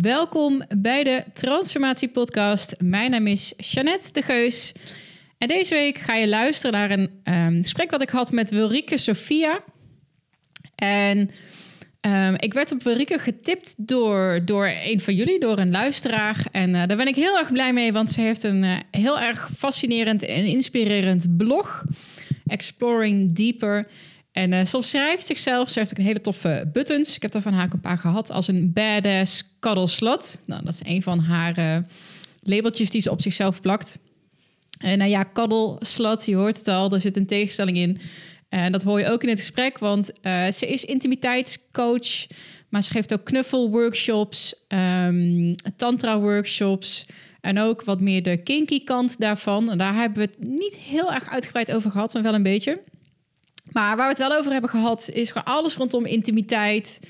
Welkom bij de Transformatie Podcast. Mijn naam is Jeannette de Geus. En deze week ga je luisteren naar een um, gesprek wat ik had met Wilrike Sofia. En um, ik werd op Wilrike getipt door, door een van jullie, door een luisteraar. En uh, daar ben ik heel erg blij mee, want ze heeft een uh, heel erg fascinerend en inspirerend blog. Exploring Deeper. En uh, soms schrijft zichzelf, ze heeft ook een hele toffe buttons. Ik heb er van haar een paar gehad als een badass cuddle slut. Nou, dat is een van haar uh, labeltjes die ze op zichzelf plakt. En nou ja, cuddle slut, je hoort het al, er zit een tegenstelling in. En dat hoor je ook in het gesprek, want uh, ze is intimiteitscoach, maar ze geeft ook knuffelworkshops, um, tantra-workshops en ook wat meer de kinky kant daarvan. En daar hebben we het niet heel erg uitgebreid over gehad, maar wel een beetje. Maar waar we het wel over hebben gehad, is gewoon alles rondom intimiteit.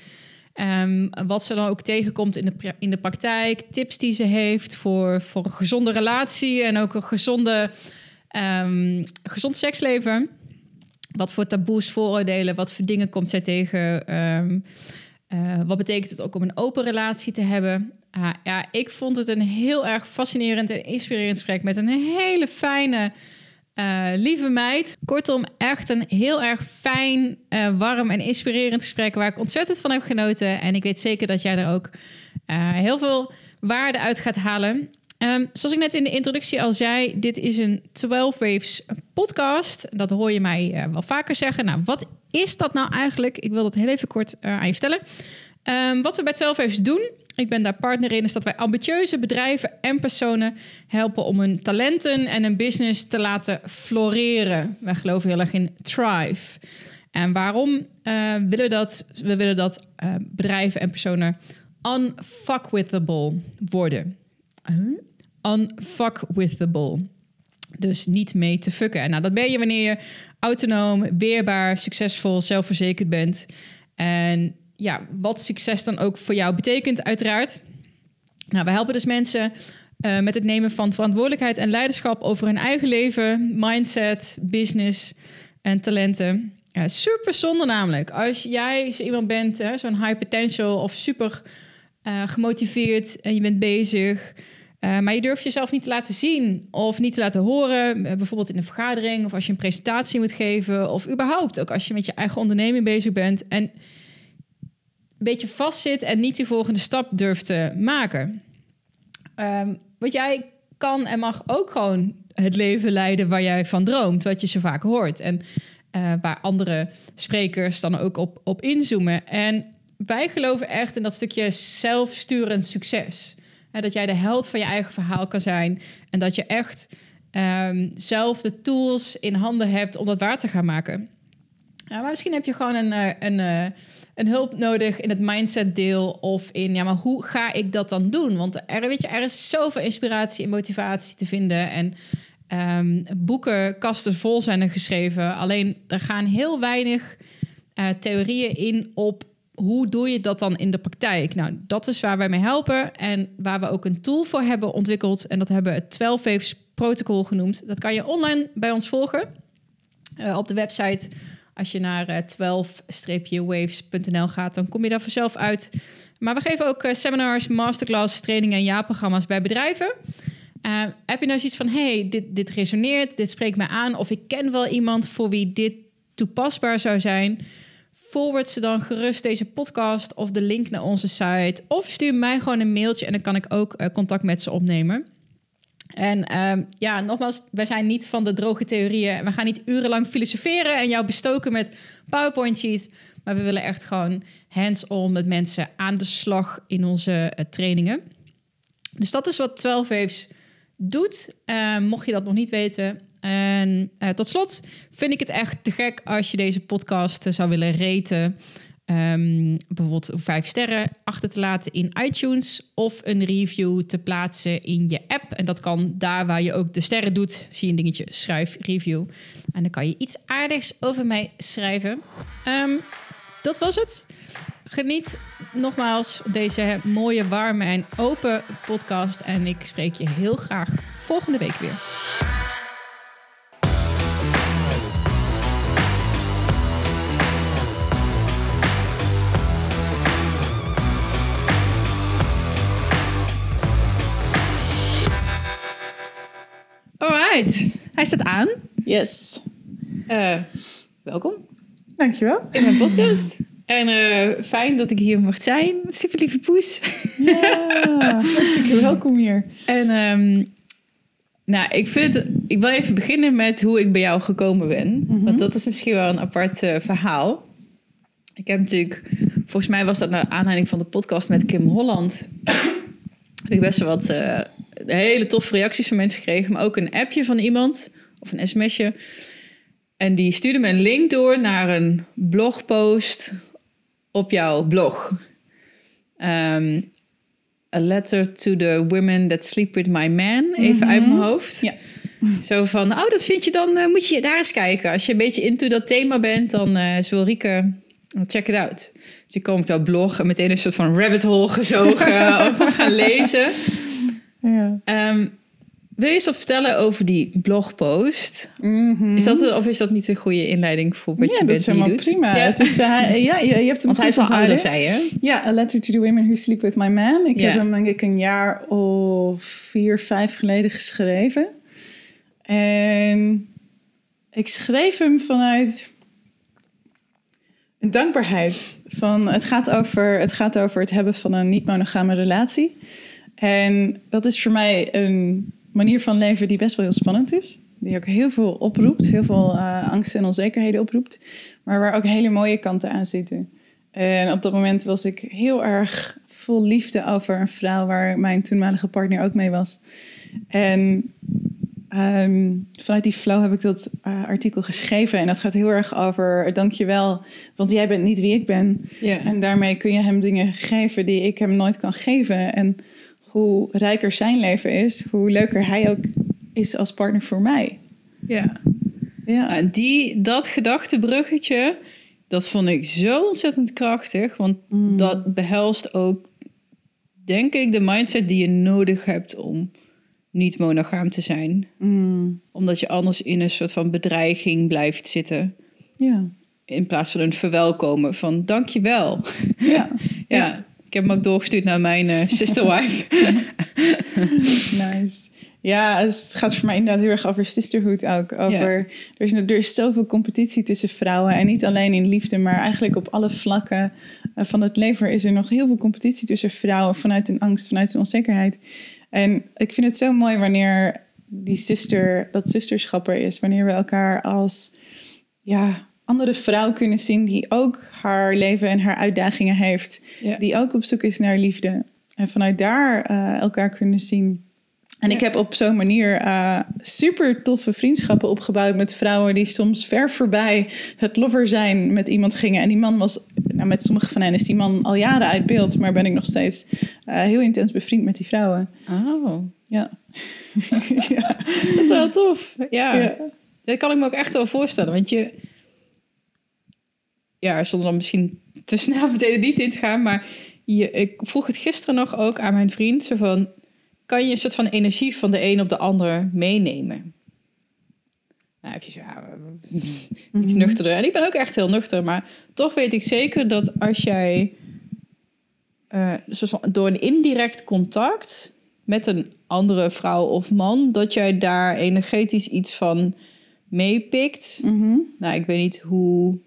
Um, wat ze dan ook tegenkomt in de, in de praktijk. Tips die ze heeft voor, voor een gezonde relatie en ook een gezonde, um, gezond seksleven. Wat voor taboes, vooroordelen, wat voor dingen komt zij tegen? Um, uh, wat betekent het ook om een open relatie te hebben? Uh, ja, ik vond het een heel erg fascinerend en inspirerend gesprek met een hele fijne uh, lieve meid. Kortom, echt een heel erg fijn, uh, warm en inspirerend gesprek waar ik ontzettend van heb genoten. En ik weet zeker dat jij er ook uh, heel veel waarde uit gaat halen. Um, zoals ik net in de introductie al zei, dit is een 12 Waves podcast. Dat hoor je mij wel vaker zeggen. Nou, wat is dat nou eigenlijk? Ik wil dat heel even kort aan je vertellen. Um, wat we bij 12 Waves doen, ik ben daar partner in, is dat wij ambitieuze bedrijven en personen helpen om hun talenten en een business te laten floreren. Wij geloven heel erg in thrive. En waarom uh, willen we dat? We willen dat uh, bedrijven en personen unfuckwithable worden. Huh? Unfuckwithable. Dus niet mee te fucken. En nou, dat ben je wanneer je autonoom, weerbaar, succesvol, zelfverzekerd bent. En ja, wat succes dan ook voor jou betekent, uiteraard. Nou, we helpen dus mensen uh, met het nemen van verantwoordelijkheid en leiderschap over hun eigen leven, mindset, business en talenten. Ja, super zonde namelijk. Als jij zo iemand bent, zo'n high potential of super uh, gemotiveerd en je bent bezig, uh, maar je durft jezelf niet te laten zien of niet te laten horen, bijvoorbeeld in een vergadering of als je een presentatie moet geven of überhaupt ook als je met je eigen onderneming bezig bent en beetje vastzit en niet die volgende stap durft te maken. Um, want jij kan en mag ook gewoon het leven leiden waar jij van droomt, wat je zo vaak hoort. En uh, waar andere sprekers dan ook op, op inzoomen. En wij geloven echt in dat stukje zelfsturend succes. He, dat jij de held van je eigen verhaal kan zijn. En dat je echt um, zelf de tools in handen hebt om dat waar te gaan maken. Ja, maar misschien heb je gewoon een, een, een eh, een hulp nodig in het mindset deel of in ja, maar hoe ga ik dat dan doen? Want er, weet je, er is zoveel inspiratie en motivatie te vinden en um, boeken, kasten vol zijn er geschreven. Alleen er gaan heel weinig uh, theorieën in op hoe doe je dat dan in de praktijk? Nou, dat is waar wij mee helpen en waar we ook een tool voor hebben ontwikkeld. En dat hebben we het 12 Waves protocol genoemd. Dat kan je online bij ons volgen uh, op de website als je naar 12-waves.nl eh, gaat, dan kom je daar vanzelf uit. Maar we geven ook eh, seminars, masterclass, trainingen en jaarprogramma's bij bedrijven. Uh, heb je nou zoiets van, hey, dit, dit resoneert, dit spreekt mij aan... of ik ken wel iemand voor wie dit toepasbaar zou zijn... forward ze dan gerust deze podcast of de link naar onze site... of stuur mij gewoon een mailtje en dan kan ik ook contact met ze opnemen... En um, ja, nogmaals, wij zijn niet van de droge theorieën. We gaan niet urenlang filosoferen en jou bestoken met PowerPoint sheets. Maar we willen echt gewoon hands-on met mensen aan de slag in onze uh, trainingen. Dus dat is wat 12 Waves doet. Uh, mocht je dat nog niet weten. En uh, tot slot vind ik het echt te gek als je deze podcast zou willen reten. Um, bijvoorbeeld vijf sterren achter te laten in iTunes of een review te plaatsen in je app. En dat kan daar waar je ook de sterren doet, zie je een dingetje schrijf review. En dan kan je iets aardigs over mij schrijven. Um, dat was het. Geniet nogmaals deze mooie, warme en open podcast. En ik spreek je heel graag volgende week weer. Alright, hij staat aan. Yes. Uh, welkom Dankjewel. in mijn podcast. En uh, fijn dat ik hier mocht zijn. Super lieve poes. Ja, hartstikke welkom hier. En um, nou, ik vind het. Ik wil even beginnen met hoe ik bij jou gekomen ben. Mm -hmm. Want dat is misschien wel een apart uh, verhaal. Ik heb natuurlijk, volgens mij was dat naar aanleiding van de podcast met Kim Holland. Heb ik best wel wat uh, hele toffe reacties van mensen gekregen. Maar ook een appje van iemand of een sms'je. En die stuurde me een link door naar een blogpost op jouw blog. Um, a letter to the women that sleep with my man. Even mm -hmm. uit mijn hoofd. Ja. Zo van, oh, dat vind je dan, uh, moet je daar eens kijken. Als je een beetje into dat thema bent, dan uh, is wel Rieke, check it out. Dus ik kom op jouw blog en meteen een soort van rabbit hole gezogen over gaan lezen. Ja. Um, wil je eens wat vertellen over die blogpost? Mm -hmm. Is dat, of is dat niet een goede inleiding voor wat ja, je bent? dat is helemaal prima. Ja. Het is, uh, ja, je, je hebt hem Want hij is al ouder, zei je? Ja, A Letter to the Women Who Sleep With My Man. Ik Ja. heb hem denk ik een jaar of vier, vijf geleden geschreven. En ik schreef hem vanuit dankbaarheid. Van, het, gaat over, het gaat over het hebben van een niet-monogame relatie. En dat is voor mij een manier van leven die best wel heel spannend is. Die ook heel veel oproept, heel veel uh, angst en onzekerheden oproept. Maar waar ook hele mooie kanten aan zitten. En op dat moment was ik heel erg vol liefde over een vrouw waar mijn toenmalige partner ook mee was. En um, vanuit die flow heb ik dat uh, artikel geschreven. En dat gaat heel erg over dankjewel, want jij bent niet wie ik ben. En daarmee kun je hem dingen geven die ik hem nooit kan geven. En hoe rijker zijn leven is, hoe leuker hij ook is als partner voor mij. Ja. Ja. En die, dat gedachtebruggetje, dat vond ik zo ontzettend krachtig. Want Mm. dat behelst ook, denk ik, de mindset die je nodig hebt om niet monogaam te zijn. Mm. Omdat je anders in een soort van bedreiging blijft zitten. Ja. In plaats van een verwelkomen van dankjewel. Ja. Ja. Ik heb hem ook doorgestuurd naar mijn uh, sister wife. nice. Ja, het gaat voor mij inderdaad heel erg over sisterhood ook. Over, er, is, er is zoveel competitie tussen vrouwen. En niet alleen in liefde, maar eigenlijk op alle vlakken uh, van het leven is er nog heel veel competitie tussen vrouwen. Vanuit een angst, vanuit een onzekerheid. En ik vind het zo mooi wanneer die zuster, dat zusterschap er is. Wanneer we elkaar als ja, andere vrouw kunnen zien die ook haar leven en haar uitdagingen heeft. Ja. Die ook op zoek is naar liefde. En vanuit daar uh, elkaar kunnen zien. En ik heb op zo'n manier uh, super toffe vriendschappen opgebouwd met vrouwen die soms ver voorbij het lover zijn met iemand gingen. En die man was, nou, met sommige van hen is die man al jaren uit beeld, maar ben ik nog steeds uh, heel intens bevriend met die vrouwen. Oh, Ja. ja. dat is wel tof. Ja. ja. Dat kan ik me ook echt wel voorstellen. Want je... Ja, zonder dan misschien te snel meteen diepte in te gaan. Maar je, ik vroeg het gisteren nog ook aan mijn vriend. Zo van, kan je een soort van energie van de een op de ander meenemen? Nou, even zo, ja, iets mm -hmm. nuchterder. En ik ben ook echt heel nuchter. Maar toch weet ik zeker dat als jij... Uh, van, door een indirect contact met een andere vrouw of man... dat jij daar energetisch iets van meepikt. Mm -hmm. Nou, ik weet niet hoe...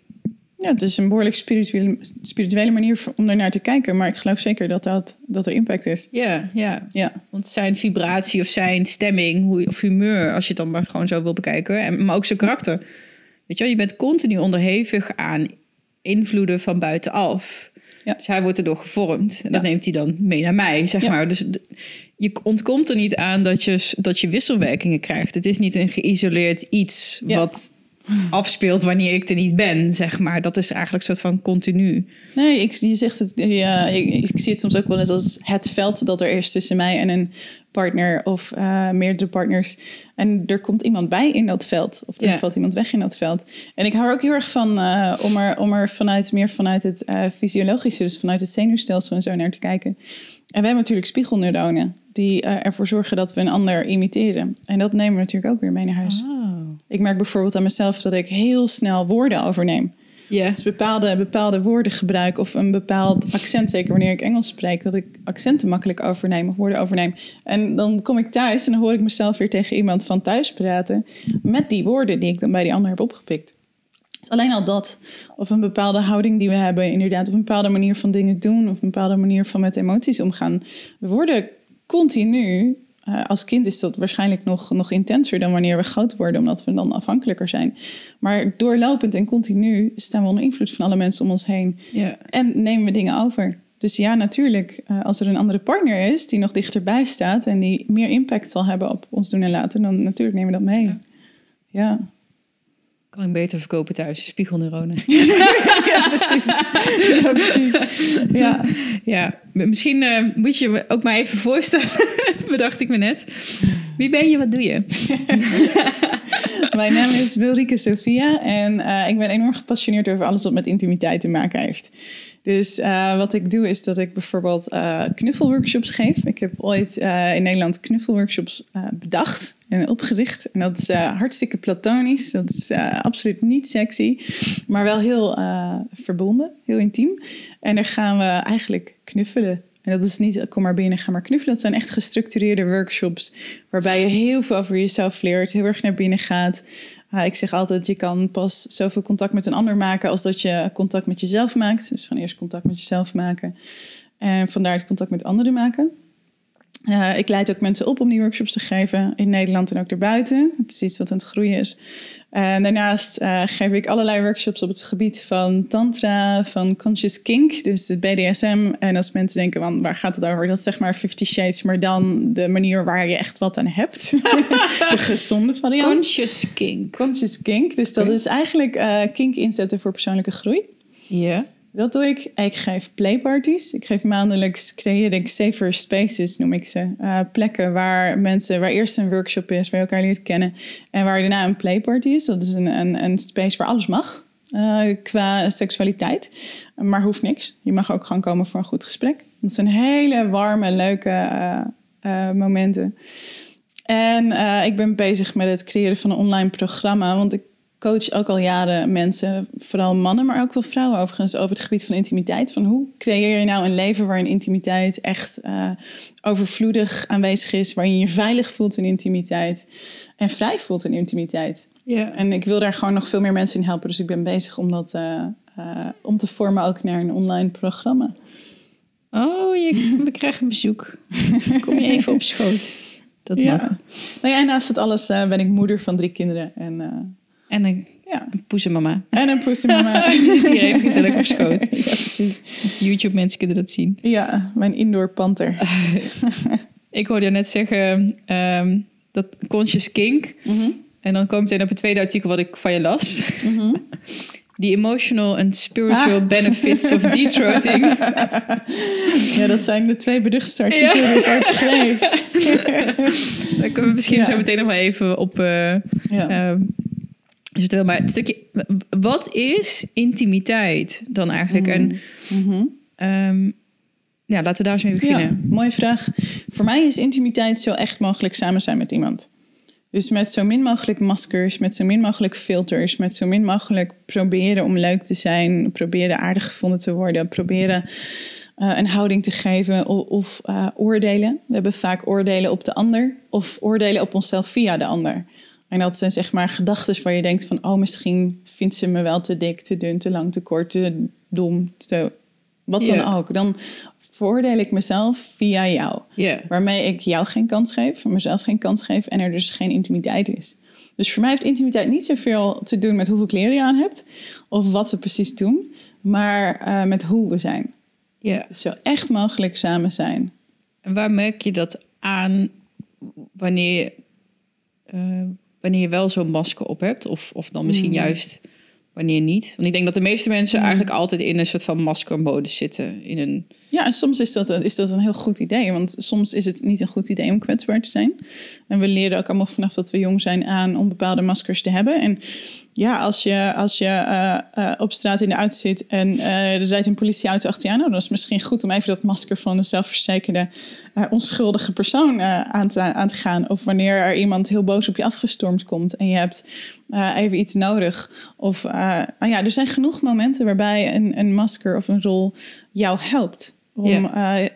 Ja, het is een behoorlijk spirituele, spirituele manier om daarnaar te kijken. Maar ik geloof zeker dat, dat, dat er impact is. Ja, ja. ja. Want zijn vibratie of zijn stemming hoe, of humeur... als je het dan maar gewoon zo wil bekijken... En, maar ook zijn karakter. Weet je wel, je bent continu onderhevig aan invloeden van buitenaf. Ja. Dus hij wordt erdoor gevormd. En dat ja. neemt hij dan mee naar mij, zeg ja. maar. Dus je ontkomt er niet aan dat je, dat je wisselwerkingen krijgt. Het is niet een geïsoleerd iets wat afspeelt wanneer ik er niet ben, zeg maar. Dat is eigenlijk een soort van continu. Nee, ik, je zegt het, ja, ik, ik zie het soms ook wel eens als het veld dat er is tussen mij en een partner of uh, meerdere partners. En er komt iemand bij in dat veld. Of er Ja. valt iemand weg in dat veld. En ik hou er ook heel erg van uh, om, er, om er vanuit, meer vanuit het uh, fysiologische, dus vanuit het zenuwstelsel en zo naar te kijken. En we hebben natuurlijk spiegelneuronen die uh, ervoor zorgen dat we een ander imiteren. En dat nemen we natuurlijk ook weer mee naar huis. Oh. Ik merk bijvoorbeeld aan mezelf dat ik heel snel woorden overneem. Ja. Dus bepaalde, bepaalde woorden gebruik of een bepaald accent, zeker wanneer ik Engels spreek, dat ik accenten makkelijk overneem of woorden overneem. En dan kom ik thuis en dan hoor ik mezelf weer tegen iemand van thuis praten met die woorden die ik dan bij die ander heb opgepikt. Dus alleen al dat, of een bepaalde houding die we hebben, inderdaad, of een bepaalde manier van dingen doen, of een bepaalde manier van met emoties omgaan. We worden continu, eh, als kind is dat waarschijnlijk nog, nog intenser dan wanneer we groot worden, omdat we dan afhankelijker zijn. Maar doorlopend en continu staan we onder invloed van alle mensen om ons heen Ja. en nemen we dingen over. Dus ja, natuurlijk, eh, als er een andere partner is die nog dichterbij staat en die meer impact zal hebben op ons doen en laten, dan natuurlijk nemen we dat mee. Ja. Ja, Kan ik beter verkopen thuis, spiegelneuronen. ja precies. ja, precies. Ja. Misschien eh, moet je me ook maar even voorstellen, bedacht ik me net. Wie ben je, wat doe je? Mijn naam is Wilrike Sophia en eh, ik ben enorm gepassioneerd over alles wat met intimiteit te maken heeft. Dus eh, wat ik doe is dat ik bijvoorbeeld eh, knuffelworkshops geef. Ik heb ooit in Nederland knuffelworkshops bedacht en opgericht. En dat is hartstikke platonisch. Dat is absoluut niet sexy, maar wel heel verbonden, heel intiem. En daar gaan we eigenlijk knuffelen. En dat is niet kom maar binnen, ga maar knuffelen. Dat zijn echt gestructureerde workshops waarbij je heel veel over jezelf leert, heel erg naar binnen gaat. Ah, ik zeg altijd, je kan pas zoveel contact met een ander maken als dat je contact met jezelf maakt. Dus van eerst contact met jezelf maken en vandaar het contact met anderen maken. Eh, ik leid ook mensen op om die workshops te geven in Nederland en ook daarbuiten. Het is iets wat aan het groeien is. En daarnaast eh, geef ik allerlei workshops op het gebied van tantra, van conscious kink, dus het BDSM. En als mensen denken, van, waar gaat het over? Dat is zeg maar Fifty Shades, maar dan de manier waar je echt wat aan hebt. de gezonde variant. Conscious kink. Conscious kink, dus dat is eigenlijk eh, kink inzetten voor persoonlijke groei. Ja. Dat doe ik. Ik geef playparties. Ik geef maandelijks, creëer ik safer spaces, noem ik ze. Eh, plekken waar mensen, waar eerst een workshop is, waar je elkaar leert kennen. En waar daarna een playparty is. Dat is een, een, een space waar alles mag. eh, qua seksualiteit. Maar hoeft niks. Je mag ook gewoon komen voor een goed gesprek. Dat zijn hele warme, leuke eh, momenten. En ik ben bezig met het creëren van een online programma. Want ik coach ook al jaren mensen, vooral mannen, maar ook wel vrouwen overigens, over het gebied van intimiteit. Van hoe creëer je nou een leven waarin intimiteit echt eh, overvloedig aanwezig is, waarin je je veilig voelt in intimiteit en vrij voelt in intimiteit. Ja. En ik wil daar gewoon nog veel meer mensen in helpen. Dus ik ben bezig om dat eh, eh, om te vormen ook naar een online programma. Oh, je, we krijgen bezoek. Kom je even op schoot. Dat Ja. mag. Nou ja, en naast het alles ben ik moeder van drie kinderen. En En een, ja, een poesemama. en een poesemama. Die zit hier even gezellig op schoot. ja, precies. Dus de YouTube mensen kunnen dat zien. Ja, mijn indoor panter. Ik hoorde je net zeggen ehm, dat conscious kink. En dan komt meteen op het tweede artikel wat ik van je las. The emotional and spiritual Ah. benefits of deep throating. Ja, dat zijn de twee beduchtste artikelen die ik ooit schreef. Daar kunnen we misschien Ja. zo meteen nog wel even op eh Ja. Ehm, zitten. Maar het stukje, wat is intimiteit dan eigenlijk? En Mhm. ehm, ja, laten we daar eens mee beginnen. Ja, mooie vraag. Voor mij is intimiteit zo echt mogelijk samen zijn met iemand. Dus met zo min mogelijk maskers, met zo min mogelijk filters, met zo min mogelijk proberen om leuk te zijn, proberen aardig gevonden te worden, proberen eh, een houding te geven of, of eh, oordelen. We hebben vaak oordelen op de ander of oordelen op onszelf via de ander. En dat zijn zeg maar gedachten waar je denkt van, oh misschien vindt ze me wel te dik, te dun, te lang, te kort, te dom, te wat dan ook. Dan veroordeel ik mezelf via jou. Ja. Waarmee ik jou geen kans geef, mezelf geen kans geef en er dus geen intimiteit is. Dus voor mij heeft intimiteit niet zoveel te doen met hoeveel kleren je aan hebt of wat we precies doen, maar eh, met hoe we zijn. ja. Zo echt mogelijk samen zijn. En waar merk je dat aan wanneer je, eh, wanneer je wel zo'n masker op hebt? Of, of dan misschien Mm. juist wanneer niet? Want ik denk dat de meeste mensen eigenlijk altijd in een soort van maskermodus zitten. In een Ja, en soms is dat, een, is dat een heel goed idee. Want soms is het niet een goed idee om kwetsbaar te zijn. En we leren ook allemaal vanaf dat we jong zijn aan om bepaalde maskers te hebben. En ja, als je, als je uh, uh, op straat in de auto zit en uh, er rijdt een politieauto achter je aan, nou, dan is het misschien goed om even dat masker van een zelfverzekerde, onschuldige persoon aan, te, aan te gaan. Of wanneer er iemand heel boos op je afgestormd komt en je hebt even iets nodig. Of nou ja, er zijn genoeg momenten waarbij een, een masker of een rol jou helpt om yeah.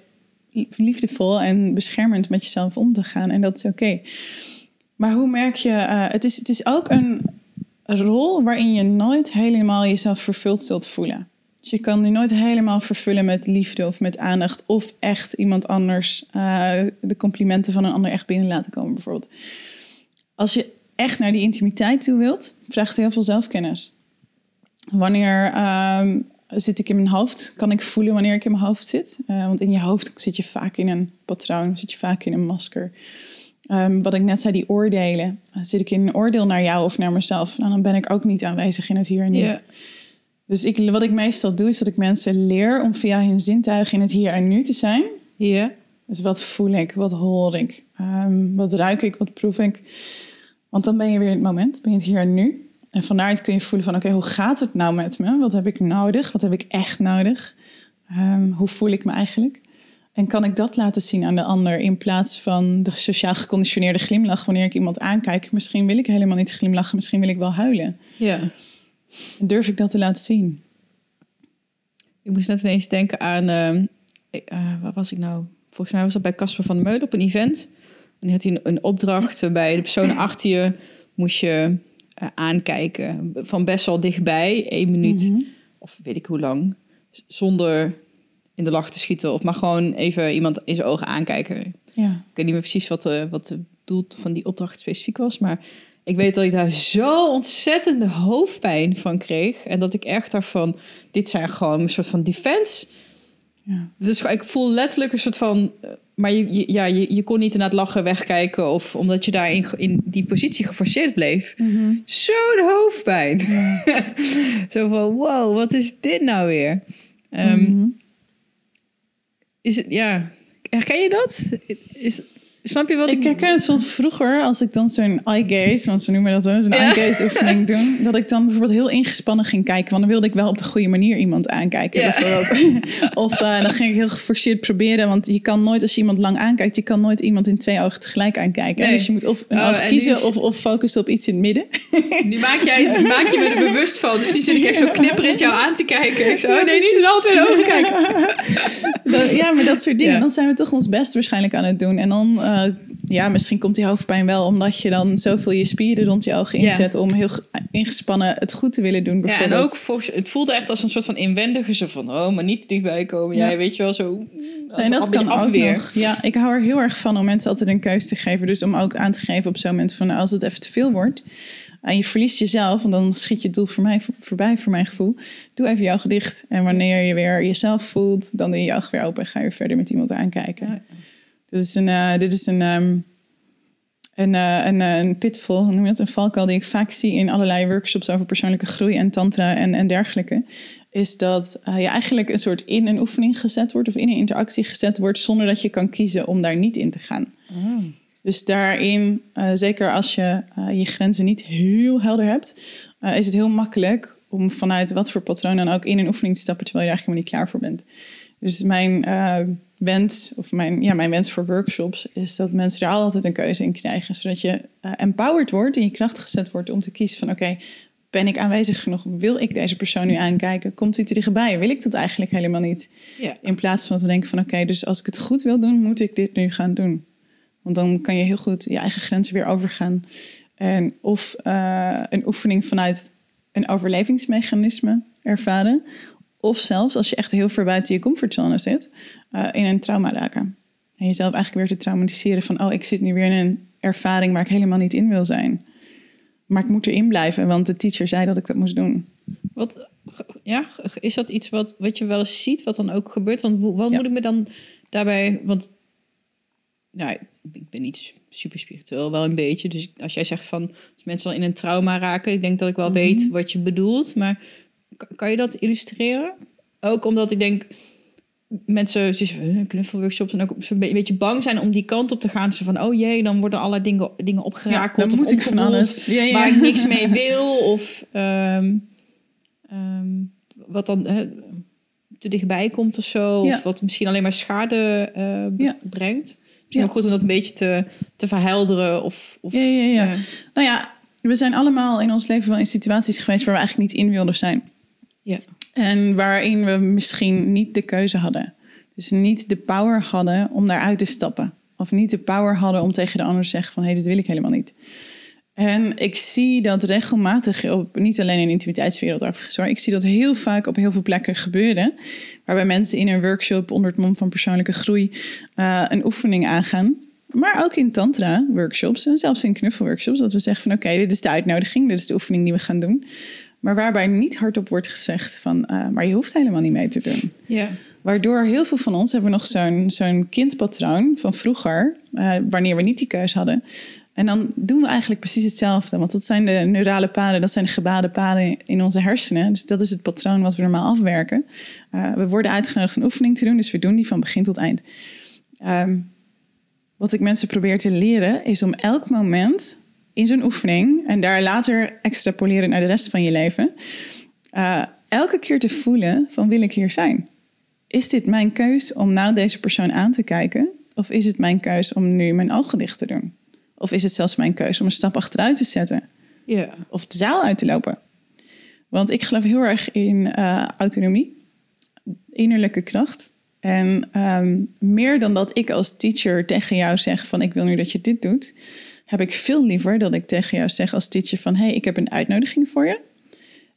liefdevol en beschermend met jezelf om te gaan. En dat is oké. Maar hoe merk je, het, is, het is ook een een rol waarin je nooit helemaal jezelf vervuld zult voelen. Dus je kan je nooit helemaal vervullen met liefde of met aandacht. Of echt iemand anders uh, de complimenten van een ander echt binnen laten komen, bijvoorbeeld. Als je echt naar die intimiteit toe wilt, vraagt heel veel zelfkennis. Wanneer uh, zit ik in mijn hoofd? Kan ik voelen wanneer ik in mijn hoofd zit? Uh, want in je hoofd zit je vaak in een patroon, zit je vaak in een masker. Um, wat ik net zei, die oordelen. Zit ik in een oordeel naar jou of naar mezelf? Nou, dan ben ik ook niet aanwezig in het hier en nu. Yeah. Dus ik, wat ik meestal doe, is dat ik mensen leer om via hun zintuigen in het hier en nu te zijn. Ja. Yeah. Dus wat voel ik? Wat hoor ik? Um, wat ruik ik? Wat proef ik? Want dan ben je weer in het moment, ben je het hier en nu. En vanuit kun je voelen van, oké, hoe gaat het nou met me? Wat heb ik nodig? Wat heb ik echt nodig? Um, hoe voel ik me eigenlijk? En kan ik dat laten zien aan de ander in plaats van de sociaal geconditioneerde glimlach wanneer ik iemand aankijk? Misschien wil ik helemaal niet glimlachen, misschien wil ik wel huilen. Ja. durf ik dat te laten zien? Ik moest net ineens denken aan, uh, waar was ik nou? Volgens mij was dat bij Casper van der Meulen op een event. En had hij een, opdracht waarbij de persoon achter je moest je uh, aankijken. Van best wel dichtbij, één minuut mm -hmm. of weet ik hoe lang. Zonder in de lach te schieten. Of maar gewoon even iemand in zijn ogen aankijken. Ja. Ik weet niet meer precies wat de, wat de doel van die opdracht specifiek was. Maar ik weet dat ik daar zo ontzettende hoofdpijn van kreeg. En dat ik echt daarvan... Dit zijn gewoon een soort van defense. Ja. Dus ik voel letterlijk een soort van... Maar je, je, ja, je, je kon niet naar het lachen wegkijken... of omdat je daar in, in die positie geforceerd bleef. Mm -hmm. Zo'n hoofdpijn. Ja. zo van, wow, wat is dit nou weer? Um, mm -hmm is het, ja, herken je dat? Is, snap je wat ik... Ik herken het van vroeger, als ik dan zo'n eye gaze, want ze noemen dat dan, zo'n ja. eye gaze oefening doen, dat ik dan bijvoorbeeld heel ingespannen ging kijken, want dan wilde ik wel op de goede manier iemand aankijken, ja. bijvoorbeeld. of uh, dan ging ik heel geforceerd proberen, want je kan nooit, als je iemand lang aankijkt, je kan nooit iemand in twee ogen tegelijk aankijken. Nee. Dus je moet of een oh, oog kiezen is... of, of focussen op iets in het midden. Nu maak, jij, maak je me er bewust van, dus die zit ik echt zo knipperend jou aan te kijken. Ik zo, oh nee, niet in alle twee ogen kijken. ja, maar dat soort dingen. Dan zijn we toch ons best waarschijnlijk aan het doen. En dan uh, ja, misschien komt die hoofdpijn wel omdat je dan zoveel je spieren rond je ogen inzet om heel ingespannen het goed te willen doen. Ja, en ook volgens, het voelde echt als een soort van inwendige zo van, oh, maar niet dichtbij komen. Ja, weet je wel zo. En dat kan ook nog. Ja, ik hou er heel erg van om mensen altijd een keuze te geven. Dus om ook aan te geven op zo'n moment van, als het even te veel wordt. En je verliest jezelf, en dan schiet je het doel voor mij voorbij, voor mijn gevoel. Doe even je ogen dicht. En wanneer je weer jezelf voelt, dan doe je je ogen weer open en ga je verder met iemand aankijken. Ja. Dit is een, uh, dit is een, um, een, uh, een, uh, een pitfall, hoe noem je dat? Een valkuil die ik vaak zie in allerlei workshops over persoonlijke groei en tantra en, en dergelijke. Is dat je eigenlijk een soort in een oefening gezet wordt of in een interactie gezet wordt zonder dat je kan kiezen om daar niet in te gaan. Mm. Dus daarin, zeker als je je grenzen niet heel helder hebt, is het heel makkelijk om vanuit wat voor patroon dan ook in een oefening te stappen terwijl je er eigenlijk helemaal niet klaar voor bent. Dus mijn wens, of mijn, ja, mijn wens voor workshops, is dat mensen daar altijd een keuze in krijgen. Zodat je uh, empowered wordt, in je kracht gezet wordt om te kiezen van oké, ben ik aanwezig genoeg? Wil ik deze persoon nu aankijken? Komt hij te dichtbij? Wil ik dat eigenlijk helemaal niet? Ja. In plaats van dat we denken van oké, dus als ik het goed wil doen, moet ik dit nu gaan doen. Want dan kan je heel goed je eigen grenzen weer overgaan. En of uh, een oefening vanuit een overlevingsmechanisme ervaren. Of zelfs als je echt heel ver buiten je comfortzone zit, uh, in een trauma raken. En jezelf eigenlijk weer te traumatiseren van, oh, ik zit nu weer in een ervaring waar ik helemaal niet in wil zijn. Maar ik moet erin blijven, want de teacher zei dat ik dat moest doen. Wat, ja, is dat iets wat, wat je wel eens ziet, wat dan ook gebeurt? Want wat ja. moet ik me dan daarbij, want nou, ik ben niet super spiritueel, wel een beetje. Dus als jij zegt van, als mensen dan in een trauma raken, ik denk dat ik wel mm -hmm. weet wat je bedoelt. Maar kan je dat illustreren? Ook omdat ik denk, mensen uh, knuffelworkshops en ook zo'n be- beetje bang zijn om die kant op te gaan. Ze van, oh jee, dan worden allerlei dingen, dingen Ja, opgerakeld dan moet ik van alles. Ja, ja. waar ik niks mee wil. Of ehm, ehm, wat dan te dichtbij komt of zo. Ja. Of wat misschien alleen maar schade Ja. brengt. Misschien Ja. wel goed om dat een beetje te, te verhelderen. Of, of Ja, ja, ja. Nou ja, we zijn allemaal in ons leven wel in situaties geweest waar we eigenlijk niet in wilden zijn. Ja. En waarin we misschien niet de keuze hadden. Dus niet de power hadden om daaruit te stappen. Of niet de power hadden om tegen de ander te zeggen van... hé, hey, dit wil ik helemaal niet. En ik zie dat regelmatig, op, niet alleen in de intimiteitswereld overigens... hoor. Ik zie dat heel vaak op heel veel plekken gebeuren... waarbij mensen in een workshop onder het mom van persoonlijke groei... eh, een oefening aangaan. Maar ook in tantra-workshops en zelfs in knuffelworkshops... dat we zeggen van oké, dit is de uitnodiging, dit is de oefening die we gaan doen... Maar waarbij niet hardop wordt gezegd van, eh, maar je hoeft helemaal niet mee te doen. ja. Waardoor heel veel van ons hebben nog zo'n zo'n kindpatroon van vroeger, eh, wanneer we niet die keus hadden. En dan doen we eigenlijk precies hetzelfde. Want dat zijn de neurale paden, dat zijn de gebaande paden in onze hersenen. Dus dat is het patroon wat we normaal afwerken. Eh, we worden uitgenodigd een oefening te doen, dus we doen die van begin tot eind. Ehm, wat ik mensen probeer te leren, is om elk moment in zo'n oefening en daar later extrapoleren naar de rest van je leven, eh, elke keer te voelen van wil ik hier zijn? Is dit mijn keus om nou deze persoon aan te kijken? Of is het mijn keus om nu mijn ogen dicht te doen? Of is het zelfs mijn keus om een stap achteruit te zetten? ja. Of de zaal uit te lopen? Want ik geloof heel erg in eh, autonomie, innerlijke kracht. En ehm, meer dan dat ik als teacher tegen jou zeg van ik wil nu dat je dit doet, heb ik veel liever dat ik tegen jou zeg als teacher van hey, ik heb een uitnodiging voor je.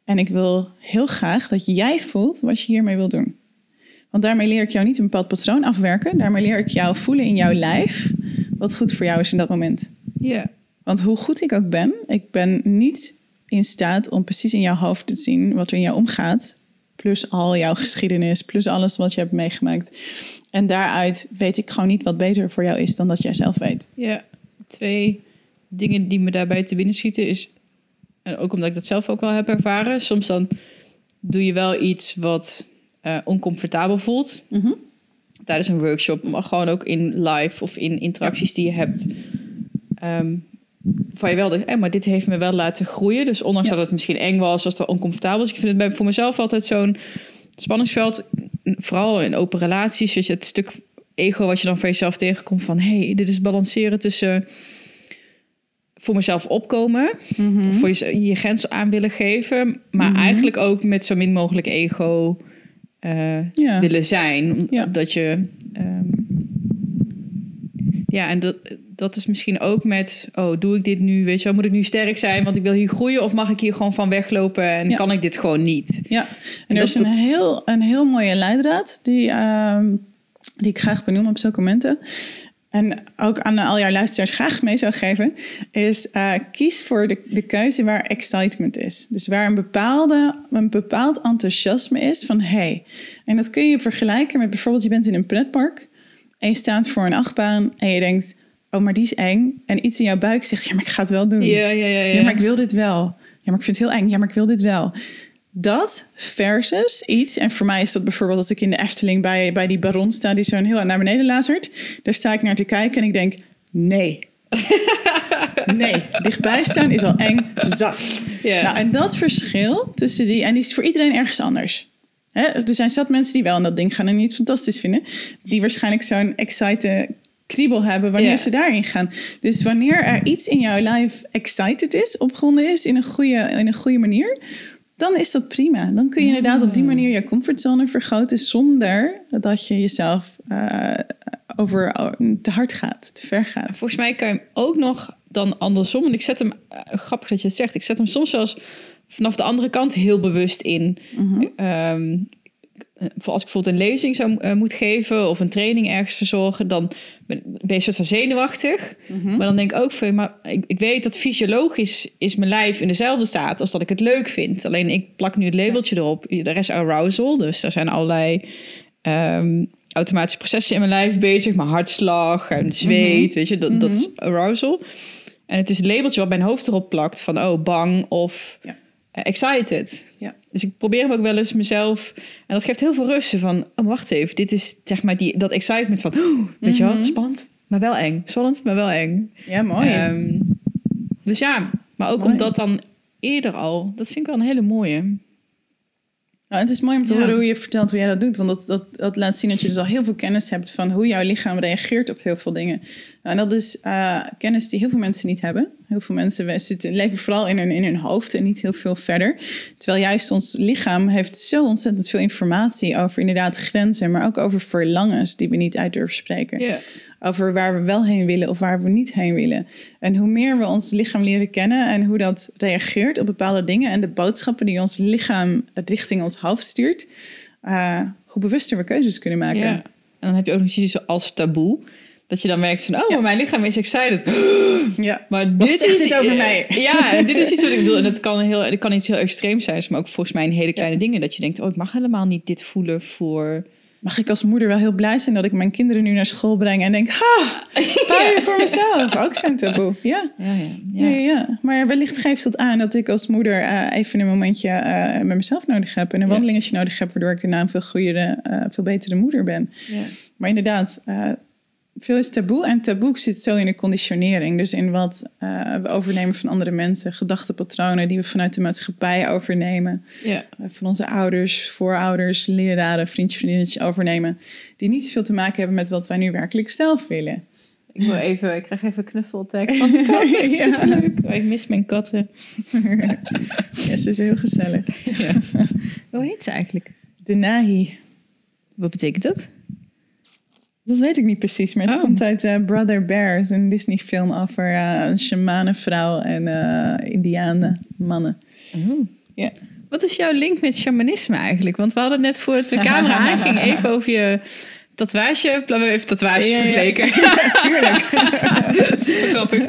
En ik wil heel graag dat jij voelt wat je hiermee wil doen. Want daarmee leer ik jou niet een bepaald patroon afwerken. Daarmee leer ik jou voelen in jouw lijf wat goed voor jou is in dat moment. ja. Want hoe goed ik ook ben, ik ben niet in staat om precies in jouw hoofd te zien wat er in jou omgaat. Plus al jouw geschiedenis, plus alles wat je hebt meegemaakt. En daaruit weet ik gewoon niet wat beter voor jou is dan dat jij zelf weet. Ja, twee dingen die me daarbij te binnen schieten is... En ook omdat ik dat zelf ook wel heb ervaren. Soms dan doe je wel iets wat eh, oncomfortabel voelt. Tijdens een workshop, maar gewoon ook in live of in interacties die je hebt. Ehm, van je wel denkt, eh, maar dit heeft me wel laten groeien. Dus ondanks Ja. dat het misschien eng was, was het wel oncomfortabel. Dus ik vind het bij, voor mezelf altijd zo'n spanningsveld. Vooral in open relaties. Weet je, het stuk ego wat je dan van jezelf tegenkomt van... hey, dit is balanceren tussen voor mezelf opkomen... Mhm. voor je, je grens aan willen geven... maar eigenlijk ook met zo min mogelijk ego eh, Ja. willen zijn. Ja. Dat je... ehm, ja, en dat, dat is misschien ook met... oh, doe ik dit nu? Weet je wel, moet ik nu sterk zijn... want ik wil hier groeien... of mag ik hier gewoon van weglopen... en Ja. kan ik dit gewoon niet? Ja, en er dat is een dat- heel, een heel mooie leidraad die, ehm, die ik graag benoem op zulke momenten. En ook aan al jouw luisteraars graag mee zou geven, is eh, kies voor de, de keuze waar excitement is. Dus waar een, bepaalde, een bepaald enthousiasme is van hey. En dat kun je vergelijken met bijvoorbeeld je bent in een pretpark en je staat voor een achtbaan en je denkt, oh maar die is eng. En iets in jouw buik zegt, ja maar ik ga het wel doen. Ja, ja, ja. ja. Ja, maar ik wil dit wel. Ja, maar ik vind het heel eng. Ja, maar ik wil dit wel. Dat versus iets, en voor mij is dat bijvoorbeeld als ik in de Efteling bij, bij die baron sta, die zo'n heel naar beneden lazert. Daar sta ik naar te kijken en ik denk, nee. Nee, dichtbij staan is al eng zat. Ja. Nou, en dat verschil tussen die, en die is voor iedereen ergens anders. Hè, er zijn zat mensen die wel in dat ding gaan en niet fantastisch vinden. Die waarschijnlijk zo'n excited kriebel hebben wanneer ze daarin gaan. Dus wanneer er iets in jouw lijf excited is, opgewonden is in een goede, in een goede manier, dan is dat prima. Dan kun je inderdaad op die manier je comfortzone vergroten zonder dat je jezelf eh, over te hard gaat, te ver gaat. Volgens mij kan je hem ook nog dan andersom. En ik zet hem, eh, grappig dat je het zegt, ik zet hem soms zelfs vanaf de andere kant heel bewust in. Ehm, voor als ik bijvoorbeeld een lezing zou eh, moeten geven of een training ergens verzorgen, dan ben ben je een soort van zenuwachtig. Maar dan denk ik ook van, maar ik, ik weet dat fysiologisch is mijn lijf in dezelfde staat als dat ik het leuk vind. Alleen ik plak nu het labeltje erop. Er is arousal, dus er zijn allerlei ehm, automatische processen in mijn lijf bezig. Mijn hartslag en zweet, weet je, dat, dat is arousal. En het is het labeltje wat mijn hoofd erop plakt van, oh, bang of Ja. excited. Ja. Dus ik probeer hem ook wel eens mezelf. En dat geeft heel veel rust. Van, oh, wacht even. Dit is zeg maar die, dat excitement van, oh, weet je wel, Mhm. spannend, maar wel eng. Spannend, maar wel eng. Ja, mooi. Ehm, dus ja, maar ook Mooi. omdat dan eerder al, dat vind ik wel een hele mooie. Nou, het is mooi om te Ja. horen hoe je vertelt hoe jij dat doet. Want dat, dat, dat laat zien dat je dus al heel veel kennis hebt van hoe jouw lichaam reageert op heel veel dingen. Nou, en dat is eh, kennis die heel veel mensen niet hebben. Heel veel mensen zitten, leven vooral in hun, in hun hoofd en niet heel veel verder. Terwijl juist ons lichaam heeft zo ontzettend veel informatie over inderdaad grenzen, maar ook over verlangens die we niet uit durven spreken. Over waar we wel heen willen of waar we niet heen willen. En hoe meer we ons lichaam leren kennen en hoe dat reageert op bepaalde dingen en de boodschappen die ons lichaam richting ons hoofd stuurt, eh, hoe bewuster we keuzes kunnen maken. En dan heb je ook nog iets als taboe. Dat je dan merkt van, oh, Ja. maar mijn lichaam is excited. Ja. Maar dit is dit over mij? Ja, dit is iets wat ik bedoel. En het kan, heel, het kan iets heel extreems zijn, maar ook volgens mij in hele kleine dingen. Dat je denkt, oh, ik mag helemaal niet dit voelen voor... Mag ik als moeder wel heel blij zijn dat ik mijn kinderen nu naar school breng en denk, ha, paaien voor mezelf. Ook zo'n taboe. Ja. Ja, ja, Ja. Ja, ja. Maar wellicht geeft dat aan dat ik als moeder eh, even een momentje eh, met mezelf nodig heb. En een Ja. wandelingetje nodig heb, waardoor ik daarna een veel goeiere, eh, veel betere moeder ben. ja. Maar inderdaad, veel is taboe. En taboe zit zo in de conditionering. Dus in wat eh, we overnemen van andere mensen. Gedachtepatronen die we vanuit de maatschappij overnemen. ja. eh, van onze ouders, voorouders, leraren, vriendjes, vriendinnetjes overnemen. Die niet zoveel te maken hebben met wat wij nu werkelijk zelf willen. Ik, wil even, ik krijg even knuffeltek van de kat. Ja. Oh, ik mis mijn katten. Ja, ze is heel gezellig. Ja. Hoe heet ze eigenlijk? De Nahi. Wat betekent dat? Dat weet ik niet precies, maar het Oh. komt uit eh, Brother Bears, een Disney-film over eh, een shamanenvrouw en eh indianen mannen. Ja. Wat is jouw link met shamanisme eigenlijk? Want we hadden net voor het de camera aanging even over je tatoeage. Laten we even tatoeages Ja, ja. vergeleken. Tuurlijk. Super grappig.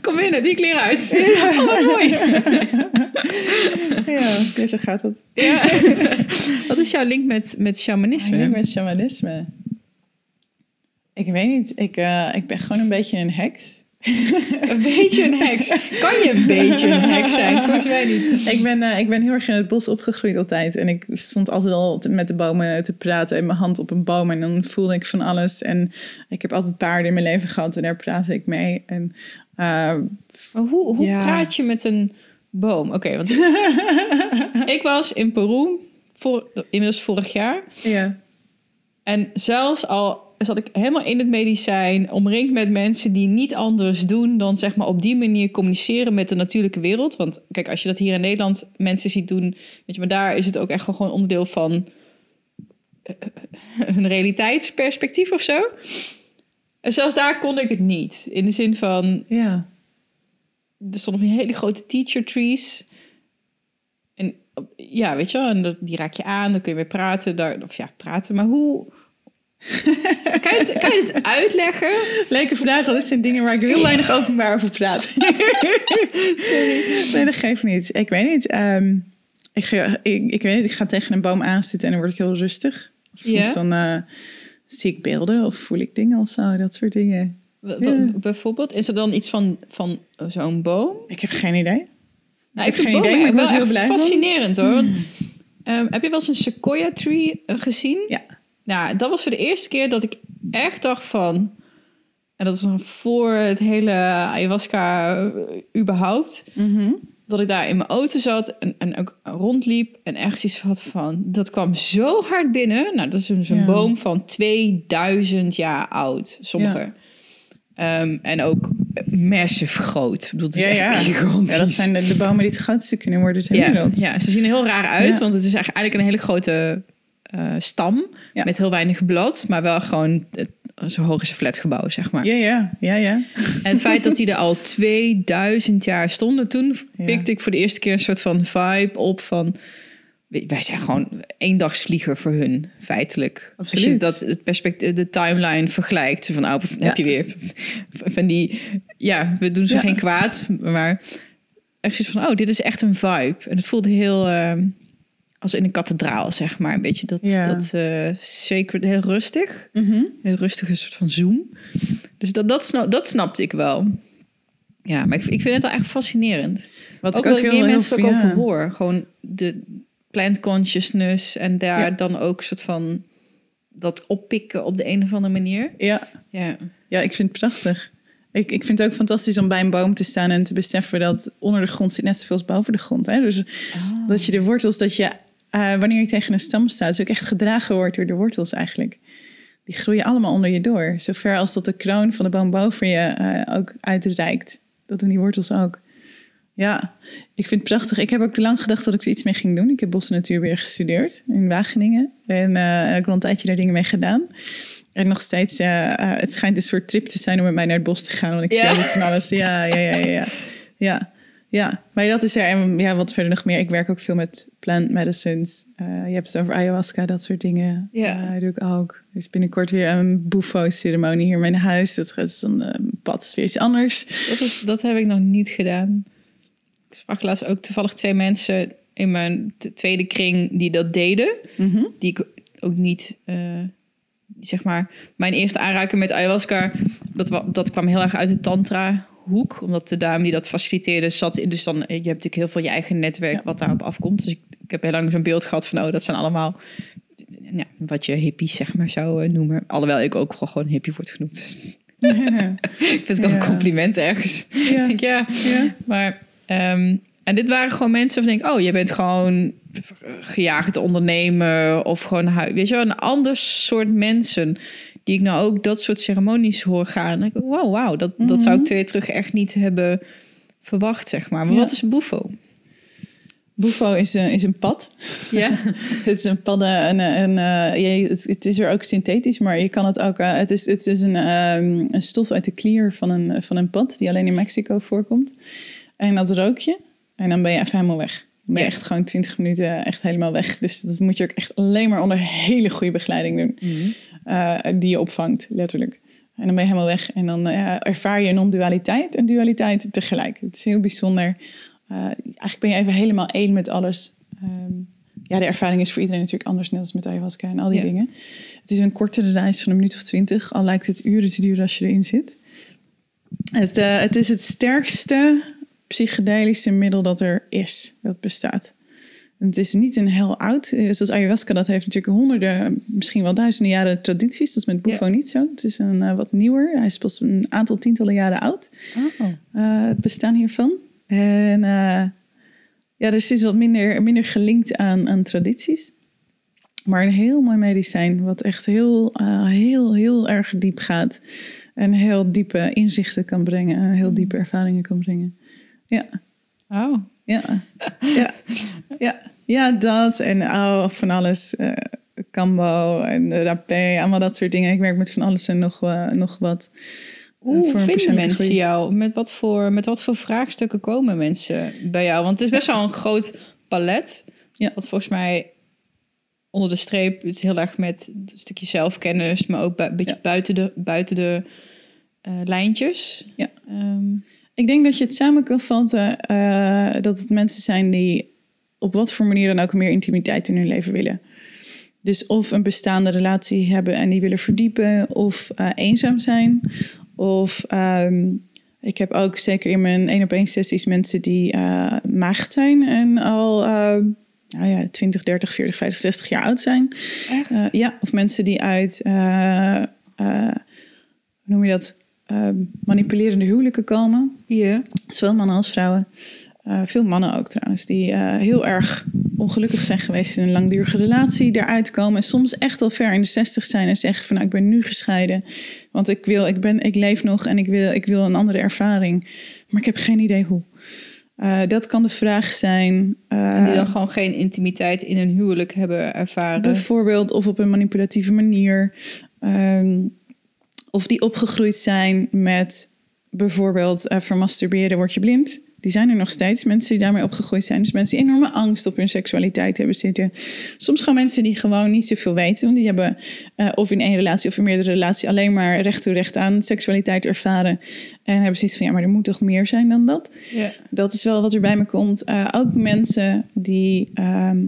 Kom binnen, die kleren uit. Oh, wat mooi. ja, zo gaat het. Ja. Wat is jouw link met, met shamanisme? Eigenlijk met shamanisme. Ik weet niet, ik, eh, ik ben gewoon een beetje een heks. Een beetje een heks. Kan je een beetje een heks zijn? Volgens mij niet. Ik ben, eh, ik ben heel erg in het bos opgegroeid altijd. En ik stond altijd al met de bomen te praten en mijn hand op een boom. En dan voelde ik van alles. En ik heb altijd paarden in mijn leven gehad en daar praatte ik mee. En eh, hoe, hoe Ja. praat je met een boom? Oké, want ik was in Peru voor, inmiddels vorig jaar. ja, En zelfs al zat ik helemaal in het medicijn, omringd met mensen die niet anders doen dan zeg maar op die manier communiceren met de natuurlijke wereld. Want kijk, als je dat hier in Nederland mensen ziet doen, weet je, maar daar is het ook echt gewoon onderdeel van een realiteitsperspectief of zo. En zelfs daar kon ik het niet. In de zin van, ja. er stonden van die hele grote teacher trees. En ja, weet je wel, en dat- die raak je aan, dan kun je weer praten. Daar, of ja, praten, maar hoe... kan, je het, kan je het uitleggen? Leuke vraag, want dit zijn dingen waar ik heel weinig openbaar over praat. Sorry. Nee, dat geeft niet. Ik weet niet. ehm, ik, ga, ik, ik weet niet, ik ga tegen een boom aanzitten en dan word ik heel rustig. Soms dan eh, zie ik beelden of voel ik dingen of zo, dat soort dingen. Ja. Bijvoorbeeld, is er dan iets van, van zo'n boom? Ik heb geen idee. Nou, Ik ik heb vind geen idee, maar ik heel blij fascinerend hoor. Ehm, heb je wel eens een sequoia tree eh, gezien? Ja. Nou, dat was voor de eerste keer dat ik echt dacht van... En dat was nog voor het hele ayahuasca eh, überhaupt. Dat ik daar in mijn auto zat en, en ook rondliep. En echt iets had van... Dat kwam zo hard binnen. Nou, dat is een Ja. boom van 2000 jaar oud. Sommige. Ja. Ehm, en ook massive groot. Ik bedoel, het is Ja, echt ja. gigantisch. Ja, dat zijn de, de bomen die het grootste kunnen worden ter Ja, wereld. ja, ze zien er heel raar uit, want het is eigenlijk een hele grote eh, stam Ja. met heel weinig blad, maar wel gewoon het, zo hoog is een flatgebouw, zeg maar. Ja, ja, ja, ja. En het feit dat die er al 2000 jaar stonden, toen pikte ik voor de eerste keer een soort van vibe op van wij zijn gewoon eendagsvlieger voor hun, feitelijk. Als je Absoluut. dat het perspectief, de timeline vergelijkt, van oh, Ja. heb je weer van die, ja, we doen ze Ja. geen kwaad, maar echt zoiets van, oh, dit is echt een vibe. En het voelde heel eh, als in een kathedraal, zeg maar, een beetje dat, Ja. dat eh sacred, heel rustig, Mhm. heel rustige soort van zoom. Dus dat, dat, snap, dat snapte ik wel. Ja, maar ik, ik vind het wel echt fascinerend. Wat ook ik ook heel, meer heel mensen ook ja. over hoor. Gewoon de plant consciousness en daar Ja. dan ook soort van dat oppikken op de een of andere manier. Ja, Ja, ja, ik vind het prachtig. Ik, ik vind het ook fantastisch om bij een boom te staan en te beseffen dat onder de grond zit net zoveel als boven de grond. Hè? Dus dat je de wortels, dat je eh, wanneer je tegen een stam staat, dus ook echt gedragen wordt door de wortels eigenlijk. Die groeien allemaal onder je door. Zover als dat de kroon van de boom boven je eh, ook uitreikt. Dat doen die wortels ook. Ja, ik vind het prachtig. Ik heb ook lang gedacht dat ik er iets mee ging doen. Ik heb bos en natuurbeheer gestudeerd in Wageningen. En eh, ik heb een tijdje daar dingen mee gedaan. En nog steeds, eh, het schijnt een soort trip te zijn om met mij naar het bos te gaan. Want ik Ja. zie altijd van alles. Ja, ja, ja, ja. ja. Ja. Maar dat is er. En ja, wat verder nog meer. Ik werk ook veel met plant medicines. Eh, je hebt het over ayahuasca, dat soort dingen. Ja. Eh, doe ik ook. Dus binnenkort weer een bufo-ceremonie hier in mijn huis. Dat is dan eh, een pad, is weer iets anders. dat, is, dat heb ik nog niet gedaan. Ik sprak laatst ook toevallig twee mensen in mijn tweede kring die dat deden. Die ik ook niet, zeg maar, mijn eerste aanraking met ayahuasca, dat, dat kwam heel erg uit de tantra hoek. Omdat de dame die dat faciliteerde zat in, dus dan, je hebt natuurlijk heel veel je eigen netwerk wat daarop afkomt. Dus ik, ik heb heel lang zo'n beeld gehad van, oh, dat zijn allemaal, ja, wat je hippies zeg maar zou eh, noemen. Alhoewel ik ook gewoon, gewoon hippie word genoemd. Dus ik vind het wel Ja. een compliment ergens. Ja. Denk, ja, Ja. maar... ehm, en dit waren gewoon mensen van denk, oh, je bent gewoon gejaagd ondernemen of gewoon, weet je wel, een ander soort mensen die ik nou ook dat soort ceremonies hoor gaan. En ik wow, wow, dat, dat zou ik twee jaar terug echt niet hebben verwacht, zeg maar. Maar Ja. wat is bufo? Bufo is een, is een pad. Ja, Het is een padden en, en eh, je, het, het is er ook synthetisch, maar je kan het ook. eh, het, is, het is een, ehm, een stof uit de klier van een, van een pad die alleen in Mexico voorkomt. En dat rook je en dan ben je even helemaal weg. Dan ben je Ja. echt gewoon 20 minuten echt helemaal weg. Dus dat moet je ook echt alleen maar onder hele goede begeleiding doen. Eh, die je opvangt, letterlijk. En dan ben je helemaal weg. En dan eh, ervaar je non-dualiteit en dualiteit tegelijk. Het is heel bijzonder. Eh, eigenlijk ben je even helemaal één met alles. Ehm, ja, de ervaring is voor iedereen natuurlijk anders, net als met ayahuasca en al die Ja. dingen. Het is een kortere reis van een minuut of twintig, al lijkt het uren te duren als je erin zit. Het, het is het sterkste psychedelische middel dat er is, dat bestaat. Het is niet een heel oud, eh, zoals ayahuasca, dat heeft natuurlijk honderden, misschien wel duizenden jaren tradities. Dat is met Bufo Ja. niet zo. Het is een eh, wat nieuwer. Hij is pas een aantal tientallen jaren oud. Oh. Eh, het bestaan hiervan. En eh, ja, dus het is wat minder, minder gelinkt aan, aan tradities. Maar een heel mooi medicijn, wat echt heel, heel, heel erg diep gaat. En heel diepe inzichten kan brengen. En heel diepe ervaringen kan brengen. Ja, oh. Ja, ja, ja. Ja, dat en oh, van alles. eh Cambo en de rapé, allemaal dat soort dingen. Ik werk met van alles en nog, eh, nog wat. Eh, Hoe een vinden mensen groei. jou? Met wat, voor, met wat voor vraagstukken komen mensen bij jou? Want het is best wel een groot palet. Ja. Wat volgens mij onder de streep is heel erg met een stukje zelfkennis, maar ook een beetje Ja. buiten de, buiten de lijntjes. Ja. Ehm, Ik denk dat je het samen kan vatten eh, dat het mensen zijn die op wat voor manier dan ook meer intimiteit in hun leven willen. Dus of een bestaande relatie hebben en die willen verdiepen, of eh, eenzaam zijn. Of ehm, ik heb ook zeker in mijn één op één sessies mensen die eh maagd zijn en al nou ja, 20, 30, 40, 50, 60 jaar oud zijn. ja, of mensen die uit, hoe noem je dat, Eh, manipulerende huwelijken komen. Zowel mannen als vrouwen. Eh, veel mannen ook trouwens, die eh, heel erg ongelukkig zijn geweest in een langdurige relatie, daaruit komen en soms echt al ver in de zestig zijn en zeggen van nou, ik ben nu gescheiden, want ik wil, ik ben, ik leef nog en ik wil, ik wil een andere ervaring, maar ik heb geen idee hoe. Eh, dat kan de vraag zijn. En die dan gewoon geen intimiteit in een huwelijk hebben ervaren. Bijvoorbeeld, of op een manipulatieve manier. Ehm, of die opgegroeid zijn met bijvoorbeeld van masturberen word je blind. Die zijn er nog steeds, mensen die daarmee opgegroeid zijn. Dus mensen die enorme angst op hun seksualiteit hebben zitten. Soms gewoon mensen die gewoon niet zoveel weten. Want die hebben eh, of in één relatie of in meerdere relaties alleen maar recht toe recht aan seksualiteit ervaren. En hebben zoiets van, ja, maar er moet toch meer zijn dan dat? ja. Dat is wel wat er bij me komt. Eh, ook mensen die ehm,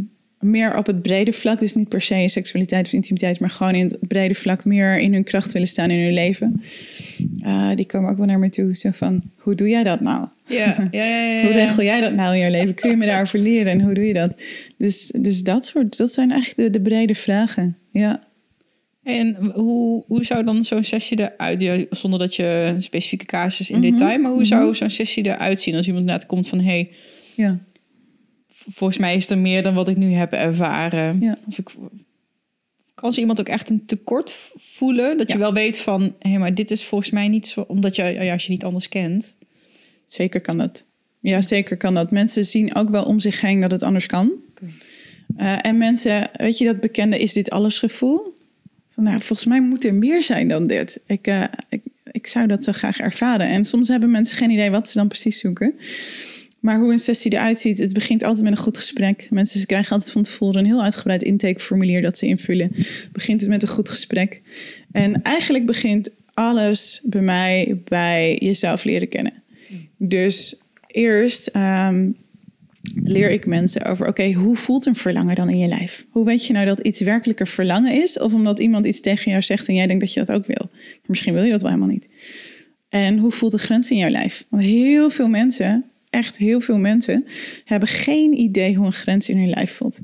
meer op het brede vlak, dus niet per se in seksualiteit of intimiteit, maar gewoon in het brede vlak meer in hun kracht willen staan in hun leven. Uh, die komen ook wel naar me toe. Zo van, hoe doe jij dat nou? Ja, ja, ja, ja, hoe regel jij dat nou in je leven? Kun je me daarover leren en hoe doe je dat? Dus, dus dat soort, dat zijn eigenlijk de, de brede vragen. Ja. En hoe, hoe zou dan zo'n sessie eruit, zonder dat je een specifieke casus in detail, maar hoe zou zo'n sessie eruit zien als iemand inderdaad komt van, hey, ja volgens mij is er meer dan wat ik nu heb ervaren. Ja. Of ik, kan ze iemand ook echt een tekort voelen? Dat je wel weet van, hé, hey, maar dit is volgens mij niet zo, omdat je, ja, als je niet anders kent. Zeker kan dat. Ja, zeker kan dat. Mensen zien ook wel om zich heen dat het anders kan. Uh, en mensen, weet je dat bekende is dit alles gevoel? Van, nou, volgens mij moet er meer zijn dan dit. Ik, uh, ik, ik zou dat zo graag ervaren. En soms hebben mensen geen idee wat ze dan precies zoeken. Maar hoe een sessie eruit ziet, het begint altijd met een goed gesprek. Mensen krijgen altijd van tevoren een heel uitgebreid intakeformulier dat ze invullen. Begint het met een goed gesprek. En eigenlijk begint alles bij mij bij jezelf leren kennen. Dus eerst ehm, leer ik mensen over, oké, hoe voelt een verlangen dan in je lijf? Hoe weet je nou dat iets werkelijker verlangen is? Of omdat iemand iets tegen jou zegt en jij denkt dat je dat ook wil? Misschien wil je dat wel helemaal niet. En hoe voelt de grens in jouw lijf? Want heel veel mensen echt heel veel mensen hebben geen idee hoe een grens in hun lijf voelt.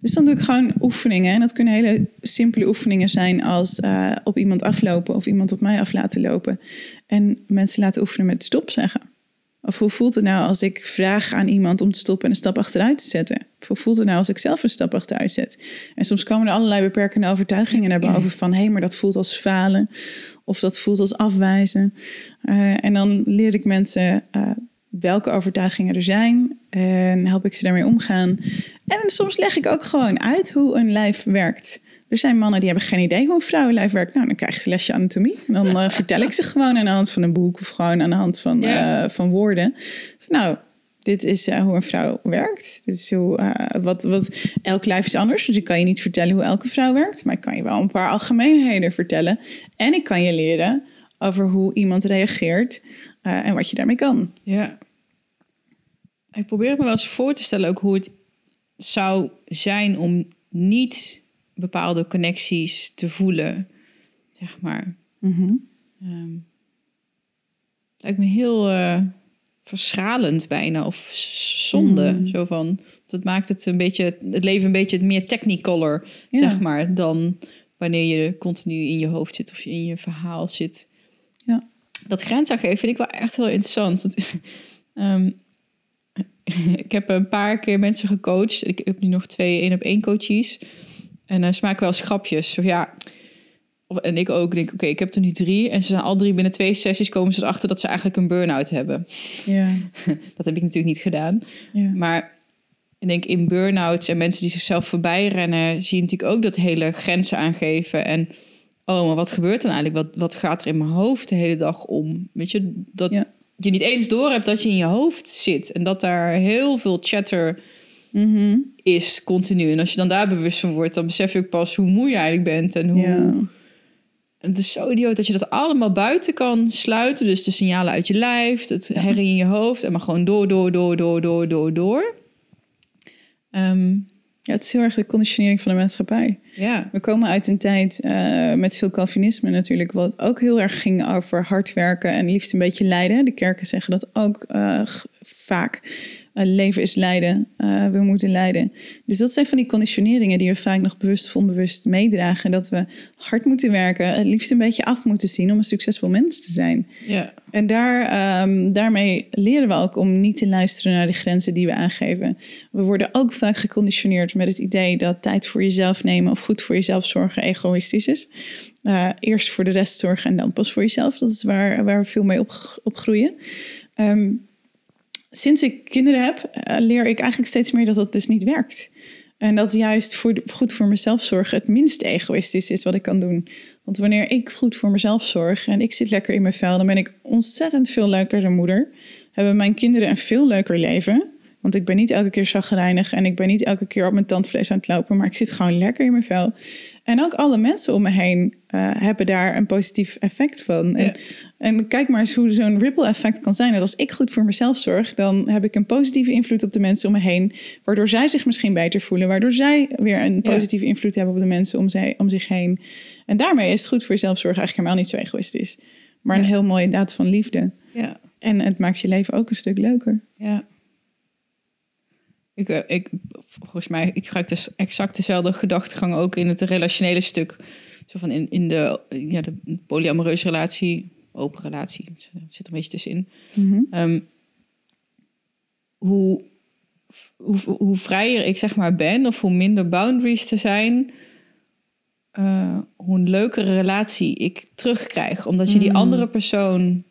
Dus dan doe ik gewoon oefeningen. En dat kunnen hele simpele oefeningen zijn als uh, op iemand aflopen of iemand op mij af laten lopen. En mensen laten oefenen met stop zeggen. Of hoe voelt het nou als ik vraag aan iemand om te stoppen en een stap achteruit te zetten? Of hoe voelt het nou als ik zelf een stap achteruit zet? En soms komen er allerlei beperkende overtuigingen naar boven van hé, hey, maar dat voelt als falen of dat voelt als afwijzen. Uh, en dan leer ik mensen uh, welke overtuigingen er zijn en help ik ze daarmee omgaan. En soms leg ik ook gewoon uit hoe een lijf werkt. Er zijn mannen die hebben geen idee hoe een vrouwenlijf werkt. Nou, dan krijgen ze lesje anatomie. Dan uh, vertel ik ze gewoon aan de hand van een boek of gewoon aan de hand van, uh, van woorden. Nou, dit is uh, hoe een vrouw werkt. Dit is hoe, wat, wat, elk lijf is anders. Dus ik kan je niet vertellen hoe elke vrouw werkt. Maar ik kan je wel een paar algemeenheden vertellen. En ik kan je leren over hoe iemand reageert en wat je daarmee kan. Ja. Ik probeer me wel eens voor te stellen ook hoe het zou zijn om niet bepaalde connecties te voelen, zeg maar. Mm lijkt me heel uh, verschalend bijna, of zonde. Mm. Zo van, dat maakt het een beetje, het leven een beetje meer technicolor, ja. zeg maar, dan wanneer je continu in je hoofd zit of je in je verhaal zit. Dat grens aangeven vind ik wel echt heel interessant. um, ik heb een paar keer mensen gecoacht. Ik heb nu nog twee één op één coaches. En dan uh, smaak wel schrapjes. Ja, en ik ook denk, oké, ik heb er nu drie. En ze zijn al drie binnen twee sessies komen ze erachter dat ze eigenlijk een burn-out hebben. Ja. dat heb ik natuurlijk niet gedaan. Ja. Maar ik denk in burn-outs en mensen die zichzelf voorbij rennen, zie je natuurlijk ook dat hele grenzen aangeven. En oh, maar wat gebeurt dan eigenlijk? Wat, wat gaat er in mijn hoofd de hele dag om? Weet je, dat, ja je niet eens door hebt dat je in je hoofd zit. En dat daar heel veel chatter mm-hmm. is continu. En als je dan daar bewust van wordt, dan besef je ook pas hoe moe je eigenlijk bent. En hoe. Ja. En het is zo idioot dat je dat allemaal buiten kan sluiten. Dus de signalen uit je lijf, het herrie in je hoofd. En maar gewoon door, door, door, door, door, door, door. Um, ja, het is heel erg de conditionering van de maatschappij. Ja. We komen uit een tijd uh, met veel Calvinisme natuurlijk, wat ook heel erg ging over hard werken en liefst een beetje lijden. De kerken zeggen dat ook uh, vaak. Uh, leven is lijden, we moeten lijden. Dus dat zijn van die conditioneringen die we vaak nog bewust of onbewust meedragen. Dat we hard moeten werken, het liefst een beetje af moeten zien om een succesvol mens te zijn. Ja. En daar, um, daarmee leren we ook om niet te luisteren naar de grenzen die we aangeven. We worden ook vaak geconditioneerd met het idee dat tijd voor jezelf nemen of goed voor jezelf zorgen egoïstisch is. Uh, eerst voor de rest zorgen en dan pas voor jezelf. Dat is waar, waar we veel mee op, op groeien. Um, sinds ik kinderen heb, uh, leer ik eigenlijk steeds meer dat dat dus niet werkt. En dat juist voor, goed voor mezelf zorgen het minst egoïstisch is wat ik kan doen. Want wanneer ik goed voor mezelf zorg en ik zit lekker in mijn vel, dan ben ik ontzettend veel leuker dan moeder. Hebben mijn kinderen een veel leuker leven. Want ik ben niet elke keer chagrijnig en ik ben niet elke keer op mijn tandvlees aan het lopen, maar ik zit gewoon lekker in mijn vel. En ook alle mensen om me heen uh, hebben daar een positief effect van. En, en, kijk maar eens hoe zo'n ripple effect kan zijn. En als ik goed voor mezelf zorg, dan heb ik een positieve invloed op de mensen om me heen. Waardoor zij zich misschien beter voelen. Waardoor zij weer een positieve invloed hebben op de mensen om, zij, om zich heen. En daarmee is het goed voor zelfzorg eigenlijk helemaal niet zo egoïstisch. Maar een heel mooie daad van liefde. Ja. En het maakt je leven ook een stuk leuker. Ja. Ik, eh, ik, volgens mij, ik gebruik dus exact dezelfde gedachtegang ook in het relationele stuk. Zo van in, in de, ja, de polyamoreuze relatie, open relatie, zit er een beetje tussenin. Mhm. Ehm, hoe, hoe, hoe vrijer ik zeg maar ben, of hoe minder boundaries te zijn, uh, hoe een leukere relatie ik terugkrijg. Omdat je die Mm. andere persoon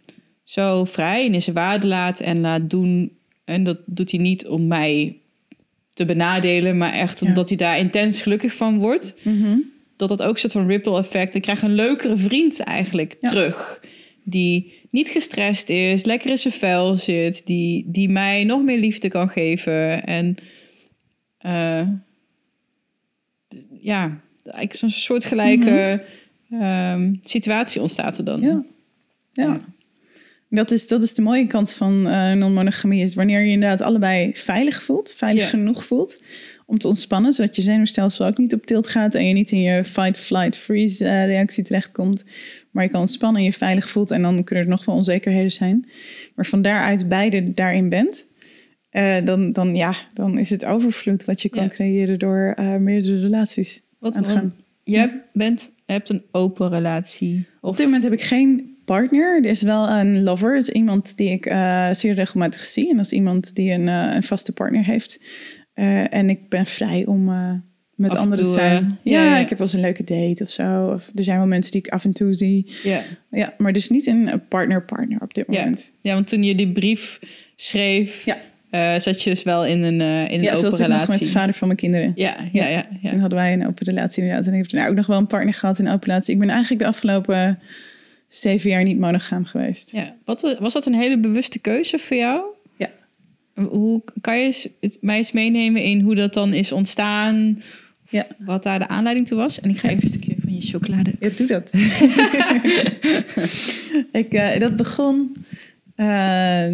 zo vrij en in zijn waarde laat en laat doen. En dat doet hij niet om mij te benadelen, maar echt omdat hij daar intens gelukkig van wordt. Dat dat ook een soort van ripple effect. Ik krijg een leukere vriend eigenlijk terug. Die niet gestrest is, lekker in zijn vel zit, die, die mij nog meer liefde kan geven. En eh, ja, eigenlijk zo'n soortgelijke ehm, situatie ontstaat er dan. Ja. ja. Dat, is, dat is de mooie kant van eh non-monogamie. Is wanneer je inderdaad allebei veilig voelt. Veilig Ja. genoeg voelt. Om te ontspannen. Zodat je zenuwstelsel ook niet op tilt gaat. En je niet in je fight, flight, freeze eh, reactie terechtkomt. Maar je kan ontspannen en je veilig voelt. En dan kunnen er nog wel onzekerheden zijn. Maar van daaruit beide daarin bent. eh, dan, dan, ja, dan is het overvloed wat je kan Ja. creëren door eh, meerdere relaties Wat, aan te gaan. jij bent, hebt een open relatie. Op dit moment heb ik geen partner. Er is wel een lover. Is iemand die ik eh, zeer regelmatig zie. En dat is iemand die een, eh, een vaste partner heeft. Eh, en ik ben vrij om met Af anderen te zijn. ja, ja, ja. ik heb wel eens een leuke date of zo. Of, er zijn wel mensen die ik af en toe zie. Ja. Ja, maar dus niet een partner-partner op dit Ja. moment. ja, want toen je die brief schreef, Ja. zat je dus wel in een, in een Ja, het open was ik nog relatie. met de vader van mijn kinderen. Ja, ja, ja. ja. Toen hadden wij een open relatie inderdaad. En ik heb toen ook nog wel een partner gehad in een open relatie. Ik ben eigenlijk de afgelopen zeven jaar niet monogaam geweest. Ja. Wat, was dat een hele bewuste keuze voor jou? Ja. Hoe kan je het, mij eens meenemen in hoe dat dan is ontstaan? Ja. Wat daar de aanleiding toe was? En ik ga even een stukje van je chocolade. Ja, doe dat. ik, eh, dat begon. eh,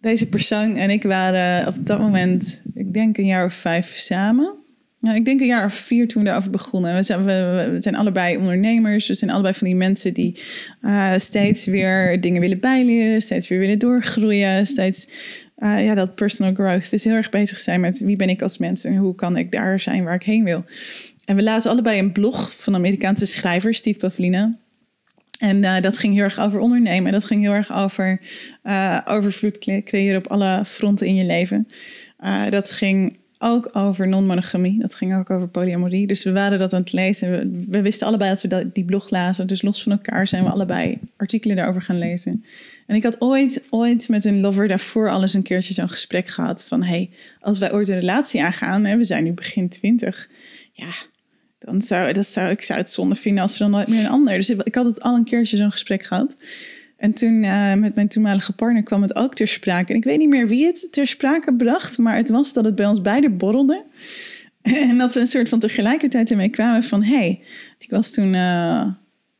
deze persoon en ik waren op dat moment, ik denk een jaar of vijf samen. Nou, ik denk een jaar of vier toen we erover begonnen. We zijn, we, zijn allebei ondernemers. We zijn allebei van die mensen die eh, steeds weer dingen willen bijleren. Steeds weer willen doorgroeien. Steeds eh, ja, dat personal growth. Dus heel erg bezig zijn met wie ben ik als mens en hoe kan ik daar zijn waar ik heen wil. En we lazen allebei een blog van Amerikaanse schrijver, Steve Pavlina. En eh, dat ging heel erg over ondernemen. Dat ging heel erg over overvloed cre- creëren op alle fronten in je leven. Dat ging ook over non-monogamie. Dat ging ook over polyamorie. Dus we waren dat aan het lezen. We, wisten allebei dat we dat, die blog lazen. Dus los van elkaar zijn we allebei artikelen daarover gaan lezen. En ik had ooit, ooit met een lover daarvoor al eens een keertje zo'n gesprek gehad. Van hey, als wij ooit een relatie aangaan. Hè, we zijn nu begin twintig. Ja, dan zou, dat zou ik zou het zonde vinden als we dan nooit meer een ander. Dus ik had het al een keertje zo'n gesprek gehad. En toen eh, met mijn toenmalige partner kwam het ook ter sprake. En ik weet niet meer wie het ter sprake bracht, maar het was dat het bij ons beiden borrelde. En dat we een soort van tegelijkertijd ermee kwamen van... hé, hey, ik was toen... eh,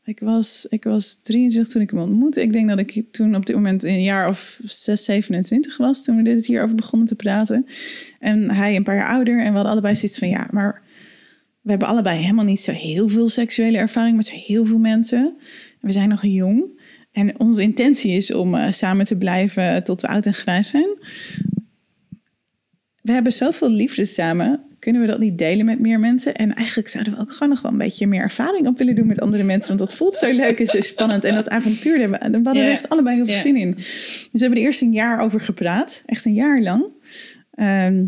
ik, was, ik was 23 toen ik hem ontmoette. Ik denk dat ik toen op dit moment een jaar of 6, 27 was... toen we dit hierover begonnen te praten. En hij een paar jaar ouder. En we hadden allebei zoiets van... ja, maar we hebben allebei helemaal niet zo heel veel seksuele ervaring met zo heel veel mensen. We zijn nog jong. En onze intentie is om eh, samen te blijven tot we oud en grijs zijn. We hebben zoveel liefde samen. Kunnen we dat niet delen met meer mensen? En eigenlijk zouden we ook gewoon nog wel een beetje meer ervaring op willen doen met andere mensen. Want dat voelt zo leuk en zo spannend. En dat avontuur, daar hadden we Ja. er echt allebei heel veel zin in. Dus we hebben er eerst een jaar over gepraat. Echt een jaar lang. Ehm,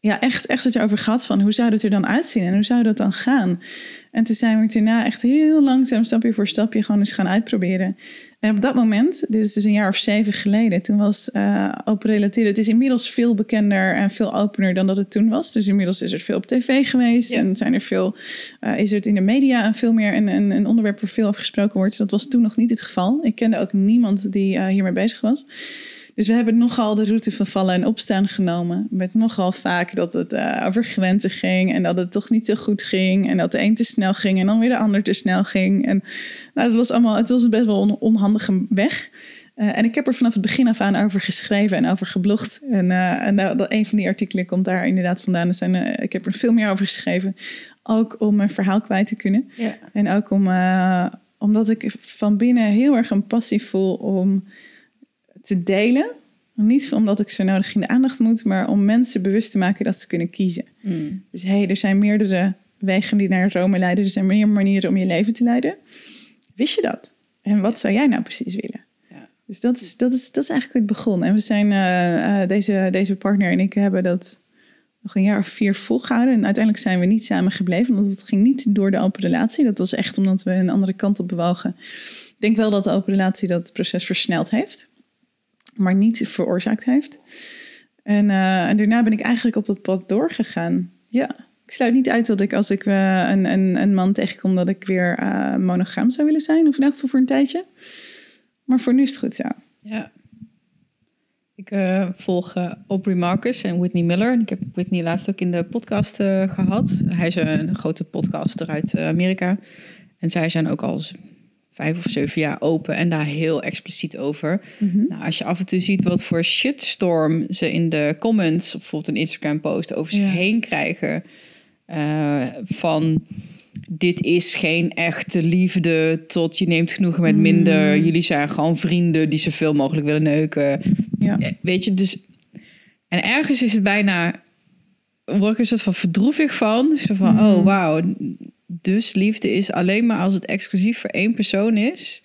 ja, echt, echt het erover gehad van hoe zou het er dan uitzien en hoe zou dat dan gaan. En toen zijn we daarna echt heel langzaam, stapje voor stapje, gewoon eens gaan uitproberen. En op dat moment, dit is dus een jaar of zeven geleden, toen was uh, open relateren. Het is inmiddels veel bekender en veel opener dan dat het toen was. Dus inmiddels is er veel op tv geweest Ja. en zijn er veel, uh, is het in de media een veel meer een, een, een onderwerp waar veel over gesproken wordt. Dat was toen nog niet het geval. Ik kende ook niemand die uh, hiermee bezig was. Dus we hebben nogal de route van vallen en opstaan genomen. Met nogal vaak dat het uh, over grenzen ging en dat het toch niet zo goed ging. En dat de een te snel ging en dan weer de ander te snel ging. En nou, het was allemaal, het was een best wel een onhandige weg. Uh, en ik heb er vanaf het begin af aan over geschreven en over geblogd. En, uh, en nou, een van die artikelen komt daar inderdaad vandaan. Er zijn, uh, ik heb er veel meer over geschreven. Ook om mijn verhaal kwijt te kunnen. Ja. En ook om, omdat ik van binnen heel erg een passie voel om te delen. Niet omdat ik zo nodig in de aandacht moet, maar om mensen bewust te maken dat ze kunnen kiezen. Mm. Dus hé, hey, er zijn meerdere wegen die naar Rome leiden. Er zijn meer manieren om je leven te leiden. Wist je dat? En wat zou jij nou precies willen? Dus dat is, dat is, dat is eigenlijk het begon. En we zijn, uh, uh, deze, deze partner en ik hebben dat nog een jaar of vier volgehouden. En uiteindelijk zijn we niet samen gebleven, want het ging niet door de open relatie. Dat was echt omdat we een andere kant op bewogen. Ik denk wel dat de open relatie dat proces versneld heeft, maar niet veroorzaakt heeft. En, uh, en daarna ben ik eigenlijk op dat pad doorgegaan. Ja, ik sluit niet uit dat ik als ik een, een, een man tegenkom, dat ik weer monogaam zou willen zijn. Of in elk geval voor een tijdje. Maar voor nu is het goed zo. Ja. Ik uh, volg uh, Aubrey Marcus en Whitney Miller. Ik heb Whitney laatst ook in de podcast uh, gehad. Hij is een grote podcaster uit Amerika. En zij zijn ook al vijf of zeven jaar open en daar heel expliciet over. Mm-hmm. nou, als je af en toe ziet wat voor shitstorm ze in de comments, bijvoorbeeld een Instagram post, over zich heen krijgen. van dit is geen echte liefde tot je neemt genoegen met minder. Hmm. Jullie zijn gewoon vrienden die zoveel mogelijk willen neuken. Ja. Eh, weet je, dus... En ergens is het bijna... Word ik er soort van verdroevig van. Zo van, oh hmm. wauw. Dus liefde is alleen maar als het exclusief voor één persoon is...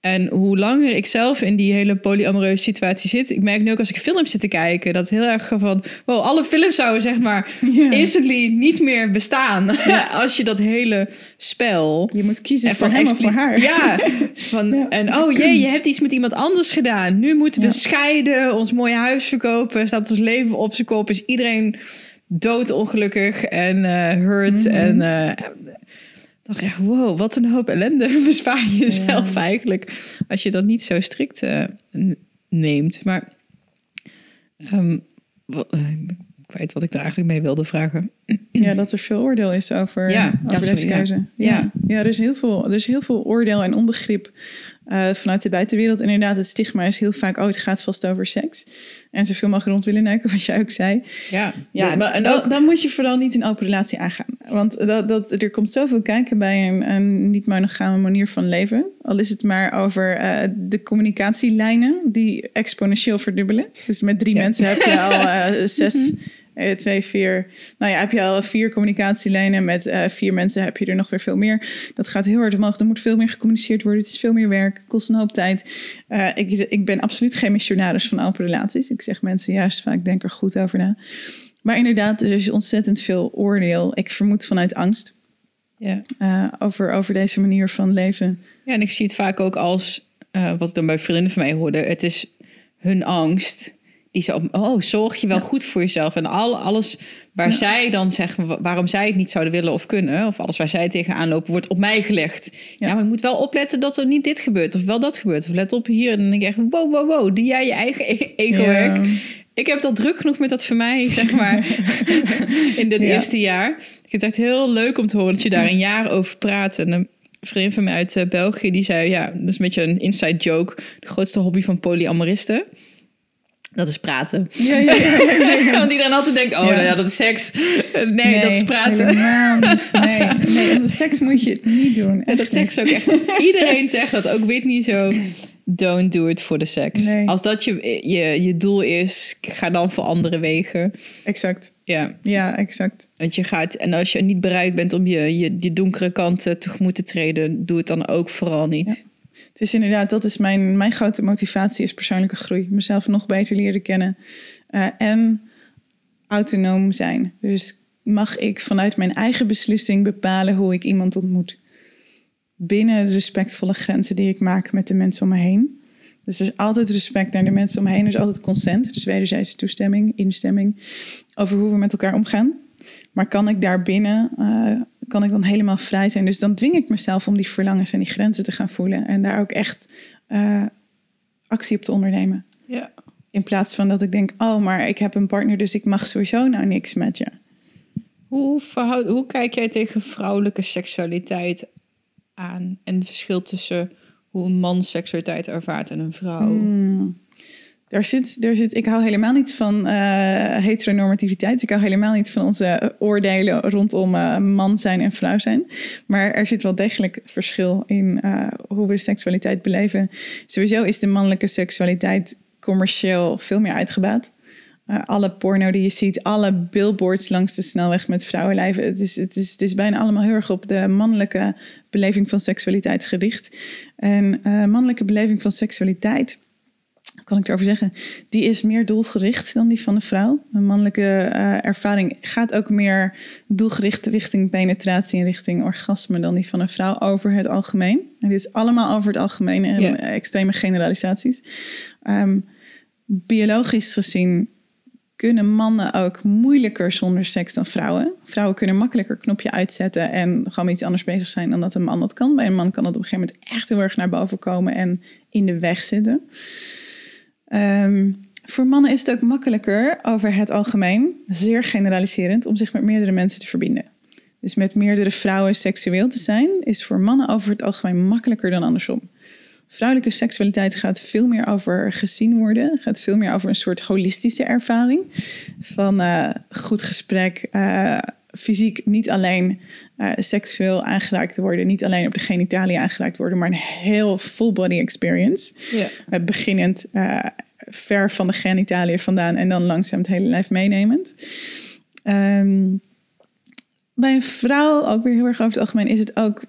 En hoe langer ik zelf in die hele polyamoreuze situatie zit, ik merk nu ook als ik films zit te kijken, dat heel erg van, wow, alle films zouden zeg maar yeah. instantly niet meer bestaan. als je dat hele spel. Je moet kiezen voor hem of voor haar. Ja, van, en oh jee, je hebt iets met iemand anders gedaan. Nu moeten we scheiden, ons mooie huis verkopen, staat ons leven op zijn kop, is iedereen doodongelukkig en uh, hurt. Mhm. En uh, dacht echt, wow, wat een hoop ellende bespaar je jezelf eigenlijk. Als je dat niet zo strikt uh, neemt. Maar um, wat, uh, ik weet wat ik daar eigenlijk mee wilde vragen. Ja, dat er veel oordeel is over, ja, over deze keuze. Ja. ja. Ja. er, is heel veel, er is heel veel oordeel en onbegrip uh, vanuit de buitenwereld. Inderdaad, het stigma is heel vaak, oh, het gaat vast over seks. En zoveel mogelijk rond willen neuken, wat jij ook zei. Ja, ja maar, en dan, dan, moet je vooral niet een open relatie aangaan. Want dat, dat, er komt zoveel kijken bij een, een niet-monogame manier van leven. Al is het maar over uh, de communicatielijnen die exponentieel verdubbelen. Dus met drie mensen heb je al uh, zes... Uh, twee, vier. Nou ja, heb je al vier communicatielijnen. Met uh, vier mensen heb je er nog weer veel meer. Dat gaat heel hard omhoog. Er moet veel meer gecommuniceerd worden. Het is veel meer werk. kost een hoop tijd. Uh, ik, ik ben absoluut geen missionaris van open relaties. Ik zeg mensen juist vaak, denk er goed over na. Maar inderdaad, er is ontzettend veel oordeel. Ik vermoed vanuit angst. Ja. over, over deze manier van leven. Ja, en ik zie het vaak ook als, wat ik dan bij vrienden van mij hoorde, het is hun angst die zo, oh, zorg je wel goed voor jezelf. En al, alles waar zij dan zeggen, waarom zij het niet zouden willen of kunnen, of alles waar zij tegenaan lopen, wordt op mij gelegd. Ja, maar je moet wel opletten dat er niet dit gebeurt, of wel dat gebeurt. Of let op hier. En dan denk ik echt, wow, wow, wow, die jij je eigen e-, ego-werk. Ik heb dat druk genoeg met dat voor mij, zeg maar, in dit eerste jaar. Ik vind het echt heel leuk om te horen dat je daar een jaar over praat. En een vriend van mij uit uh, België, die zei, ja, dat is een beetje een inside joke. De grootste hobby van polyamoristen dat is praten. Ja, ja, ja, Want iedereen altijd denkt, oh, nou ja, dat is seks. Nee, dat is praten. niet. Nee, nee, seks moet je niet doen. dat seks ook echt. Iedereen zegt dat, ook niet zo. Don't do it for the seks. Als dat je, je, je doel is, ga dan voor andere wegen. Exact. Ja. Ja, exact. Want je gaat, en als je niet bereid bent om je, je, je donkere kanten tegemoet te treden, doe het dan ook vooral niet. Is inderdaad, dat is mijn, mijn grote motivatie, is persoonlijke groei. Mezelf nog beter leren kennen. Uh, en autonoom zijn. Dus mag ik vanuit mijn eigen beslissing bepalen hoe ik iemand ontmoet. Binnen de respectvolle grenzen die ik maak met de mensen om me heen. Dus er is altijd respect naar de mensen om me heen. Er is altijd consent, dus wederzijdse toestemming, instemming over hoe we met elkaar omgaan. Maar kan ik daarbinnen uh, kan ik dan helemaal vrij zijn. Dus dan dwing ik mezelf om die verlangens en die grenzen te gaan voelen. En daar ook echt uh, actie op te ondernemen. Ja. In plaats van dat ik denk, oh, maar ik heb een partner, dus ik mag sowieso nou niks met je. Hoe, verhoud, hoe kijk jij tegen vrouwelijke seksualiteit aan? En het verschil tussen hoe een man seksualiteit ervaart en een vrouw? Hmm. Daar zit, daar zit, ik hou helemaal niet van eh, heteronormativiteit. Ik hou helemaal niet van onze oordelen rondom eh, man zijn en vrouw zijn. Maar er zit wel degelijk verschil in eh, hoe we seksualiteit beleven. Sowieso is de mannelijke seksualiteit commercieel veel meer uitgebaat. alle porno die je ziet, alle billboards langs de snelweg met vrouwenlijven. Het is, het, is, het is bijna allemaal heel erg op de mannelijke beleving van seksualiteit gericht. En mannelijke beleving van seksualiteit kan ik erover zeggen? Die is meer doelgericht dan die van de vrouw. Een mannelijke uh, ervaring gaat ook meer doelgericht richting penetratie en richting orgasme dan die van een vrouw over het algemeen. En dit is allemaal over het algemeen en extreme generalisaties. Ehm, biologisch gezien kunnen mannen ook moeilijker zonder seks dan vrouwen. Vrouwen kunnen makkelijker knopje uitzetten en gewoon iets anders bezig zijn dan dat een man dat kan. Bij een man kan dat op een gegeven moment echt heel erg naar boven komen en in de weg zitten. Um, voor mannen is het ook makkelijker over het algemeen, zeer generaliserend, om zich met meerdere mensen te verbinden. Dus met meerdere vrouwen seksueel te zijn, is voor mannen over het algemeen makkelijker dan andersom. Vrouwelijke seksualiteit gaat veel meer over gezien worden, gaat veel meer over een soort holistische ervaring van uh, goed gesprek, uh, fysiek niet alleen uh, seksueel aangeraakt te worden, niet alleen op de genitalie aangeraakt te worden, maar een heel full body experience. Yeah. beginnend uh, ver van de genitalie vandaan en dan langzaam het hele lijf meenemend. Um, bij een vrouw, ook weer heel erg over het algemeen, is het ook.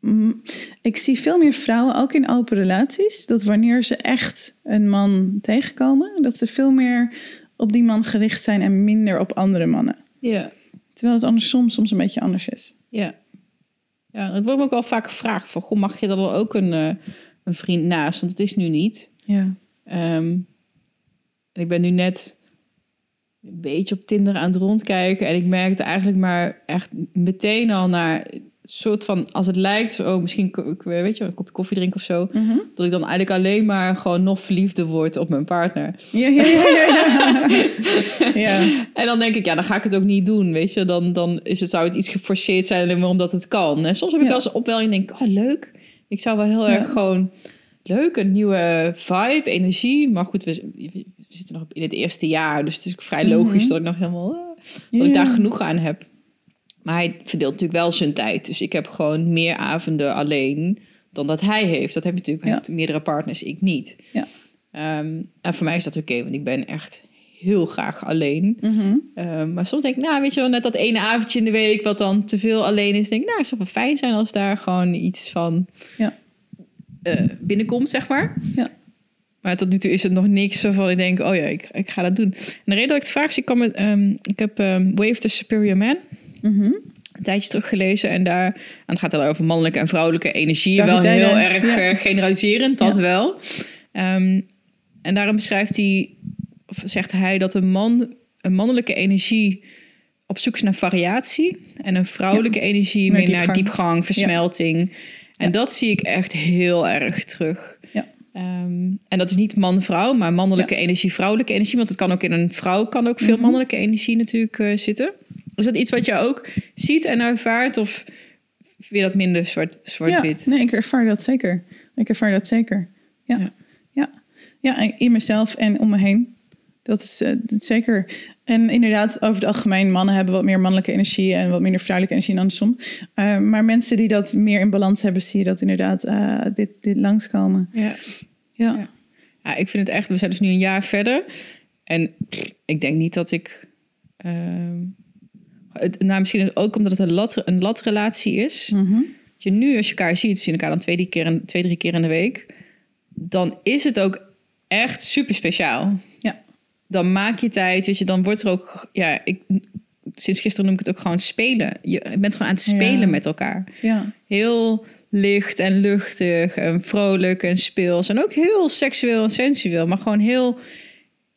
Mm, ik zie veel meer vrouwen, ook in open relaties, dat wanneer ze echt een man tegenkomen, dat ze veel meer op die man gericht zijn en minder op andere mannen. Ja. Terwijl het andersom soms een beetje anders is. Ja. Ja, het wordt me ook wel vaak gevraagd van, goh, mag je dan ook een, uh, een vriend naast? Want het is nu niet. Ja. Um, en ik ben nu net een beetje op Tinder aan het rondkijken. En ik merkte eigenlijk maar echt meteen al naar soort van, als het lijkt, oh, misschien ik, weet je, een kopje koffie drinken of zo, Mhm. dat ik dan eigenlijk alleen maar gewoon nog verliefder word op mijn partner. Ja, ja, ja, ja. ja. En dan denk ik, ja, dan ga ik het ook niet doen, weet je. Dan, dan is het, zou het iets geforceerd zijn alleen maar omdat het kan. En soms heb ik wel eens een opwelling en denk, oh, leuk. Ik zou wel heel erg gewoon leuk, een nieuwe vibe, energie. Maar goed, we, we zitten nog in het eerste jaar, dus het is vrij logisch Mhm. dat ik nog helemaal, eh, dat ik daar genoeg aan heb. Maar hij verdeelt natuurlijk wel zijn tijd. Dus ik heb gewoon meer avonden alleen dan dat hij heeft. Dat heb je natuurlijk Ja. meerdere partners, ik niet. Ja. Ehm, en voor mij is dat oké, want ik ben echt heel graag alleen. Mhm. Ehm, maar soms denk ik, nou, weet je wel, net dat ene avondje in de week wat dan te veel alleen is. Denk ik, nou, het zou wel fijn zijn als daar gewoon iets van Ja. eh, binnenkomt, zeg maar. Ja. Maar tot nu toe is het nog niks waarvan ik denk, oh ja, ik, ik ga dat doen. En de reden dat ik het vraag is, ik, met, ehm, ik heb ehm, Wave the Superior Man Mhm. een tijdje terug gelezen. En daar en het gaat over mannelijke en vrouwelijke energie. Wel heel erg ja. eh, generaliserend, dat Ja. wel. Ehm, en daarom beschrijft hij, of zegt hij dat een man, een mannelijke energie op zoek is naar variatie. En een vrouwelijke energie meer naar diepgang. versmelting. En dat zie ik echt heel erg terug. Ja. Ehm, en dat is niet man-vrouw, maar mannelijke energie, vrouwelijke energie. Want het kan ook in een vrouw, kan ook veel Mhm. mannelijke energie natuurlijk eh, zitten. Is dat iets wat je ook ziet en ervaart? Of vind je dat minder zwart- zwart-wit? Ja, nee, ik ervaar dat zeker. Ik ervaar dat zeker. Ja, Ja. ja. in mezelf en om me heen. Dat is, eh, dat is zeker. En inderdaad, over het algemeen, mannen hebben wat meer mannelijke energie en wat minder vrouwelijke energie en andersom. Eh, maar mensen die dat meer in balans hebben, zie je dat inderdaad eh, dit, dit langskomen. Ja. Ja. Ja. Ja, ik vind het echt, we zijn dus nu een jaar verder. En ik denk niet dat ik. ehm, nou, misschien ook omdat het een, lat, een latrelatie is. Mhm. Je nu, als je elkaar ziet, we zien elkaar dan twee, drie keer, in- twee, drie keer in de week. Dan is het ook echt super speciaal. Ja. Dan maak je tijd, weet je, dan wordt er ook. Ja, ik, sinds gisteren noem ik het ook gewoon spelen. Je bent gewoon aan het spelen Ja. met elkaar Ja. heel licht en luchtig en vrolijk en speels. En ook heel seksueel en sensueel. Maar gewoon heel...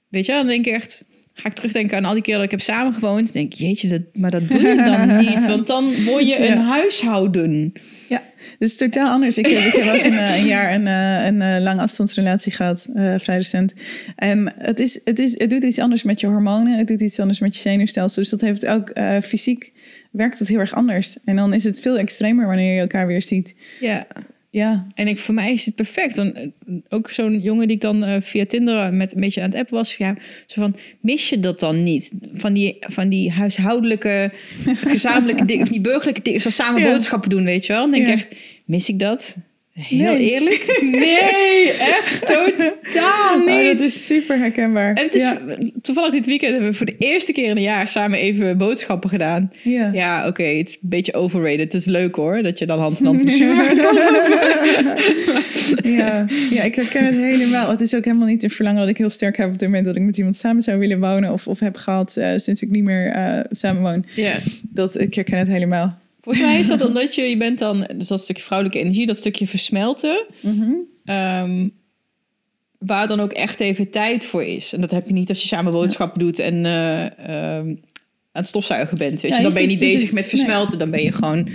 Weet je, dan denk ik echt... Ga ik terugdenken aan al die keer dat ik heb samengewoond. Denk ik, jeetje, dat, maar dat doe je dan niet. Want dan word je een Ja. huishouden. Ja, dat is totaal anders. Ik heb, ik heb ook een, eh, een jaar een, eh, een, een lange afstandsrelatie gehad, uh, vrij recent. En het, is, het, is, het doet iets anders met je hormonen, het doet iets anders met je zenuwstelsel. Dus dat heeft ook uh, fysiek werkt het heel erg anders. En dan is het veel extremer wanneer je elkaar weer ziet. Ja. Ja. En ik, voor mij is het perfect. Dan, eh, ook zo'n jongen die ik dan uh, via Tinder met een beetje aan het appen was. Ja, zo van, mis je dat dan niet? Van die, van die huishoudelijke, gezamenlijke dingen, of die burgerlijke dingen, zo samen ja. boodschappen doen, weet je wel? Dan denk ik echt, mis ik dat? Heel nee. eerlijk? Nee, echt totaal niet. Oh, dat is super herkenbaar. En het is, ja. toevallig dit weekend hebben we voor de eerste keer in een jaar samen even boodschappen gedaan. Ja, ja oké, okay, het is een beetje overrated. Het is leuk hoor, dat je dan hand in hand in de supermarkt kan lopen. ja. ja, ik herken het helemaal. Het is ook helemaal niet een verlangen dat ik heel sterk heb op het moment dat ik met iemand samen zou willen wonen. Of, of heb gehad uh, sinds ik niet meer uh, samen woon. Ja. Dat, ik herken het helemaal. Volgens mij is dat omdat je, je bent dan, dus dat stukje vrouwelijke energie, dat stukje versmelten. Mm -hmm. um, waar dan ook echt even tijd voor is. En dat heb je niet als je samen boodschappen ja. doet en uh, um, aan het stofzuigen bent. Weet je? Ja, dan ben je niet bezig zit, met versmelten, nee. dan ben je gewoon.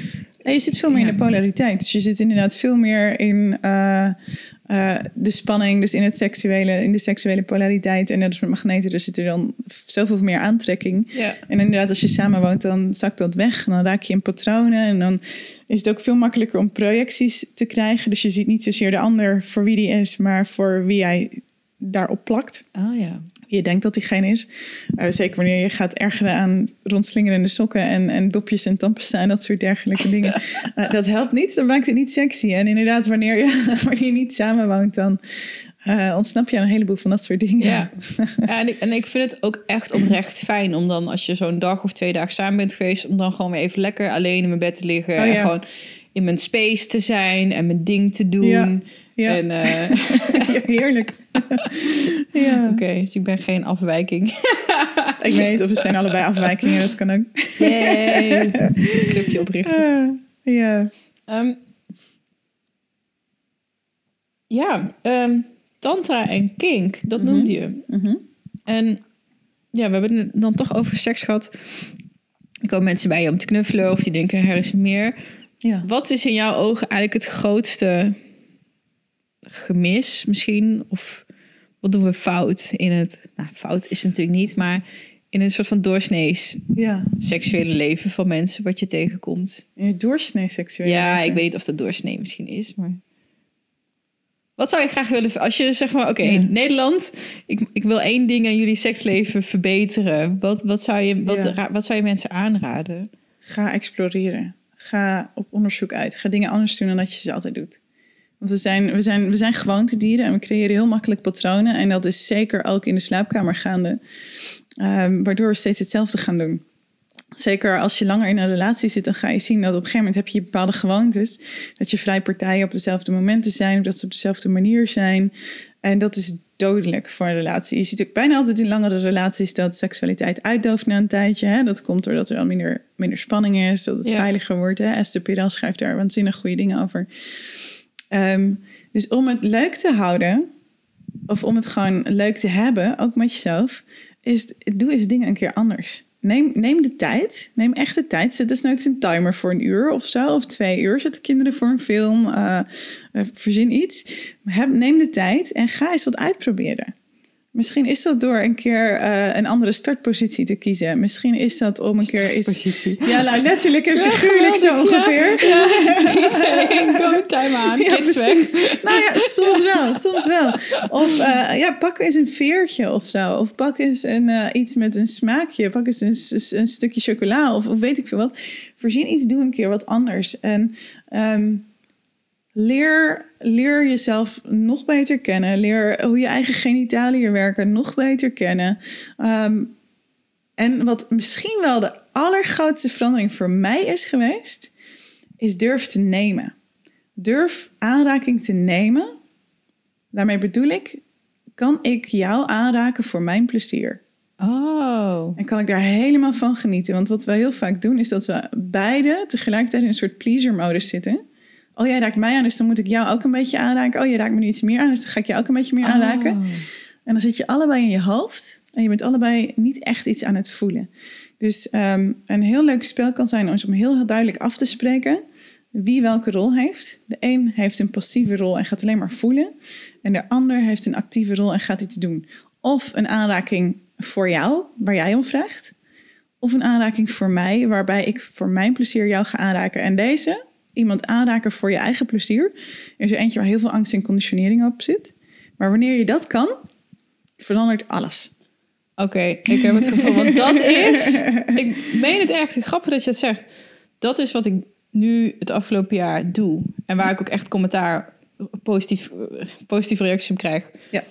Je zit veel meer in de polariteit. Dus je zit inderdaad veel meer in uh, uh, de spanning, dus in, het seksuele, in de seksuele polariteit. En net als met magneten, er zit er dan zoveel meer aantrekking. Ja. En inderdaad, als je samen woont, dan zakt dat weg. Dan raak je in patronen. En dan is het ook veel makkelijker om projecties te krijgen. Dus je ziet niet zozeer de ander voor wie die is, maar voor wie hij daarop plakt. Oh ja. Je denkt dat diegene is. Uh, zeker wanneer je gaat ergeren aan rondslingerende sokken en, en dopjes en tandpasta en dat soort dergelijke dingen. Uh, dat helpt niet, dan maakt het niet sexy. En inderdaad, wanneer je, wanneer je niet samenwoont, dan uh, ontsnap je aan een heleboel van dat soort dingen. Ja, ja en, ik, en ik vind het ook echt oprecht fijn om dan, als je zo'n dag of twee dagen samen bent geweest, om dan gewoon weer even lekker alleen in mijn bed te liggen. Oh, ja. En gewoon in mijn space te zijn en mijn ding te doen. Ja. Ja. En, uh... ja, heerlijk. ja. Oké, okay, dus ik ben geen afwijking. ik weet of we zijn allebei afwijkingen, dat kan ook. Yay, een clubje oprichten. Uh, ja. Um, ja, um, tantra en kink, dat Mhm. noemde je. Mm -hmm. En ja, we hebben het dan toch over seks gehad. Er komen mensen bij je om te knuffelen of die denken er is meer. Ja. Wat is in jouw ogen eigenlijk het grootste gemis misschien? Of wat doen we fout in het... Nou, fout is het natuurlijk niet, maar in een soort van doorsnees ja. seksuele leven van mensen wat je tegenkomt. In het doorsnee seksuele Ja, leven. ik weet niet of dat doorsnee misschien is, maar... Wat zou je graag willen... Als je zegt van, oké, Ja. Nederland... Ik, ik wil één ding aan jullie seksleven verbeteren. Wat, wat, zou, je, wat, Ja. wat zou je mensen aanraden? Ga exploreren. Ga op onderzoek uit. Ga dingen anders doen dan dat je ze altijd doet. Want we zijn, we zijn, we zijn gewoontedieren en we creëren heel makkelijk patronen. En dat is zeker ook in de slaapkamer gaande. Ehm, waardoor we steeds hetzelfde gaan doen. Zeker als je langer in een relatie zit, dan ga je zien dat op een gegeven moment heb je bepaalde gewoontes. Dat je vrij partijen op dezelfde momenten zijn, of dat ze op dezelfde manier zijn. En dat is dodelijk voor een relatie. Je ziet ook bijna altijd in langere relaties dat seksualiteit uitdooft na een tijdje. Hè? Dat komt doordat er dan minder, minder spanning is, dat het Ja. veiliger wordt. Hè? Esther Perel schrijft daar waanzinnig goede dingen over. Ehm, dus om het leuk te houden, of om het gewoon leuk te hebben, ook met jezelf, is doe eens dingen een keer anders. Neem, neem de tijd. Neem echt de tijd. Zet nooit een timer voor een uur of zo, of twee uur. Zet de kinderen voor een film. eh, eh, verzin iets. Neem de tijd en ga eens wat uitproberen. Misschien is dat door een keer eh, een andere startpositie te kiezen. Misschien is dat om een keer iets. Startpositie. Ja, nou, letterlijk en Ja, figuurlijk zo ja. ongeveer. Ja, Drie, go, time aan. Ja, precies. Nou ja, soms wel, soms wel. Of eh, ja, pak eens een veertje of zo. Of pak eens een, eh, iets met een smaakje. Pak eens een, een stukje chocola of, of weet ik veel wat. Voorzien iets, doe een keer wat anders. En ehm, leer, leer jezelf nog beter kennen. Leer hoe je eigen genitaliën werken nog beter kennen. Ehm, en wat misschien wel de allergrootste verandering voor mij is geweest, is durf te nemen. Durf aanraking te nemen. Daarmee bedoel ik, kan ik jou aanraken voor mijn plezier? Oh. En kan ik daar helemaal van genieten? Want wat we heel vaak doen, is dat we beide tegelijkertijd in een soort pleaser-modus zitten. Oh, jij raakt mij aan, dus dan moet ik jou ook een beetje aanraken. Oh, je raakt me nu iets meer aan, dus dan ga ik jou ook een beetje meer aanraken. Oh. En dan zit je allebei in je hoofd en je bent allebei niet echt iets aan het voelen. Dus ehm, een heel leuk spel kan zijn om heel duidelijk af te spreken. wie welke rol heeft. De een heeft een passieve rol en gaat alleen maar voelen. En de ander heeft een actieve rol en gaat iets doen. Of een aanraking voor jou, waar jij om vraagt. Of een aanraking voor mij, waarbij ik voor mijn plezier jou ga aanraken. En deze, iemand aanraken voor je eigen plezier, is er eentje waar heel veel angst en conditionering op zit. Maar wanneer je dat kan, verandert alles. Oké, ik heb het gevoel, want dat is... Ik meen het echt, grappig dat je het zegt. Dat is wat ik nu het afgelopen jaar doe. En waar ik ook echt commentaar, positief, positieve reacties op krijg. Ja.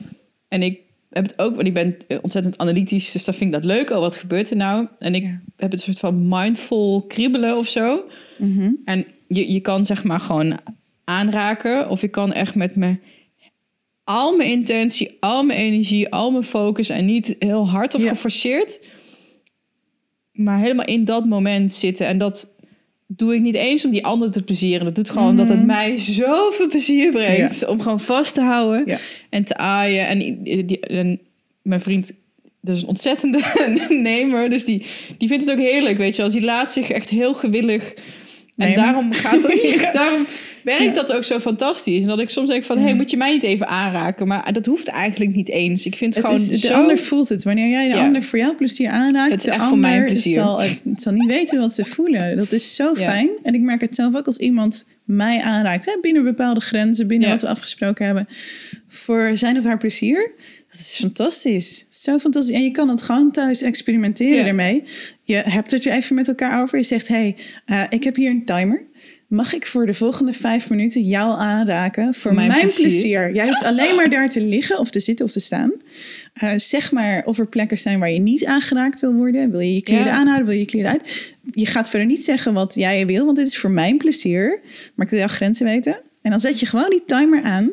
En ik heb het ook, want ik ben ontzettend analytisch, dus dan vind ik dat leuk. Oh, wat gebeurt er nou? En ik Ja. heb het een soort van mindful kriebelen of zo. Mhm. En je, je kan zeg maar gewoon aanraken. Of ik kan echt met me al mijn intentie, al mijn energie, al mijn focus en niet heel hard of Ja. geforceerd. Maar helemaal in dat moment zitten. En dat doe ik niet eens om die ander te plezieren. Dat doet gewoon dat het mij zoveel plezier brengt. Om gewoon vast te houden Ja. en te aaien. En, die, en mijn vriend, dat is een ontzettende nemer. Dus die, die vindt het ook heerlijk, weet je wel. Die laat zich echt heel gewillig... En daarom, gaat dat, Ja. daarom werkt Ja. dat ook zo fantastisch. En dat ik soms denk van, hé, hey, moet je mij niet even aanraken? Maar dat hoeft eigenlijk niet eens. Ik vind het, Het gewoon is, de zo... ander voelt het. Wanneer jij de Ja. ander voor jouw plezier aanraakt, Het is de echt voor ander mijn plezier. Zal, het, zal niet weten wat ze voelen. Dat is zo fijn. En ik merk het zelf ook als iemand mij aanraakt, hè, binnen bepaalde grenzen, binnen wat we afgesproken hebben, voor zijn of haar plezier. Dat is fantastisch. Zo fantastisch. En je kan het gewoon thuis experimenteren ermee. Je hebt het er even met elkaar over. Je zegt, hey, eh, ik heb hier een timer. Mag ik voor de volgende vijf minuten jou aanraken voor mijn mijn, plezier. plezier? Jij hoeft alleen maar daar te liggen of te zitten of te staan. Eh, zeg maar of er plekken zijn waar je niet aangeraakt wil worden. Wil je je kleren Ja. aanhouden? Wil je je kleren uit? Je gaat verder niet zeggen wat jij wil, want dit is voor mijn plezier. Maar ik wil jouw grenzen weten. En dan zet je gewoon die timer aan.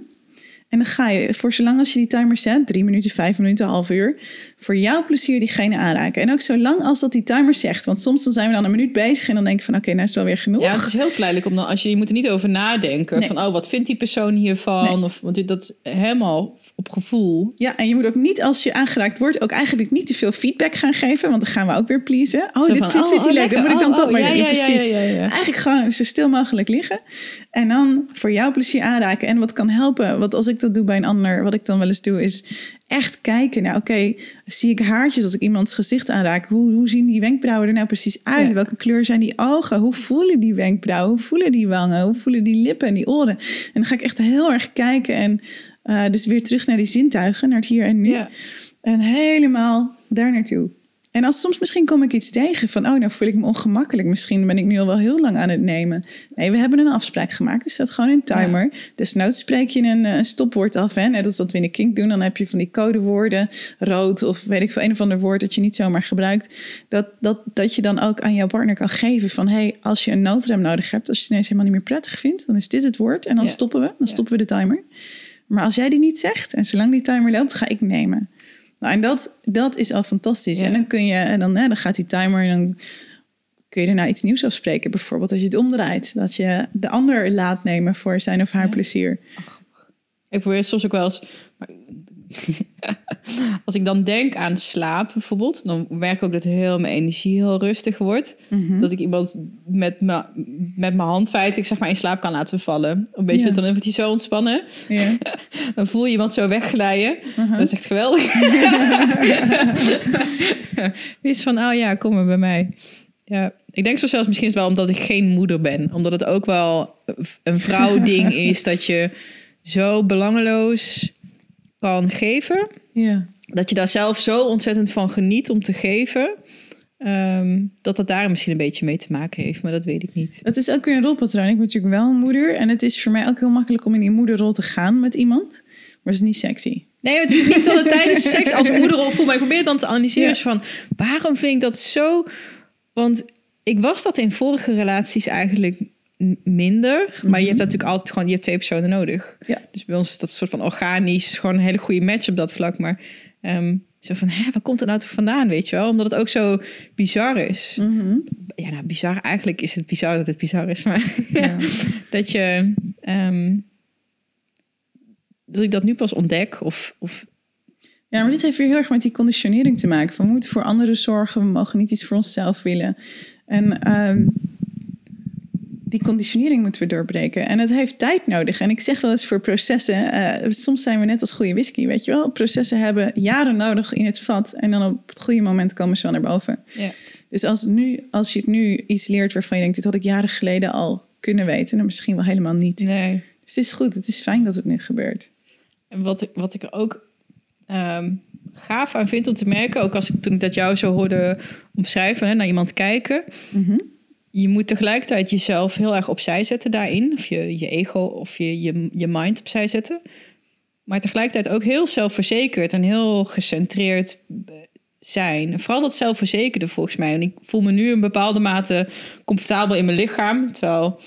En dan ga je, voor zolang als je die timer zet, drie minuten, vijf minuten, half uur, voor jouw plezier diegene aanraken. En ook zo lang als dat die timer zegt. Want soms dan zijn we dan een minuut bezig en dan denk je van, oké, nou is het wel weer genoeg. Ja, het is heel verleidelijk om dan, als je, je moet er niet over nadenken. Nee. Van, oh, wat vindt die persoon hiervan? Nee. Of, want dit, dat is helemaal op gevoel. Ja, en je moet ook niet als je aangeraakt wordt, ook eigenlijk niet te veel feedback gaan geven. Want dan gaan we ook weer pleasen. Oh, dit, van, dit oh, vindt hij oh, leuk. Dan moet ik dan Oh, dat oh, maar ja, precies. ja. Eigenlijk gewoon zo stil mogelijk liggen. En dan voor jouw plezier aanraken. En wat kan helpen, want als ik dat doe bij een ander, wat ik dan wel eens doe, is echt kijken. Nou, oké, zie ik haartjes als ik iemands gezicht aanraak? Hoe, hoe zien die wenkbrauwen er nou precies uit? Ja. Welke kleur zijn die ogen? Hoe voelen die wenkbrauwen? Hoe voelen die wangen? Hoe voelen die lippen en die oren? En dan ga ik echt heel erg kijken en eh, dus weer terug naar die zintuigen, naar het hier en nu. Ja. En helemaal daar naartoe. En als soms misschien kom ik iets tegen van, oh, nou voel ik me ongemakkelijk. Misschien ben ik nu al wel heel lang aan het nemen. Nee, we hebben een afspraak gemaakt. Er staat gewoon een timer. Desnoods spreek je een, eh, een stopwoord af. Hè? Net als dat we in de kink doen. Dan heb je van die codewoorden, rood of weet ik veel, een of ander woord dat je niet zomaar gebruikt. Dat, dat, dat je dan ook aan jouw partner kan geven van, hey, als je een noodrem nodig hebt, als je het ineens helemaal niet meer prettig vindt, dan is dit het woord. En dan Ja. stoppen we. Dan Ja. stoppen we de timer. Maar als jij die niet zegt en zolang die timer loopt, ga ik nemen. Nou, en dat, dat is al fantastisch. Ja. En dan kun je, en dan, hè, dan gaat die timer en dan kun je daarna iets nieuws afspreken. Bijvoorbeeld als je het omdraait. Dat je de ander laat nemen voor zijn of haar plezier. Ik probeer het soms ook wel eens... maar- Als ik dan denk aan slaap bijvoorbeeld... dan merk ik ook dat heel mijn energie heel rustig wordt. Mhm. Dat ik iemand met, me, met mijn hand feitelijk zeg maar, in slaap kan laten vallen. Een beetje, Ja. dan wordt hij zo ontspannen. Ja. Dan voel je iemand zo wegglijden. Uh-huh. Dat is echt geweldig. Is van, oh ja, kom maar bij mij. Ja, ik denk zo zelfs misschien is wel omdat ik geen moeder ben. Omdat het ook wel een vrouwding is dat je zo belangeloos kan geven. ja. Dat je daar zelf zo ontzettend van geniet om te geven. ehm, dat dat daar misschien een beetje mee te maken heeft. Maar dat weet ik niet. Het is ook weer een rolpatroon. Ik ben natuurlijk wel een moeder. En het is voor mij ook heel makkelijk om in die moederrol te gaan met iemand. Maar het is niet sexy. Nee, het is niet dat het tijdens seks als moederrol voel. Maar ik probeer dan te analyseren Ja. van... waarom vind ik dat zo... Want ik was dat in vorige relaties eigenlijk minder. Maar je hebt natuurlijk altijd gewoon... Je hebt twee personen nodig. Ja. Dus bij ons is dat een soort van organisch... gewoon een hele goede match op dat vlak. Maar ehm, zo van... Hè, waar komt het nou vandaan, weet je wel? Omdat het ook zo bizar is. Ja, nou, bizar. Eigenlijk is het bizar dat het bizar is. Maar Ja. dat je... ehm, dat ik dat nu pas ontdek of, of Ja, maar dit heeft weer heel erg met die conditionering te maken. We moeten voor anderen zorgen, we mogen niet iets voor onszelf willen. En ehm, die conditionering moeten we doorbreken. En het heeft tijd nodig. En ik zeg wel eens voor processen, eh, soms zijn we net als goede whisky, weet je wel. Processen hebben jaren nodig in het vat. En dan op het goede moment komen ze wel naar boven. Ja. Dus als, nu, als je het nu iets leert waarvan je denkt, dit had ik jaren geleden al kunnen weten. Dan misschien wel helemaal niet. Nee. Dus het is goed, het is fijn dat het nu gebeurt. En wat ik, wat ik er ook ehm, gaaf aan vind om te merken, ook als ik toen ik dat jou zo hoorde omschrijven, hè, naar iemand kijken. Je moet tegelijkertijd jezelf heel erg opzij zetten daarin. Of je, je ego of je, je, je mind opzij zetten. Maar tegelijkertijd ook heel zelfverzekerd en heel gecentreerd zijn. Vooral dat zelfverzekerde volgens mij. En ik voel me nu in bepaalde mate comfortabel in mijn lichaam. Terwijl,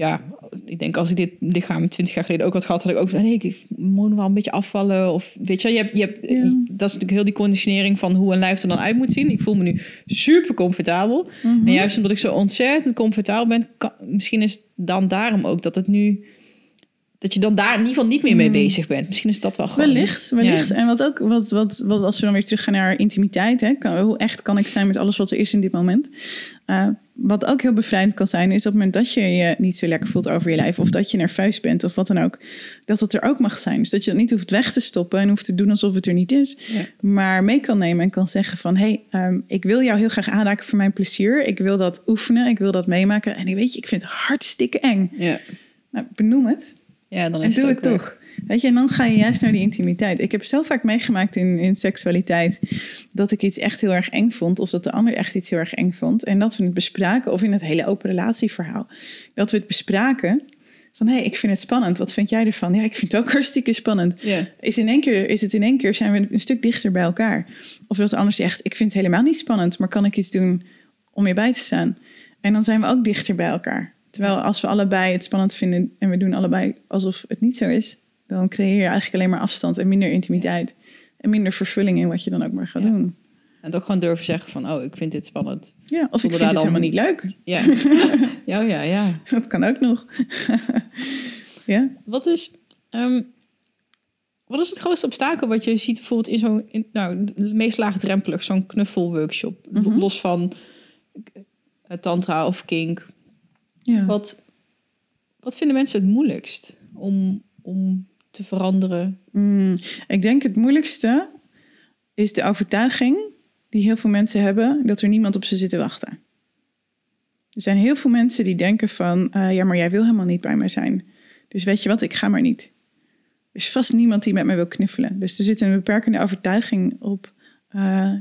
ja, ik denk als ik dit lichaam 20 jaar geleden ook had gehad, had ik ook van nee, ik moet wel een beetje afvallen. Of weet je, je hebt, je hebt, Ja. dat is natuurlijk heel die conditionering van hoe een lijf er dan uit moet zien. Ik voel me nu super comfortabel. En juist omdat ik zo ontzettend comfortabel ben, kan, misschien is het dan daarom ook dat het nu. Dat je dan daar in ieder geval niet meer mee bezig bent. Misschien is dat wel gewoon. Wellicht, wellicht. Ja. En wat ook, wat, wat, wat, als we dan weer teruggaan naar intimiteit, hè, kan, hoe echt kan ik zijn met alles wat er is in dit moment? Uh, wat ook heel bevrijdend kan zijn, is op het moment dat je je niet zo lekker voelt over je lijf, of dat je nerveus bent, of wat dan ook, dat het er ook mag zijn. Dus dat je dat niet hoeft weg te stoppen en hoeft te doen alsof het er niet is, Ja. maar mee kan nemen en kan zeggen van, hé, hey, um, ik wil jou heel graag aanraken voor mijn plezier, ik wil dat oefenen, ik wil dat meemaken, en weet je, ik vind het hartstikke eng. Ja, Nou, benoem het. Ja dan is En doe het, toch. Weet je, en dan ga je juist naar die intimiteit. Ik heb zo vaak meegemaakt in, in seksualiteit dat ik iets echt heel erg eng vond, of dat de ander echt iets heel erg eng vond. En dat we het bespraken, of in het hele open relatieverhaal, dat we het bespraken. Van hé, hey, ik vind het spannend. Wat vind jij ervan? Ja, ik vind het ook hartstikke spannend. Is, in één keer, is het in één keer zijn we een stuk dichter bij elkaar? Of dat de ander zegt, ik vind het helemaal niet spannend, maar kan ik iets doen om je bij te staan? En dan zijn we ook dichter bij elkaar. Terwijl als we allebei het spannend vinden en we doen allebei alsof het niet zo is, dan creëer je eigenlijk alleen maar afstand en minder intimiteit. En minder vervulling in wat je dan ook maar gaat Ja. doen. En ook gewoon durven zeggen van, oh, ik vind dit spannend. Ja, of ik vind het helemaal niet leuk. Ja, ja, ja, ja. Dat kan ook nog. ja. Wat is, ehm, wat is het grootste obstakel wat je ziet bijvoorbeeld in zo'n, nou, meest laagdrempelig, zo'n knuffelworkshop, Mhm. los van tantra of kink. Ja. Wat, wat vinden mensen het moeilijkst om, om te veranderen? Mm, ik denk het moeilijkste is de overtuiging die heel veel mensen hebben dat er niemand op ze zit te wachten. Er zijn heel veel mensen die denken van, eh, ja, maar jij wil helemaal niet bij mij zijn. Dus weet je wat, ik ga maar niet. Er is vast niemand die met mij wil knuffelen. Dus er zit een beperkende overtuiging op eh,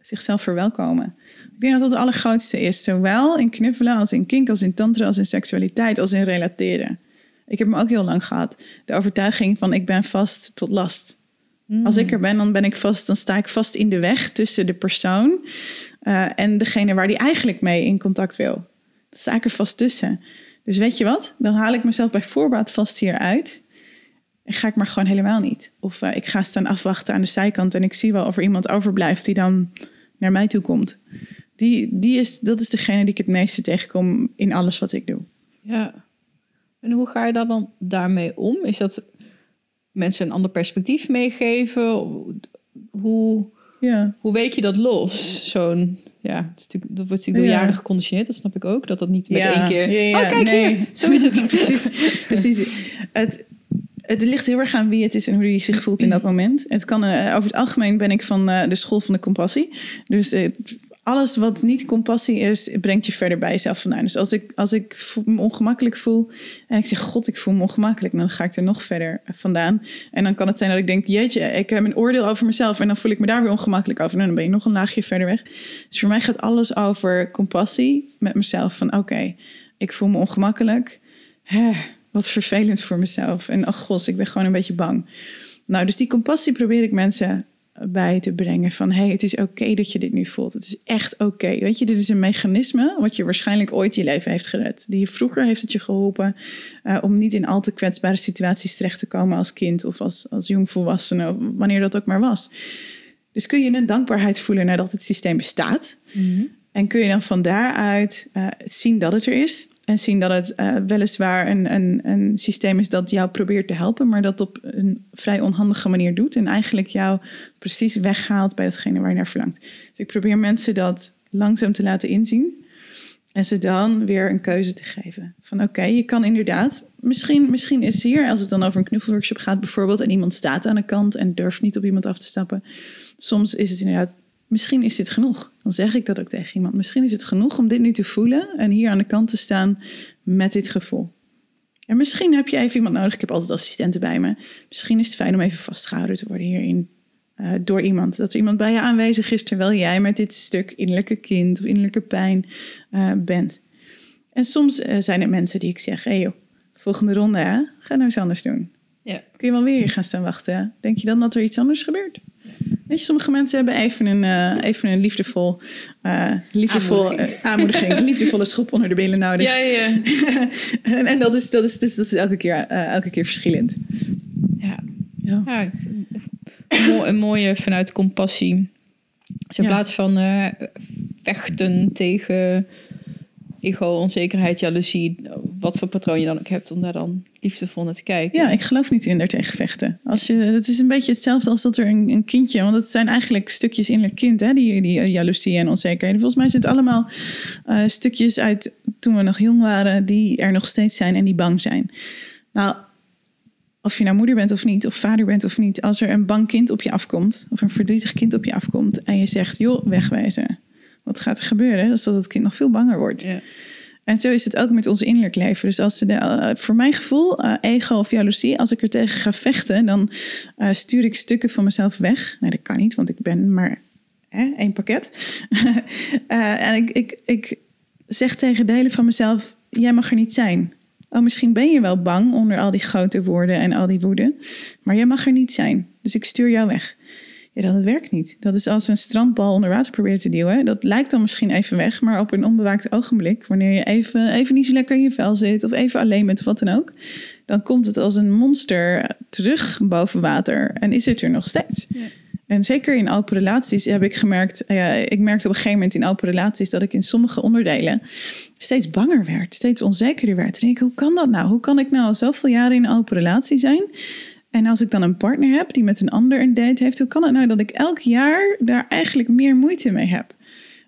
zichzelf verwelkomen. Ik denk dat dat het allergrootste is. Zowel in knuffelen als in kink, als in tantra, als in seksualiteit, als in relateren. Ik heb hem ook heel lang gehad. De overtuiging van ik ben vast tot last. Als ik er ben, dan ben ik vast, dan sta ik vast in de weg tussen de persoon eh, en degene waar die eigenlijk mee in contact wil. Dan sta ik er vast tussen. Dus weet je wat? Dan haal ik mezelf bij voorbaat vast hieruit. Ga ik maar gewoon helemaal niet. Of eh, ik ga staan afwachten aan de zijkant en ik zie wel of er iemand overblijft die dan naar mij toe komt. Die, die is, dat is degene die ik het meeste tegenkom in alles wat ik doe. Ja. En hoe ga je daar dan daarmee om? Is dat mensen een ander perspectief meegeven? Hoe, Ja. hoe weet je dat los? Zo'n, ja, het is natuurlijk, dat wordt natuurlijk door Ja. jaren geconditioneerd, dat snap ik ook. Dat dat niet met Ja, één keer. ja, oh, kijk nee. hier, zo is het. precies, precies. Het, het ligt heel erg aan wie het is en hoe je zich voelt in dat moment. Het kan, eh, over het algemeen ben ik van eh, de school van de compassie. Dus eh, alles wat niet compassie is, brengt je verder bij jezelf vandaan. Dus als ik, als ik me ongemakkelijk voel en ik zeg, god, ik voel me ongemakkelijk, dan ga ik er nog verder vandaan. En dan kan het zijn dat ik denk, jeetje, ik heb een oordeel over mezelf en dan voel ik me daar weer ongemakkelijk over. En dan ben je nog een laagje verder weg. Dus voor mij gaat alles over compassie met mezelf. Van oké, ik voel me ongemakkelijk. Hè, wat vervelend voor mezelf. En ach gos, ik ben gewoon een beetje bang. Nou, dus die compassie probeer ik mensen bij te brengen. Van hey, het is oké dat je dit nu voelt. Het is echt oké. Weet je, dit is een mechanisme wat je waarschijnlijk ooit je leven heeft gered. Die vroeger heeft het je geholpen eh, om niet in al te kwetsbare situaties terecht te komen als kind of als, als jongvolwassene, wanneer dat ook maar was. Dus kun je een dankbaarheid voelen nadat het systeem bestaat. En kun je dan van daaruit eh, zien dat het er is. En zien dat het eh, weliswaar een, een, een systeem is dat jou probeert te helpen, maar dat op een vrij onhandige manier doet. En eigenlijk jou precies weghaalt bij datgene waar je naar verlangt. Dus ik probeer mensen dat langzaam te laten inzien. En ze dan weer een keuze te geven. Van oké, je kan inderdaad, misschien, misschien is hier, als het dan over een knuffelworkshop gaat bijvoorbeeld, en iemand staat aan de kant en durft niet op iemand af te stappen. Soms is het inderdaad, misschien is dit genoeg. Dan zeg ik dat ook tegen iemand. Misschien is het genoeg om dit nu te voelen en hier aan de kant te staan met dit gevoel. En misschien heb je even iemand nodig. Ik heb altijd assistenten bij me. Misschien is het fijn om even vastgehouden te worden hierin. Uh, door iemand. Dat er iemand bij je aanwezig is terwijl jij met dit stuk innerlijke kind of innerlijke pijn uh, bent. En soms uh, zijn er mensen die ik zeg: hé hey joh, volgende ronde, hè? ga nou eens anders doen. Ja. Kun je wel weer gaan staan wachten? Denk je dan dat er iets anders gebeurt? Weet je, sommige mensen hebben even een, uh, even een liefdevol, uh, liefdevol aanmoediging, uh, aanmoediging een liefdevolle schop onder de billen nodig. Ja, ja. en, en dat is, dat is, dus, dat is elke, keer, elke keer verschillend. Ja, ja. ja een mooie vanuit compassie. Dus in ja. plaats van vechten tegen ego, onzekerheid, jaloezie, wat voor patroon je dan ook hebt, om daar dan liefdevol naar te kijken. Ja, ik geloof niet in daar tegen vechten. Als je, het is een beetje hetzelfde als dat er een, een kindje, want het zijn eigenlijk stukjes in het kind, hè, die, die jaloezie en onzekerheden. Volgens mij zijn het allemaal uh, stukjes uit toen we nog jong waren, die er nog steeds zijn en die bang zijn. Nou, of je nou moeder bent of niet, of vader bent of niet, als er een bang kind op je afkomt, of een verdrietig kind op je afkomt, en je zegt, joh, wegwijzen wat gaat er gebeuren? Dat is dat het kind nog veel banger wordt. Ja. En zo is het ook met ons innerlijk leven. Dus als ze de, uh, voor mijn gevoel, uh, ego of jaloezie, als ik er tegen ga vechten, dan uh, stuur ik stukken van mezelf weg. Nee, dat kan niet, want ik ben maar hè, één pakket. en ik, ik, ik zeg tegen delen van mezelf: jij mag er niet zijn. Oh, misschien ben je wel bang onder al die grote woorden en al die woede, maar jij mag er niet zijn. Dus ik stuur jou weg. Ja, dat werkt niet. Dat is als een strandbal onder water proberen te duwen. Dat lijkt dan misschien even weg, maar op een onbewaakt ogenblik, wanneer je even, even niet zo lekker in je vel zit of even alleen bent of wat dan ook, dan komt het als een monster terug boven water en is het er nog steeds. Ja. En zeker in open relaties heb ik gemerkt, ja, ik merkte op een gegeven moment in open relaties dat ik in sommige onderdelen steeds banger werd, steeds onzekerder werd. En ik, hoe kan dat nou? Hoe kan ik nou al zoveel jaren in een open relatie zijn? En als ik dan een partner heb die met een ander een date heeft, hoe kan het nou dat ik elk jaar daar eigenlijk meer moeite mee heb?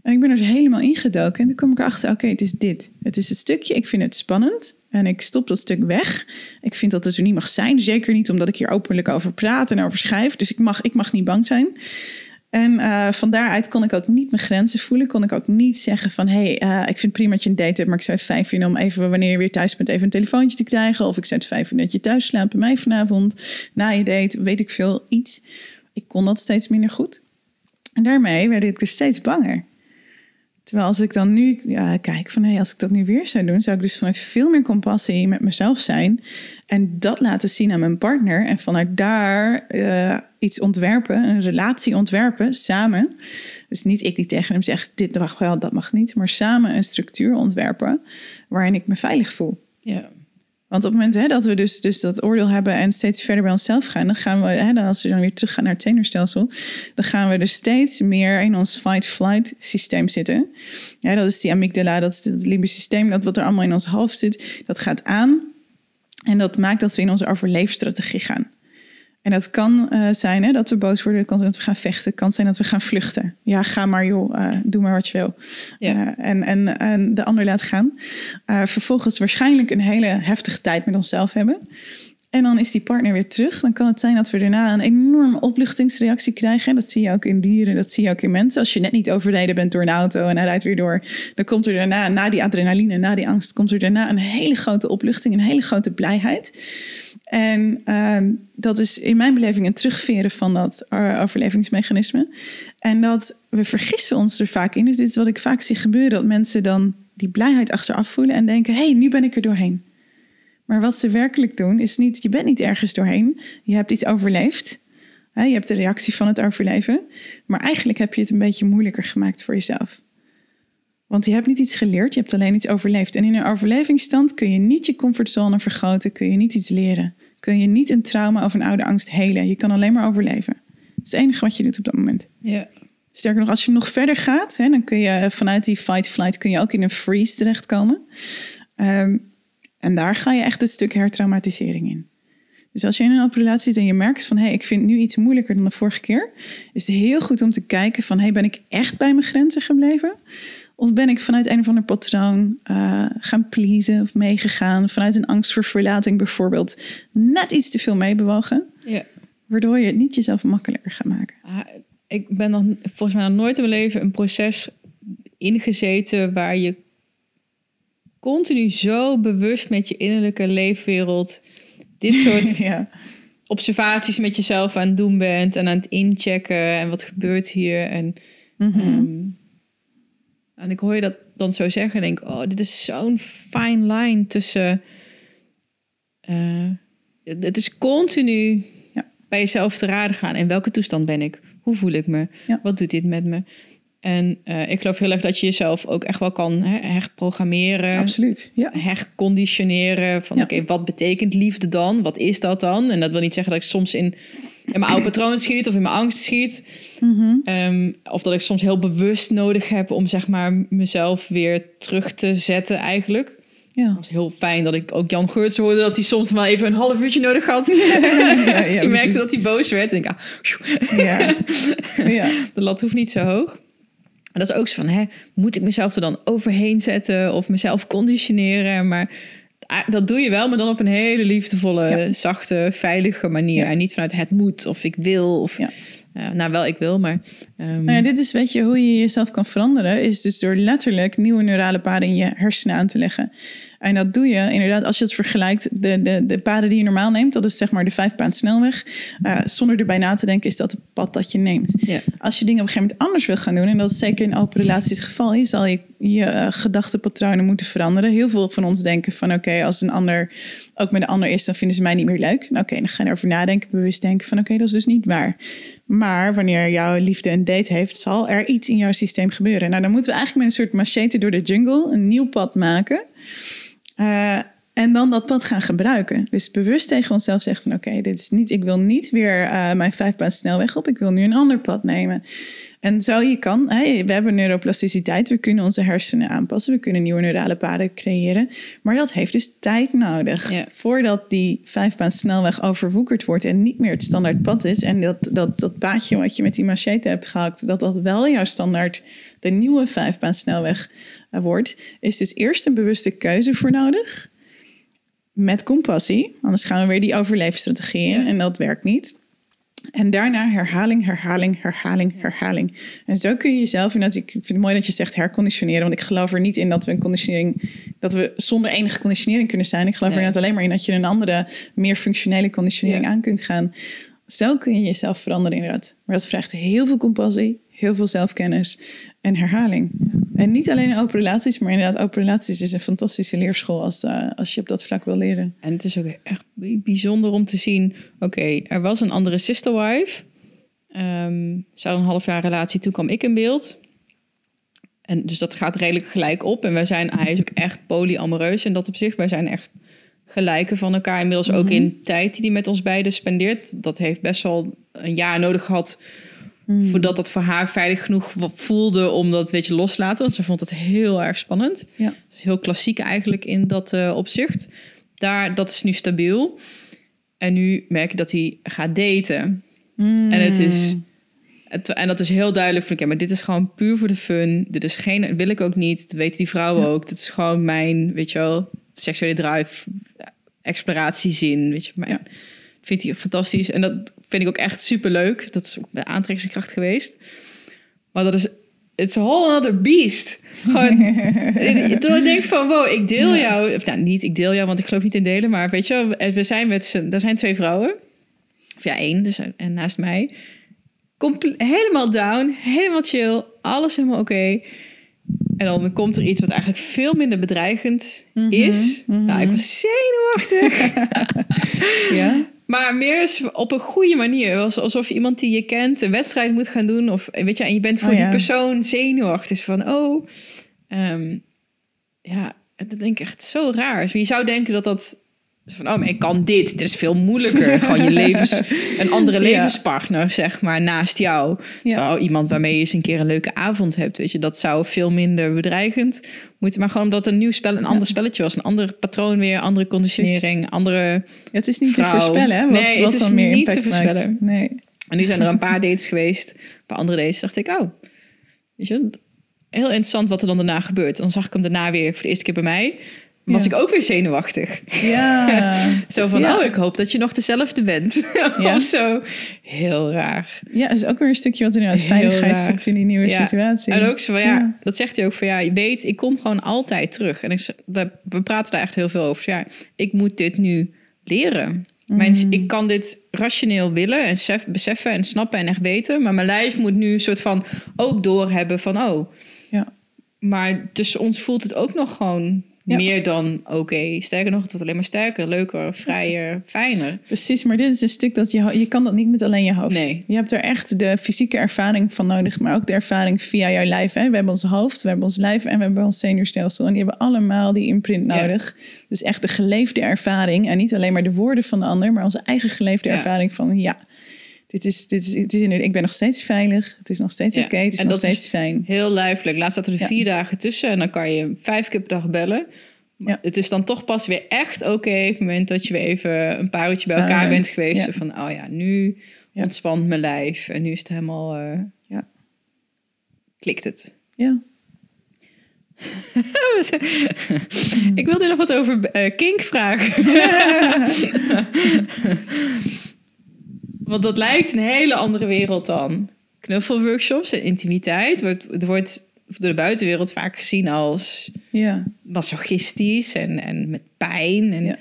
En ik ben er dus helemaal ingedoken en toen kom ik erachter, oké, het is dit. Het is het stukje, ik vind het spannend en ik stop dat stuk weg. Ik vind dat het er niet mag zijn, zeker niet omdat ik hier openlijk over praat en over schrijf. Dus ik mag, ik mag niet bang zijn. En uh, van daaruit kon ik ook niet mijn grenzen voelen. Kon ik ook niet zeggen van... hé, hey, uh, ik vind prima dat je een date hebt... maar ik zou het fijn vinden om even wanneer je weer thuis bent... even een telefoontje te krijgen. Of ik zou het fijn vinden dat je thuis slaapt bij mij vanavond. Na je date, weet ik veel, iets. Ik kon dat steeds minder goed. En daarmee werd ik dus steeds banger. Terwijl als ik dan nu kijk van hey, als ik dat nu weer zou doen, zou ik dus vanuit veel meer compassie met mezelf zijn en dat laten zien aan mijn partner en vanuit daar uh, iets ontwerpen, een relatie ontwerpen samen. Dus niet ik die tegen hem zeg dit mag wel, dat mag niet, maar samen een structuur ontwerpen waarin ik me veilig voel. Ja. Want op het moment dat we dus, dus dat oordeel hebben en steeds verder bij onszelf gaan, dan gaan we, hè, dan als we dan weer terug gaan naar het zenuwstelsel, dan gaan we dus steeds meer in ons fight-flight systeem zitten. Ja, dat is die amygdala, dat is het limbische systeem, dat wat er allemaal in ons hoofd zit, dat gaat aan. En dat maakt dat we in onze overleefstrategie gaan. En dat kan uh, zijn hè, dat we boos worden, het kan zijn dat we gaan vechten, het kan zijn dat we gaan vluchten. Ja, ga maar joh, uh, doe maar wat je wil. Ja. Uh, en, en, en de ander laat gaan. vervolgens waarschijnlijk een hele heftige tijd met onszelf hebben. En dan is die partner weer terug. Dan kan het zijn dat we daarna een enorme opluchtingsreactie krijgen. Dat zie je ook in dieren, dat zie je ook in mensen. Als je net niet overreden bent door een auto en hij rijdt weer door, dan komt er daarna, na die adrenaline, na die angst, komt er daarna een hele grote opluchting, een hele grote blijheid. En uh, dat is in mijn beleving een terugveren van dat overlevingsmechanisme. En dat we vergissen ons er vaak in. Dus dit is wat ik vaak zie gebeuren: dat mensen dan die blijheid achteraf voelen en denken: hé, hey, nu ben ik er doorheen. Maar wat ze werkelijk doen, is niet: je bent niet ergens doorheen. Je hebt iets overleefd. Je hebt de reactie van het overleven. Maar eigenlijk heb je het een beetje moeilijker gemaakt voor jezelf. Want je hebt niet iets geleerd, je hebt alleen iets overleefd. En in een overlevingsstand kun je niet je comfortzone vergroten, kun je niet iets leren. Kun je niet een trauma of een oude angst helen. Je kan alleen maar overleven. Dat is het enige wat je doet op dat moment. Ja. Sterker nog, als je nog verder gaat, hè, dan kun je vanuit die fight-flight kun je ook in een freeze terechtkomen. Um, en daar ga je echt het stuk hertraumatisering in. Dus als je in een open relatie zit en je merkt van... hé, hey, ik vind nu iets moeilijker dan de vorige keer... is het heel goed om te kijken van... hé, hey, ben ik echt bij mijn grenzen gebleven? Of ben ik vanuit een of ander patroon uh, gaan pleasen of meegegaan? Vanuit een angst voor verlating bijvoorbeeld... net iets te veel meebewogen? Ja. Waardoor je het niet jezelf makkelijker gaat maken. Ah, ik ben nog volgens mij nog nooit in mijn leven een proces ingezeten... waar je continu zo bewust met je innerlijke leefwereld dit soort ja. observaties met jezelf aan het doen bent en aan het inchecken en wat gebeurt hier. En, Mhm. ehm, en ik hoor je dat dan zo zeggen en denk, oh, dit is zo'n fine line tussen. eh, het is continu Ja. bij jezelf te raden gaan. In welke toestand ben ik? Hoe voel ik me? Ja. Wat doet dit met me? En eh, ik geloof heel erg dat je jezelf ook echt wel kan hè, herprogrammeren Absoluut, ja. herconditioneren. Van Ja. oké, wat betekent liefde dan? Wat is dat dan? En dat wil niet zeggen dat ik soms in, in mijn oude patroon schiet of in mijn angst schiet. Mhm. Ehm, of dat ik soms heel bewust nodig heb om zeg maar mezelf weer terug te zetten eigenlijk. Ja. Het was heel fijn dat ik ook Jan Geurts hoorde dat hij soms maar even een half uurtje nodig had. ja, Als hij merkte dat hij boos werd. En ik, ah, Ja. ja. de lat hoeft niet zo hoog. En dat is ook zo van, hè, moet ik mezelf er dan overheen zetten of mezelf conditioneren? Maar dat doe je wel, maar dan op een hele liefdevolle, Ja. zachte, veilige manier. Ja. En niet vanuit het moet of ik wil. Of, Ja. eh, nou, wel ik wil, maar... ehm, Nou ja, dit is, weet je, hoe je jezelf kan veranderen, is dus door letterlijk nieuwe neurale paden in je hersenen aan te leggen. En dat doe je inderdaad als je het vergelijkt. De, de, de paden die je normaal neemt, dat is zeg maar de vijfbaan snelweg. Uh, zonder erbij na te denken, is dat het pad dat je neemt. Als je dingen op een gegeven moment anders wil gaan doen, en dat is zeker in open relaties het geval, is, zal je je uh, gedachtepatronen moeten veranderen. Heel veel van ons denken van oké, als een ander ook met een ander is, dan vinden ze mij niet meer leuk. Nou, oké, dan ga je erover nadenken, bewust denken van oké, dat is dus niet waar. Maar wanneer jouw liefde een date heeft, zal er iets in jouw systeem gebeuren. Nou, dan moeten we eigenlijk met een soort machete door de jungle een nieuw pad maken. Uh, en dan dat pad gaan gebruiken. Dus bewust tegen onszelf zeggen van oké, dit is niet, ik wil niet weer uh, mijn vijfbaan snelweg op. Ik wil nu een ander pad nemen. En zo je kan, hey, we hebben neuroplasticiteit, we kunnen onze hersenen aanpassen, we kunnen nieuwe neurale paden creëren. Maar dat heeft dus tijd nodig. Ja. Voordat die vijfbaan snelweg overwoekerd wordt en niet meer het standaard pad is. En dat, dat, dat paadje wat je met die machete hebt gehakt, dat dat wel jouw standaard, de nieuwe vijfbaan snelweg wordt. Is dus eerst een bewuste keuze voor nodig met compassie. Anders gaan we weer die overleefstrategieën ja. en dat werkt niet. En daarna herhaling, herhaling, herhaling, herhaling. En zo kun je jezelf, en dat, ik vind het mooi dat je zegt herconditioneren, want ik geloof er niet in dat we een conditionering, dat we zonder enige conditionering kunnen zijn. Ik geloof nee. er net alleen maar in dat je een andere, meer functionele conditionering ja. aan kunt gaan. Zo kun je jezelf veranderen inderdaad. Maar dat vraagt heel veel compassie, heel veel zelfkennis en herhaling. En niet alleen in open relaties, maar inderdaad, open relaties is een fantastische leerschool als, uh, als je op dat vlak wil leren. En het is ook echt bijzonder om te zien. Oké, okay, er was een andere sisterwife. Um, ze had een half jaar relatie, toen kwam ik in beeld. En dus dat gaat redelijk gelijk op. En wij zijn, hij is ook echt polyamoreus in dat opzicht. Wij zijn echt gelijken van elkaar. Inmiddels mm -hmm. ook in tijd die hij met ons beiden spendeert. Dat heeft best wel een jaar nodig gehad Mm. Voordat dat voor haar veilig genoeg voelde om dat een beetje los te laten. Want ze vond het heel erg spannend. Ja. Het is heel klassiek eigenlijk in dat uh, opzicht. Daar, dat is nu stabiel. En nu merk je dat hij gaat daten. Mm. En het is... Het, en dat is heel duidelijk van, oké, maar dit is gewoon puur voor de fun. Dit is geen, wil ik ook niet. Dat weten die vrouwen ja. ook. Dit is gewoon mijn, weet je wel, seksuele drive, exploratiezin. Weet je, mijn, ja. vindt hij fantastisch. En dat vind ik ook echt super leuk. Dat is ook de aantrekkingskracht geweest. Maar dat is, it's a whole other beast. Gewoon, toen ik denk van, wow, ik deel jou. Of nou, niet ik deel jou, want ik geloof niet in delen. Maar weet je wel, we zijn met z'n, er zijn twee vrouwen. Of ja, één, dus, en naast mij. Comple helemaal down, helemaal chill, alles helemaal oké. Okay. En dan komt er iets wat eigenlijk veel minder bedreigend mm -hmm, is. Mm -hmm. Nou, ik was zenuwachtig. ja. Maar meer op een goede manier. Alsof je iemand die je kent een wedstrijd moet gaan doen. Of weet je, en je bent voor oh, ja. die persoon zenuwachtig. Van oh, um, ja, dat denk ik echt zo raar. Je zou denken dat dat Zo van, oh, maar ik kan dit. Dit is veel moeilijker. Gewoon je levens, een andere levenspartner, zeg maar, naast jou. Ja. Terwijl iemand waarmee je eens een keer een leuke avond hebt, weet je, dat zou veel minder bedreigend moeten. Maar gewoon omdat een nieuw spel een ander spelletje was. Een ander patroon weer, andere conditionering, andere... Het is niet Vrouw. te voorspellen, hè? Wat, Nee, wat het is dan meer niet te maakt. voorspellen. Nee. En nu zijn er een paar dates geweest. Een paar andere dates dacht ik, oh, weet je, heel interessant wat er dan daarna gebeurt. Dan zag ik hem daarna weer voor de eerste keer bij mij. Was ik ook weer zenuwachtig. Ja. Zo van, oh, ik hoop dat je nog dezelfde bent. Ja. of zo. Heel raar. ja, dat is ook weer een stukje wat inderdaad veiligheid zoekt in die nieuwe situatie. En ook zo van, ja, dat zegt hij ook van, ja, je weet, ik kom gewoon altijd terug. En ik, we, we praten daar echt heel veel over. Ja, ik moet dit nu leren. Mijn, Mm. ik kan dit rationeel willen en sef- beseffen en snappen en echt weten. Maar mijn lijf moet nu een soort van ook doorhebben van, oh, Ja. maar tussen ons voelt het ook nog gewoon Ja. meer dan oké. Sterker nog, het wordt alleen maar sterker, leuker, vrijer, fijner. Precies, maar dit is een stuk dat je, je kan dat niet met alleen je hoofd. Nee. Je hebt er echt de fysieke ervaring van nodig, maar ook de ervaring via jouw lijf. Hè? We hebben ons hoofd, we hebben ons lijf en we hebben ons zenuwstelsel. En die hebben allemaal die imprint Ja. nodig. Dus echt de geleefde ervaring en niet alleen maar de woorden van de ander, maar onze eigen geleefde Ja. ervaring van ja. Dit is, dit is, het is ik ben nog steeds veilig. Het is nog steeds Ja. oké. het is En nog dat is- steeds fijn. Heel lijfelijk. Laatst zaten er Ja. vier dagen tussen en dan kan je vijf keer per dag bellen. Maar Ja. Het is dan toch pas weer echt oké op het moment dat je weer even een paar uurtjes bij elkaar bent bent, geweest. ja. Van, oh ja, nu Ja. ontspant mijn lijf en nu is het helemaal, eh, Ja. klikt het. Ja. Ik wilde nog wat over eh, kink vragen. Want dat lijkt een hele andere wereld dan. Knuffelworkshops en intimiteit. Wordt, er wordt door de buitenwereld vaak gezien als Ja. masochistisch en, en met pijn. En Ja.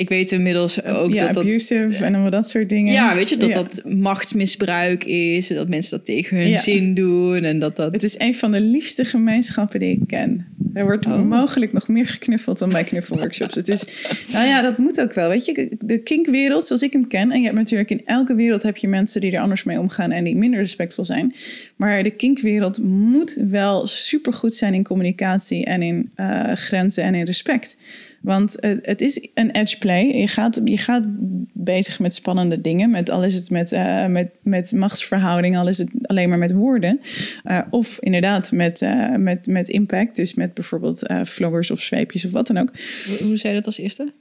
Ik weet inmiddels ook ja, dat dat... abusive en allemaal dat soort dingen. Ja, weet je, dat Ja. dat machtsmisbruik is. En dat mensen dat tegen hun Ja. zin doen. En dat dat... Het is een van de liefste gemeenschappen die ik ken. Er wordt Oh. mogelijk nog meer geknuffeld dan bij knuffelworkshops. Het is, nou ja, dat moet ook wel. Weet je, de kinkwereld zoals ik hem ken. En je hebt natuurlijk in elke wereld heb je mensen die er anders mee omgaan en die minder respectvol zijn. Maar de kinkwereld moet wel supergoed zijn in communicatie en in eh, grenzen en in respect. Want eh, het is een edge play. Je gaat, je gaat bezig met spannende dingen. Met, al is het met, eh, met, met machtsverhoudingen, al is het alleen maar met woorden. Eh, of inderdaad met, met, met impact. Dus met bijvoorbeeld vloggers of zweepjes of wat dan ook. Hoe, zei je dat als eerste?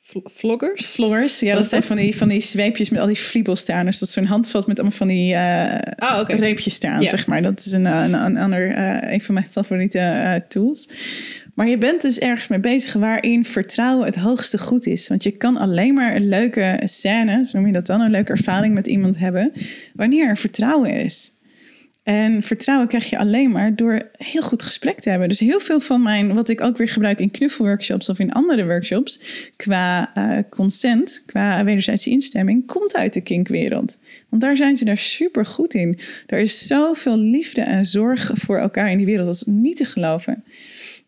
Vl- Vloggers? Vloggers, ja, dat zijn van die, van die zweepjes met al die friebels staan. Dus dat is zo'n handvat met allemaal van die Ah, oké. reepjes staan, zeg maar. Dat is een, een, een ander, een van mijn favoriete tools. Maar je bent dus ergens mee bezig waarin vertrouwen het hoogste goed is. Want je kan alleen maar een leuke scène, zo noem je dat dan, een leuke ervaring met iemand hebben, wanneer er vertrouwen is. En vertrouwen krijg je alleen maar door heel goed gesprek te hebben. Dus heel veel van mijn, wat ik ook weer gebruik in knuffelworkshops of in andere workshops, qua eh, consent, qua wederzijdse instemming, komt uit de kinkwereld. Want daar zijn ze daar super goed in. Er is zoveel liefde en zorg voor elkaar in die wereld. Dat is niet te geloven.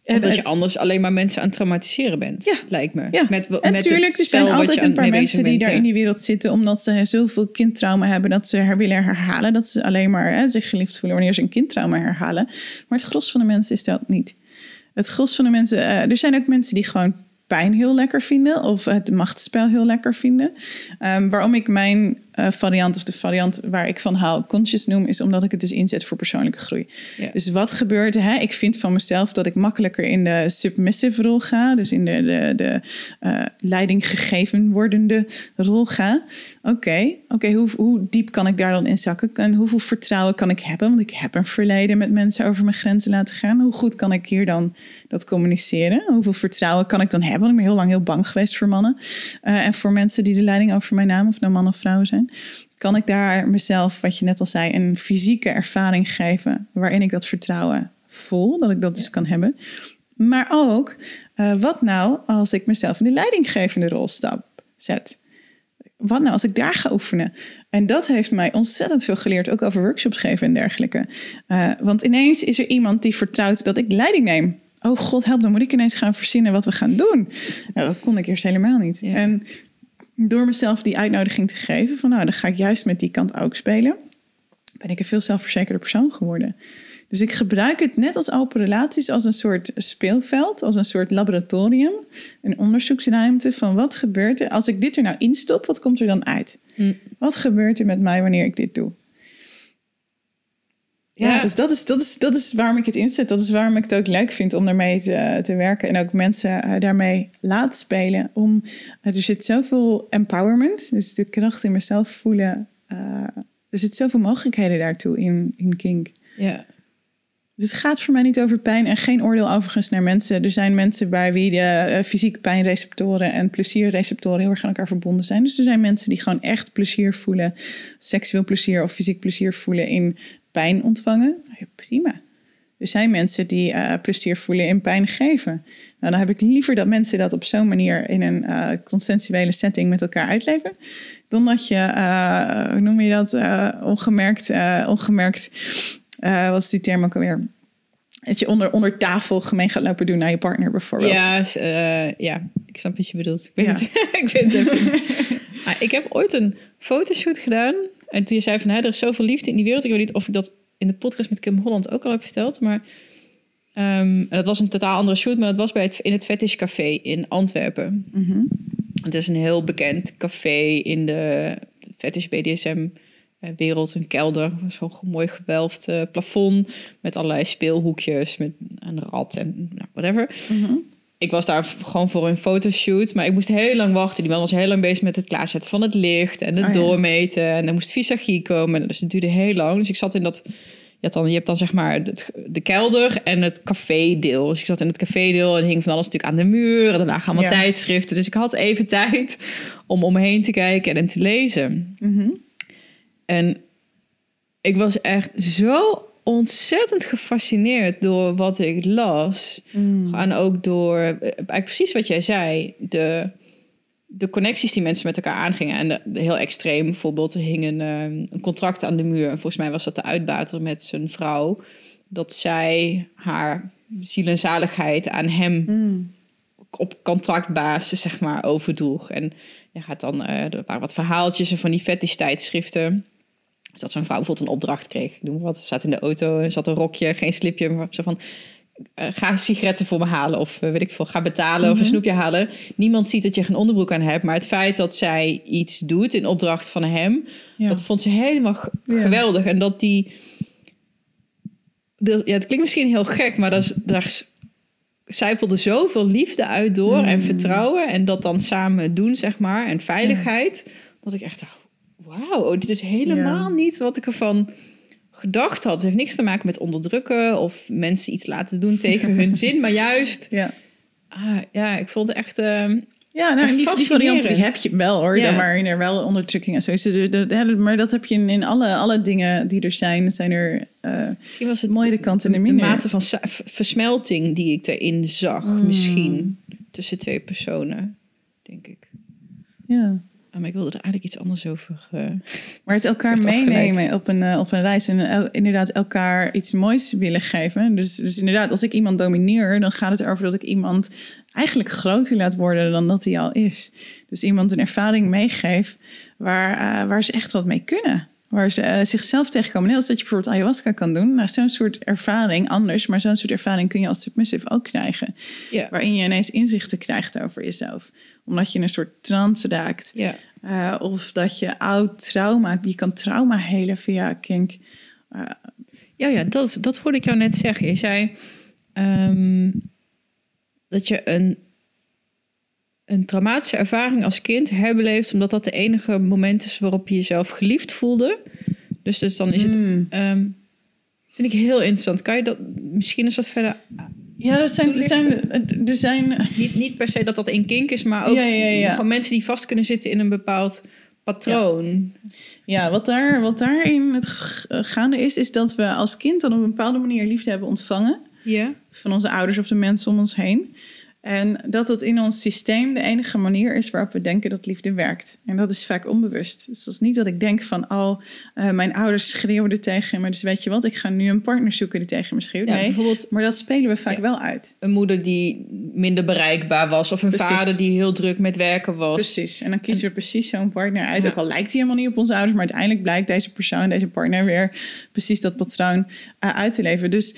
Omdat je het- anders alleen maar mensen aan het traumatiseren bent, Ja. lijkt me. Ja, Met, met natuurlijk, er zijn altijd je een paar mensen die bent, daar ja. in die wereld zitten... omdat ze zoveel kindtrauma hebben dat ze her willen herhalen. Dat ze alleen maar hè, zich geliefd voelen wanneer ze een kindtrauma herhalen. Maar het gros van de mensen is dat niet. Het gros van de mensen... eh, er zijn ook mensen die gewoon pijn heel lekker vinden... of het machtsspel heel lekker vinden. Ehm, waarom ik mijn eh, variant of de variant waar ik van hou conscious noem... is omdat ik het dus inzet voor persoonlijke groei. Ja. Dus wat gebeurt er? Ik vind van mezelf dat ik makkelijker in de submissive rol ga. Dus in de, de, de eh, leiding gegeven wordende rol ga. Oké, oké, hoe, hoe diep kan ik daar dan in zakken? En hoeveel vertrouwen kan ik hebben? Want ik heb een verleden met mensen over mijn grenzen laten gaan. Hoe goed kan ik hier dan dat communiceren? Hoeveel vertrouwen kan ik dan hebben? Ik ben heel lang heel bang geweest voor mannen. Eh, en voor mensen die de leiding over mijn naam, of nou man of vrouw zijn kan ik daar mezelf, wat je net al zei, een fysieke ervaring geven waarin ik dat vertrouwen voel, dat ik dat dus kan hebben. Maar ook, eh, wat nou als ik mezelf in de leidinggevende rol stap, zet? Wat nou als ik daar ga oefenen? En dat heeft mij ontzettend veel geleerd, ook over workshops geven en dergelijke. Eh, want ineens is er iemand die vertrouwt dat ik leiding neem. Oh god, help, dan moet ik ineens gaan verzinnen wat we gaan doen. Nou, dat kon ik eerst helemaal niet. Ja. En door mezelf die uitnodiging te geven van nou, dan ga ik juist met die kant ook spelen, ben ik een veel zelfverzekerder persoon geworden. Dus ik gebruik het net als open relaties als een soort speelveld, als een soort laboratorium, een onderzoeksruimte van wat gebeurt er als ik dit er nou instop, wat komt er dan uit? Hm. Wat gebeurt er met mij wanneer ik dit doe? Ja, dus dat is, dat, is, dat is waarom ik het inzet. Dat is waarom ik het ook leuk vind om daarmee te, te werken. En ook mensen eh, daarmee laat spelen. Om, eh, er zit zoveel empowerment. Dus de kracht in mezelf voelen. eh, er zit zoveel mogelijkheden daartoe in, in kink. Ja. Dus het gaat voor mij niet over pijn en geen oordeel overigens naar mensen. Er zijn mensen bij wie de eh, fysiek pijnreceptoren en plezierreceptoren heel erg aan elkaar verbonden zijn. Dus er zijn mensen die gewoon echt plezier voelen, seksueel plezier of fysiek plezier voelen in pijn ontvangen. Nou ja, prima. Er zijn mensen die eh, plezier voelen in pijn geven. Nou, dan heb ik liever dat mensen dat op zo'n manier in een eh, consensuele setting met elkaar uitleven. Dan dat je, eh, hoe noem je dat, ongemerkt, ongemerkt, wat is die term ook alweer? Dat je onder, onder tafel gemeen gaat lopen doen naar je partner bijvoorbeeld. Ja, ja, ik snap wat je bedoelt. Ik weet, Ja. het, ik weet het even niet. Ah, ik heb ooit een fotoshoot gedaan. En toen je zei van, hè, er is zoveel liefde in die wereld. Ik weet niet of ik dat in de podcast met Kim Holland ook al heb verteld. Maar ehm, dat was een totaal andere shoot. Maar dat was bij het, in het Fetish Café in Antwerpen. Mhm. Het is een heel bekend café in de Fetish BDSM eh, wereld. Een kelder, zo'n mooi gewelfd eh, plafond. Met allerlei speelhoekjes, met een rat en nou, whatever Mhm. Ik was daar gewoon voor een fotoshoot, maar ik moest heel lang wachten. Die man was heel lang bezig met het klaarzetten van het licht en het Oh ja. doormeten. En dan moest visagie komen. Dus het duurde heel lang. Dus ik zat in dat. Je, dan, je hebt dan zeg maar het, de kelder en het café-deel. Dus ik zat in het café-deel en hing van alles natuurlijk aan de muur. En er lagen allemaal Ja. tijdschriften. Dus ik had even tijd om om me heen te kijken en te lezen. Mhm. En ik was echt zo ontzettend gefascineerd door wat ik las. Mm. En ook door, eh, eigenlijk precies wat jij zei, de, de connecties die mensen met elkaar aangingen. En de, de heel extreem, bijvoorbeeld, er hing een, eh, een contract aan de muur. En volgens mij was dat de uitbater met zijn vrouw. Dat zij haar ziel en zaligheid aan hem Mm. op contractbasis, zeg maar, overdroeg. En je gaat dan, eh, er waren wat verhaaltjes en van die fetish tijdschriften. Dus dat zo'n vrouw bijvoorbeeld een opdracht kreeg. Ik noem wat, ze zat in de auto en zat een rokje, geen slipje. Maar zo van, eh, ga sigaretten voor me halen of eh, weet ik veel, ga betalen of een snoepje halen. Niemand ziet dat je geen onderbroek aan hebt. Maar het feit dat zij iets doet in opdracht van hem, Ja. dat vond ze helemaal Ja. geweldig. En dat die... de- ja, het klinkt misschien heel gek, maar dat daar zijpelde zoveel liefde uit door Mm. en vertrouwen. En dat dan samen doen, zeg maar. En veiligheid. Dat ik echt wauw, dit is helemaal Ja. niet wat ik ervan gedacht had. Het heeft niks te maken met onderdrukken of mensen iets laten doen tegen hun zin. Maar juist, Ja. ah, ja, ik vond het echt... ehm, Ja, nou, die, die variant die heb je wel hoor. Ja. Maar er wel onderdrukking en zo. is. Maar dat heb je in, in alle, alle dingen die er zijn. Zijn er eh misschien was het mooie kanten en de de mate van versmelting die ik erin zag. Mm. Misschien tussen twee personen, denk ik. Ja. Ah, maar ik wilde er eigenlijk iets anders over. eh, Maar het elkaar meenemen op een, eh, op een reis en el- inderdaad elkaar iets moois willen geven. Dus, dus inderdaad, als ik iemand domineer, dan gaat het erover dat ik iemand eigenlijk groter laat worden dan dat hij al is. Dus iemand een ervaring meegeef waar, eh, waar ze echt wat mee kunnen. Waar ze eh, zichzelf tegenkomen. Net als dat je bijvoorbeeld ayahuasca kan doen. Nou, zo'n soort ervaring, anders, maar zo'n soort ervaring kun je als submissive ook krijgen. Waarin je ineens inzichten krijgt over jezelf. Omdat je in een soort trance raakt. Uh, of dat je oud trauma, je kan trauma helen via kink. Ja, ja dat, dat hoorde ik jou net zeggen. Je zei ehm, dat je een, een traumatische ervaring als kind herbeleeft, omdat dat de enige moment is waarop je jezelf geliefd voelde. Dus, dus dan is het. Mm. ehm, vind ik heel interessant. Kan je dat misschien eens wat verder. Ja, dat zijn, er zijn, er zijn Niet, niet per se dat dat in kink is, maar ook Ja, ja, ja. gewoon mensen die vast kunnen zitten in een bepaald patroon. ja, wat, daar, wat daarin het g- gaande is, is dat we als kind dan op een bepaalde manier liefde hebben ontvangen Ja. van onze ouders of de mensen om ons heen. En dat het in ons systeem de enige manier is waarop we denken dat liefde werkt. En dat is vaak onbewust. Dus dat is niet dat ik denk van, oh, uh, mijn ouders schreeuwden tegen me. Dus weet je wat, ik ga nu een partner zoeken die tegen me schreeuwt. Ja, nee, bijvoorbeeld- maar dat spelen we vaak Ja. wel uit. Een moeder die minder bereikbaar was. Of een Precies. vader die heel druk met werken was. Precies. En dan kiezen we precies zo'n partner uit. Ja. Ook al lijkt hij helemaal niet op onze ouders, maar uiteindelijk blijkt deze persoon, deze partner weer precies dat patroon uh, uit te leven. Dus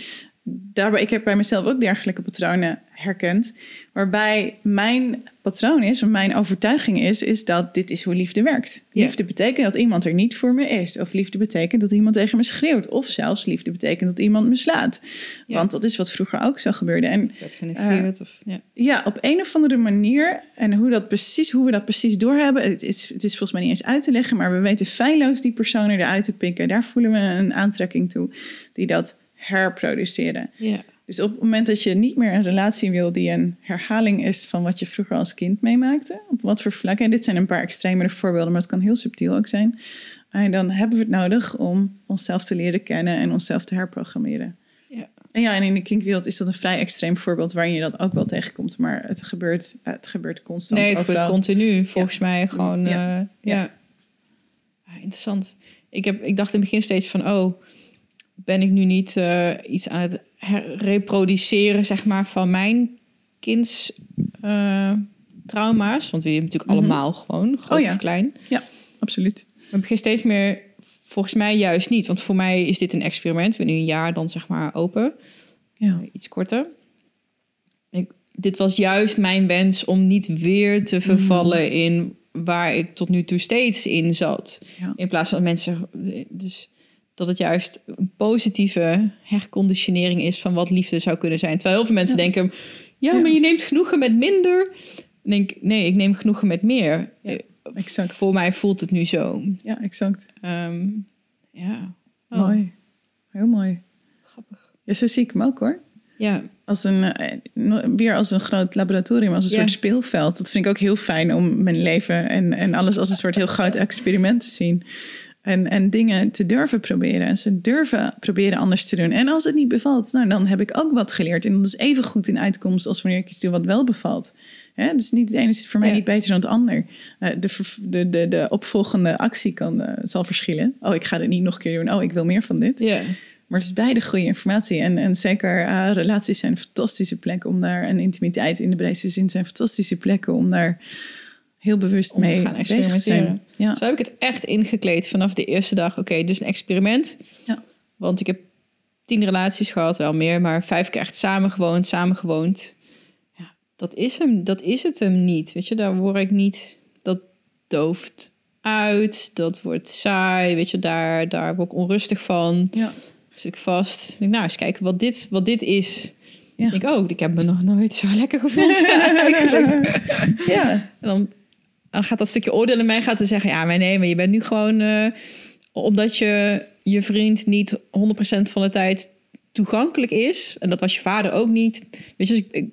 daarbij, ik heb bij mezelf ook dergelijke patronen herkend. Waarbij mijn patroon is, of mijn overtuiging is, is dat dit is hoe liefde werkt. Liefde betekent dat iemand er niet voor me is. Of liefde betekent dat iemand tegen me schreeuwt. Of zelfs liefde betekent dat iemand me slaat. Want dat is wat vroeger ook zo gebeurde. En werd genegeerd. of, ja. ja, op een of andere manier. En hoe, dat precies, hoe we dat precies doorhebben, het is, het is volgens mij niet eens uit te leggen. Maar we weten feilloos die personen eruit te pikken. Daar voelen we een aantrekking toe. Die dat herproduceren. Ja. Dus op het moment dat je niet meer een relatie wil die een herhaling is van wat je vroeger als kind meemaakte, op wat voor vlakken, en dit zijn een paar extremere voorbeelden, maar het kan heel subtiel ook zijn, en dan hebben we het nodig om onszelf te leren kennen en onszelf te herprogrammeren. Ja. En ja, en in de kinkwereld is dat een vrij extreem voorbeeld waarin je dat ook wel tegenkomt, maar het gebeurt, het gebeurt constant. Nee, het gebeurt overal. continu. Volgens mij gewoon... Ja. Ja. Ja. interessant. Ik, heb, ik dacht in het begin steeds van... Oh, ben ik nu niet eh, iets aan het reproduceren, zeg maar, van mijn kinds eh, trauma's? Want we hebben natuurlijk Mhm. allemaal gewoon, groot Oh ja. of klein. Absoluut. Maar ik begin steeds meer... Volgens mij juist niet. Want voor mij is dit een experiment. Ik ben nu een jaar dan zeg maar open. Ja. iets korter. Ik, dit was juist mijn wens om niet weer te vervallen in waar ik tot nu toe steeds in zat. Ja. In plaats van mensen zeggen, dus dat het juist een positieve herconditionering is van wat liefde zou kunnen zijn. Terwijl heel veel mensen Ja. denken, ja, maar je neemt genoegen met minder. Denk, nee, ik neem genoegen met meer. Ja, exact. Voor mij voelt het nu zo. Ja, exact. Ehm, ja. Oh, Mooi. Heel mooi. Grappig. Ja, zo zie ik hem ook hoor. Ja, Als een, eh, weer als een groot laboratorium, als een Ja. soort speelveld. Dat vind ik ook heel fijn om mijn leven en, en alles als een soort heel groot experiment te zien. En, en dingen te durven proberen. En ze durven proberen anders te doen. En als het niet bevalt, nou, dan heb ik ook wat geleerd. En dat is even goed in uitkomst als wanneer ik iets doe wat wel bevalt. Hè? Dus niet het ene is voor mij Ja. niet beter dan het ander. Eh, de, de, de, de opvolgende actie kan, eh, zal verschillen. Oh, ik ga dit niet nog een keer doen. Oh, ik wil meer van dit. ja. Maar het is beide goede informatie. En, en zeker eh, relaties zijn een fantastische plek om daar... en intimiteit in de breedste zin zijn fantastische plekken... om daar heel bewust mee gaan bezig zijn. Ja. Zo heb ik het echt ingekleed vanaf de eerste dag. Oké, dus een experiment. Ja. Want ik heb tien relaties gehad, wel meer, maar vijf keer echt samen gewoond, samen gewoond. Ja, dat is hem, dat is het hem niet. Weet je, daar word ik niet. Dat dooft uit, dat wordt saai. Weet je, daar, daar word ik onrustig van. Ja. Zit ik vast. Ik denk, nou, eens kijken wat dit, wat dit is. Ja. Ik denk, oh, ik heb me nog nooit zo lekker gevoeld ja. En dan, dan gaat dat stukje oordeel in mij gaat te zeggen... ja, maar nee, maar je bent nu gewoon... eh, omdat je je vriend niet 100% van de tijd toegankelijk is... en dat was je vader ook niet. Weet je, als ik,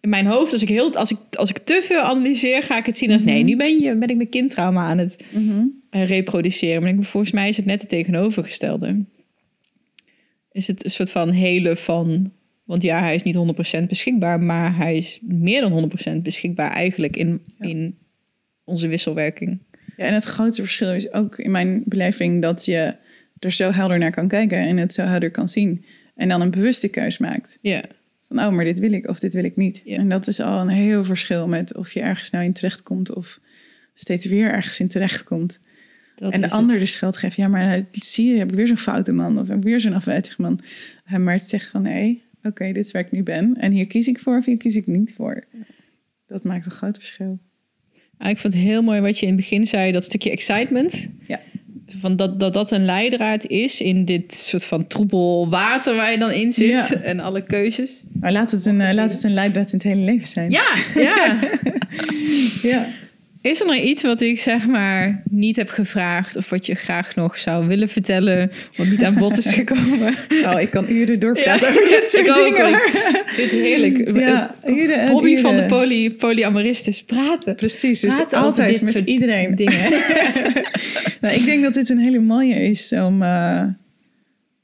in mijn hoofd, als ik, heel, als, ik, als ik te veel analyseer... ga ik het zien als... nee, nu ben, je, ben ik mijn kindtrauma aan het Mhm. eh, reproduceren. Maar ik volgens mij is het net het tegenovergestelde. Is het een soort van hele van... Want ja, hij is niet 100% beschikbaar, maar hij is meer dan 100% beschikbaar eigenlijk in, Ja. in onze wisselwerking. ja, en het grote verschil is ook in mijn beleving... dat je er zo helder naar kan kijken en het zo helder kan zien. En dan een bewuste keus maakt. Ja, Van, oh, maar dit wil ik of dit wil ik niet. Ja. En dat is al een heel verschil met of je ergens nou in terechtkomt... of steeds weer ergens in terechtkomt. dat en de ander de schuld geeft. Ja, maar eh, zie je, heb ik weer zo'n foute man of heb ik weer zo'n afwijzige man. Eh, Maar het zegt van nee, oké, dit is waar ik nu ben. En hier kies ik voor of hier kies ik niet voor. Dat maakt een groot verschil. Ah, ik vond het heel mooi wat je in het begin zei, dat stukje excitement. Ja. Van dat, dat dat een leidraad is in dit soort van troebel water waar je dan in zit. Ja. En alle keuzes. Maar laat het een, eh, laat het een leidraad in het hele leven zijn. Ja, ja. ja. Is er nog iets wat ik zeg maar niet heb gevraagd of wat je graag nog zou willen vertellen, wat niet aan bod is gekomen? Oh, ik kan uren doorpraten Ja. over dit soort Ik dingen. ik-. Dit is heerlijk. Ja, uren en Hobby van de uren. poly, polyamoristes, praten. Precies, dus Praten altijd met iedereen. Dingen. Nou, ik denk dat dit een hele mooie is om, eh,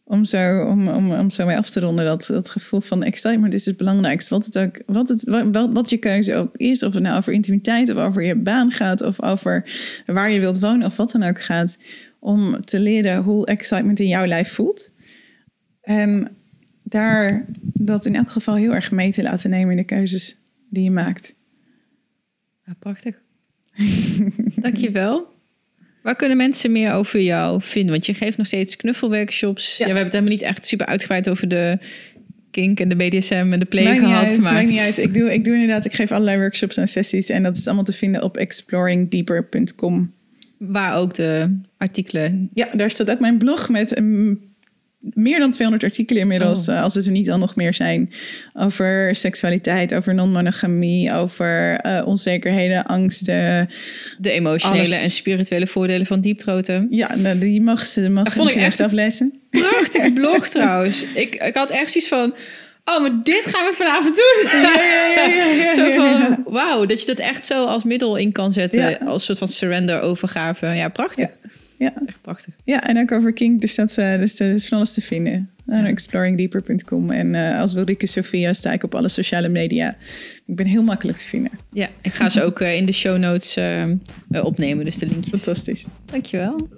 om zo, om, om, om zo mee af te ronden, dat, dat gevoel van excitement is het belangrijkste. Wat, het ook, wat, het, wat, wat je keuze ook is, of het nou over intimiteit of over je baan gaat, of over waar je wilt wonen of wat dan ook gaat, om te leren hoe excitement in jouw lijf voelt. En daar dat in elk geval heel erg mee te laten nemen in de keuzes die je maakt. Ja, prachtig. Dankjewel. Waar kunnen mensen meer over jou vinden? Want je geeft nog steeds knuffelworkshops. Ja. we hebben het helemaal niet echt super uitgebreid over de kink en de BDSM en de play maakt gehad. Uit, maar... maakt niet uit. Ik doe, ik doe inderdaad, ik geef allerlei workshops en sessies. En dat is allemaal te vinden op exploringdeeper.com. Waar ook de artikelen... Ja, daar staat ook mijn blog met een meer dan 200 artikelen inmiddels, Oh. eh, als het er niet al nog meer zijn, over seksualiteit, over non-monogamie, over eh, onzekerheden, angsten. De emotionele Alles. en spirituele voordelen van dieptroten. Ja, nou, die mogen ze mogen vond ik echt- zelf lezen. Prachtige blog trouwens. Ik, ik had echt zoiets van... Oh, maar dit gaan we vanavond doen. Ja, ja, ja, ja, ja, zo van, wauw, dat je dat echt zo als middel in kan zetten. Als soort van surrender, overgave. Ja, prachtig. Ja, Echt prachtig. ja, en ook over kink, dus dat is, dus, is van alles te vinden. Uh, exploringdeeper.com. En eh, als Wilrike Sophia sta ik op alle sociale media. Ik ben heel makkelijk te vinden. Ja, ik ga ze ook eh, in de show notes eh, eh, opnemen. Dus de linkjes. Fantastisch. Dankjewel.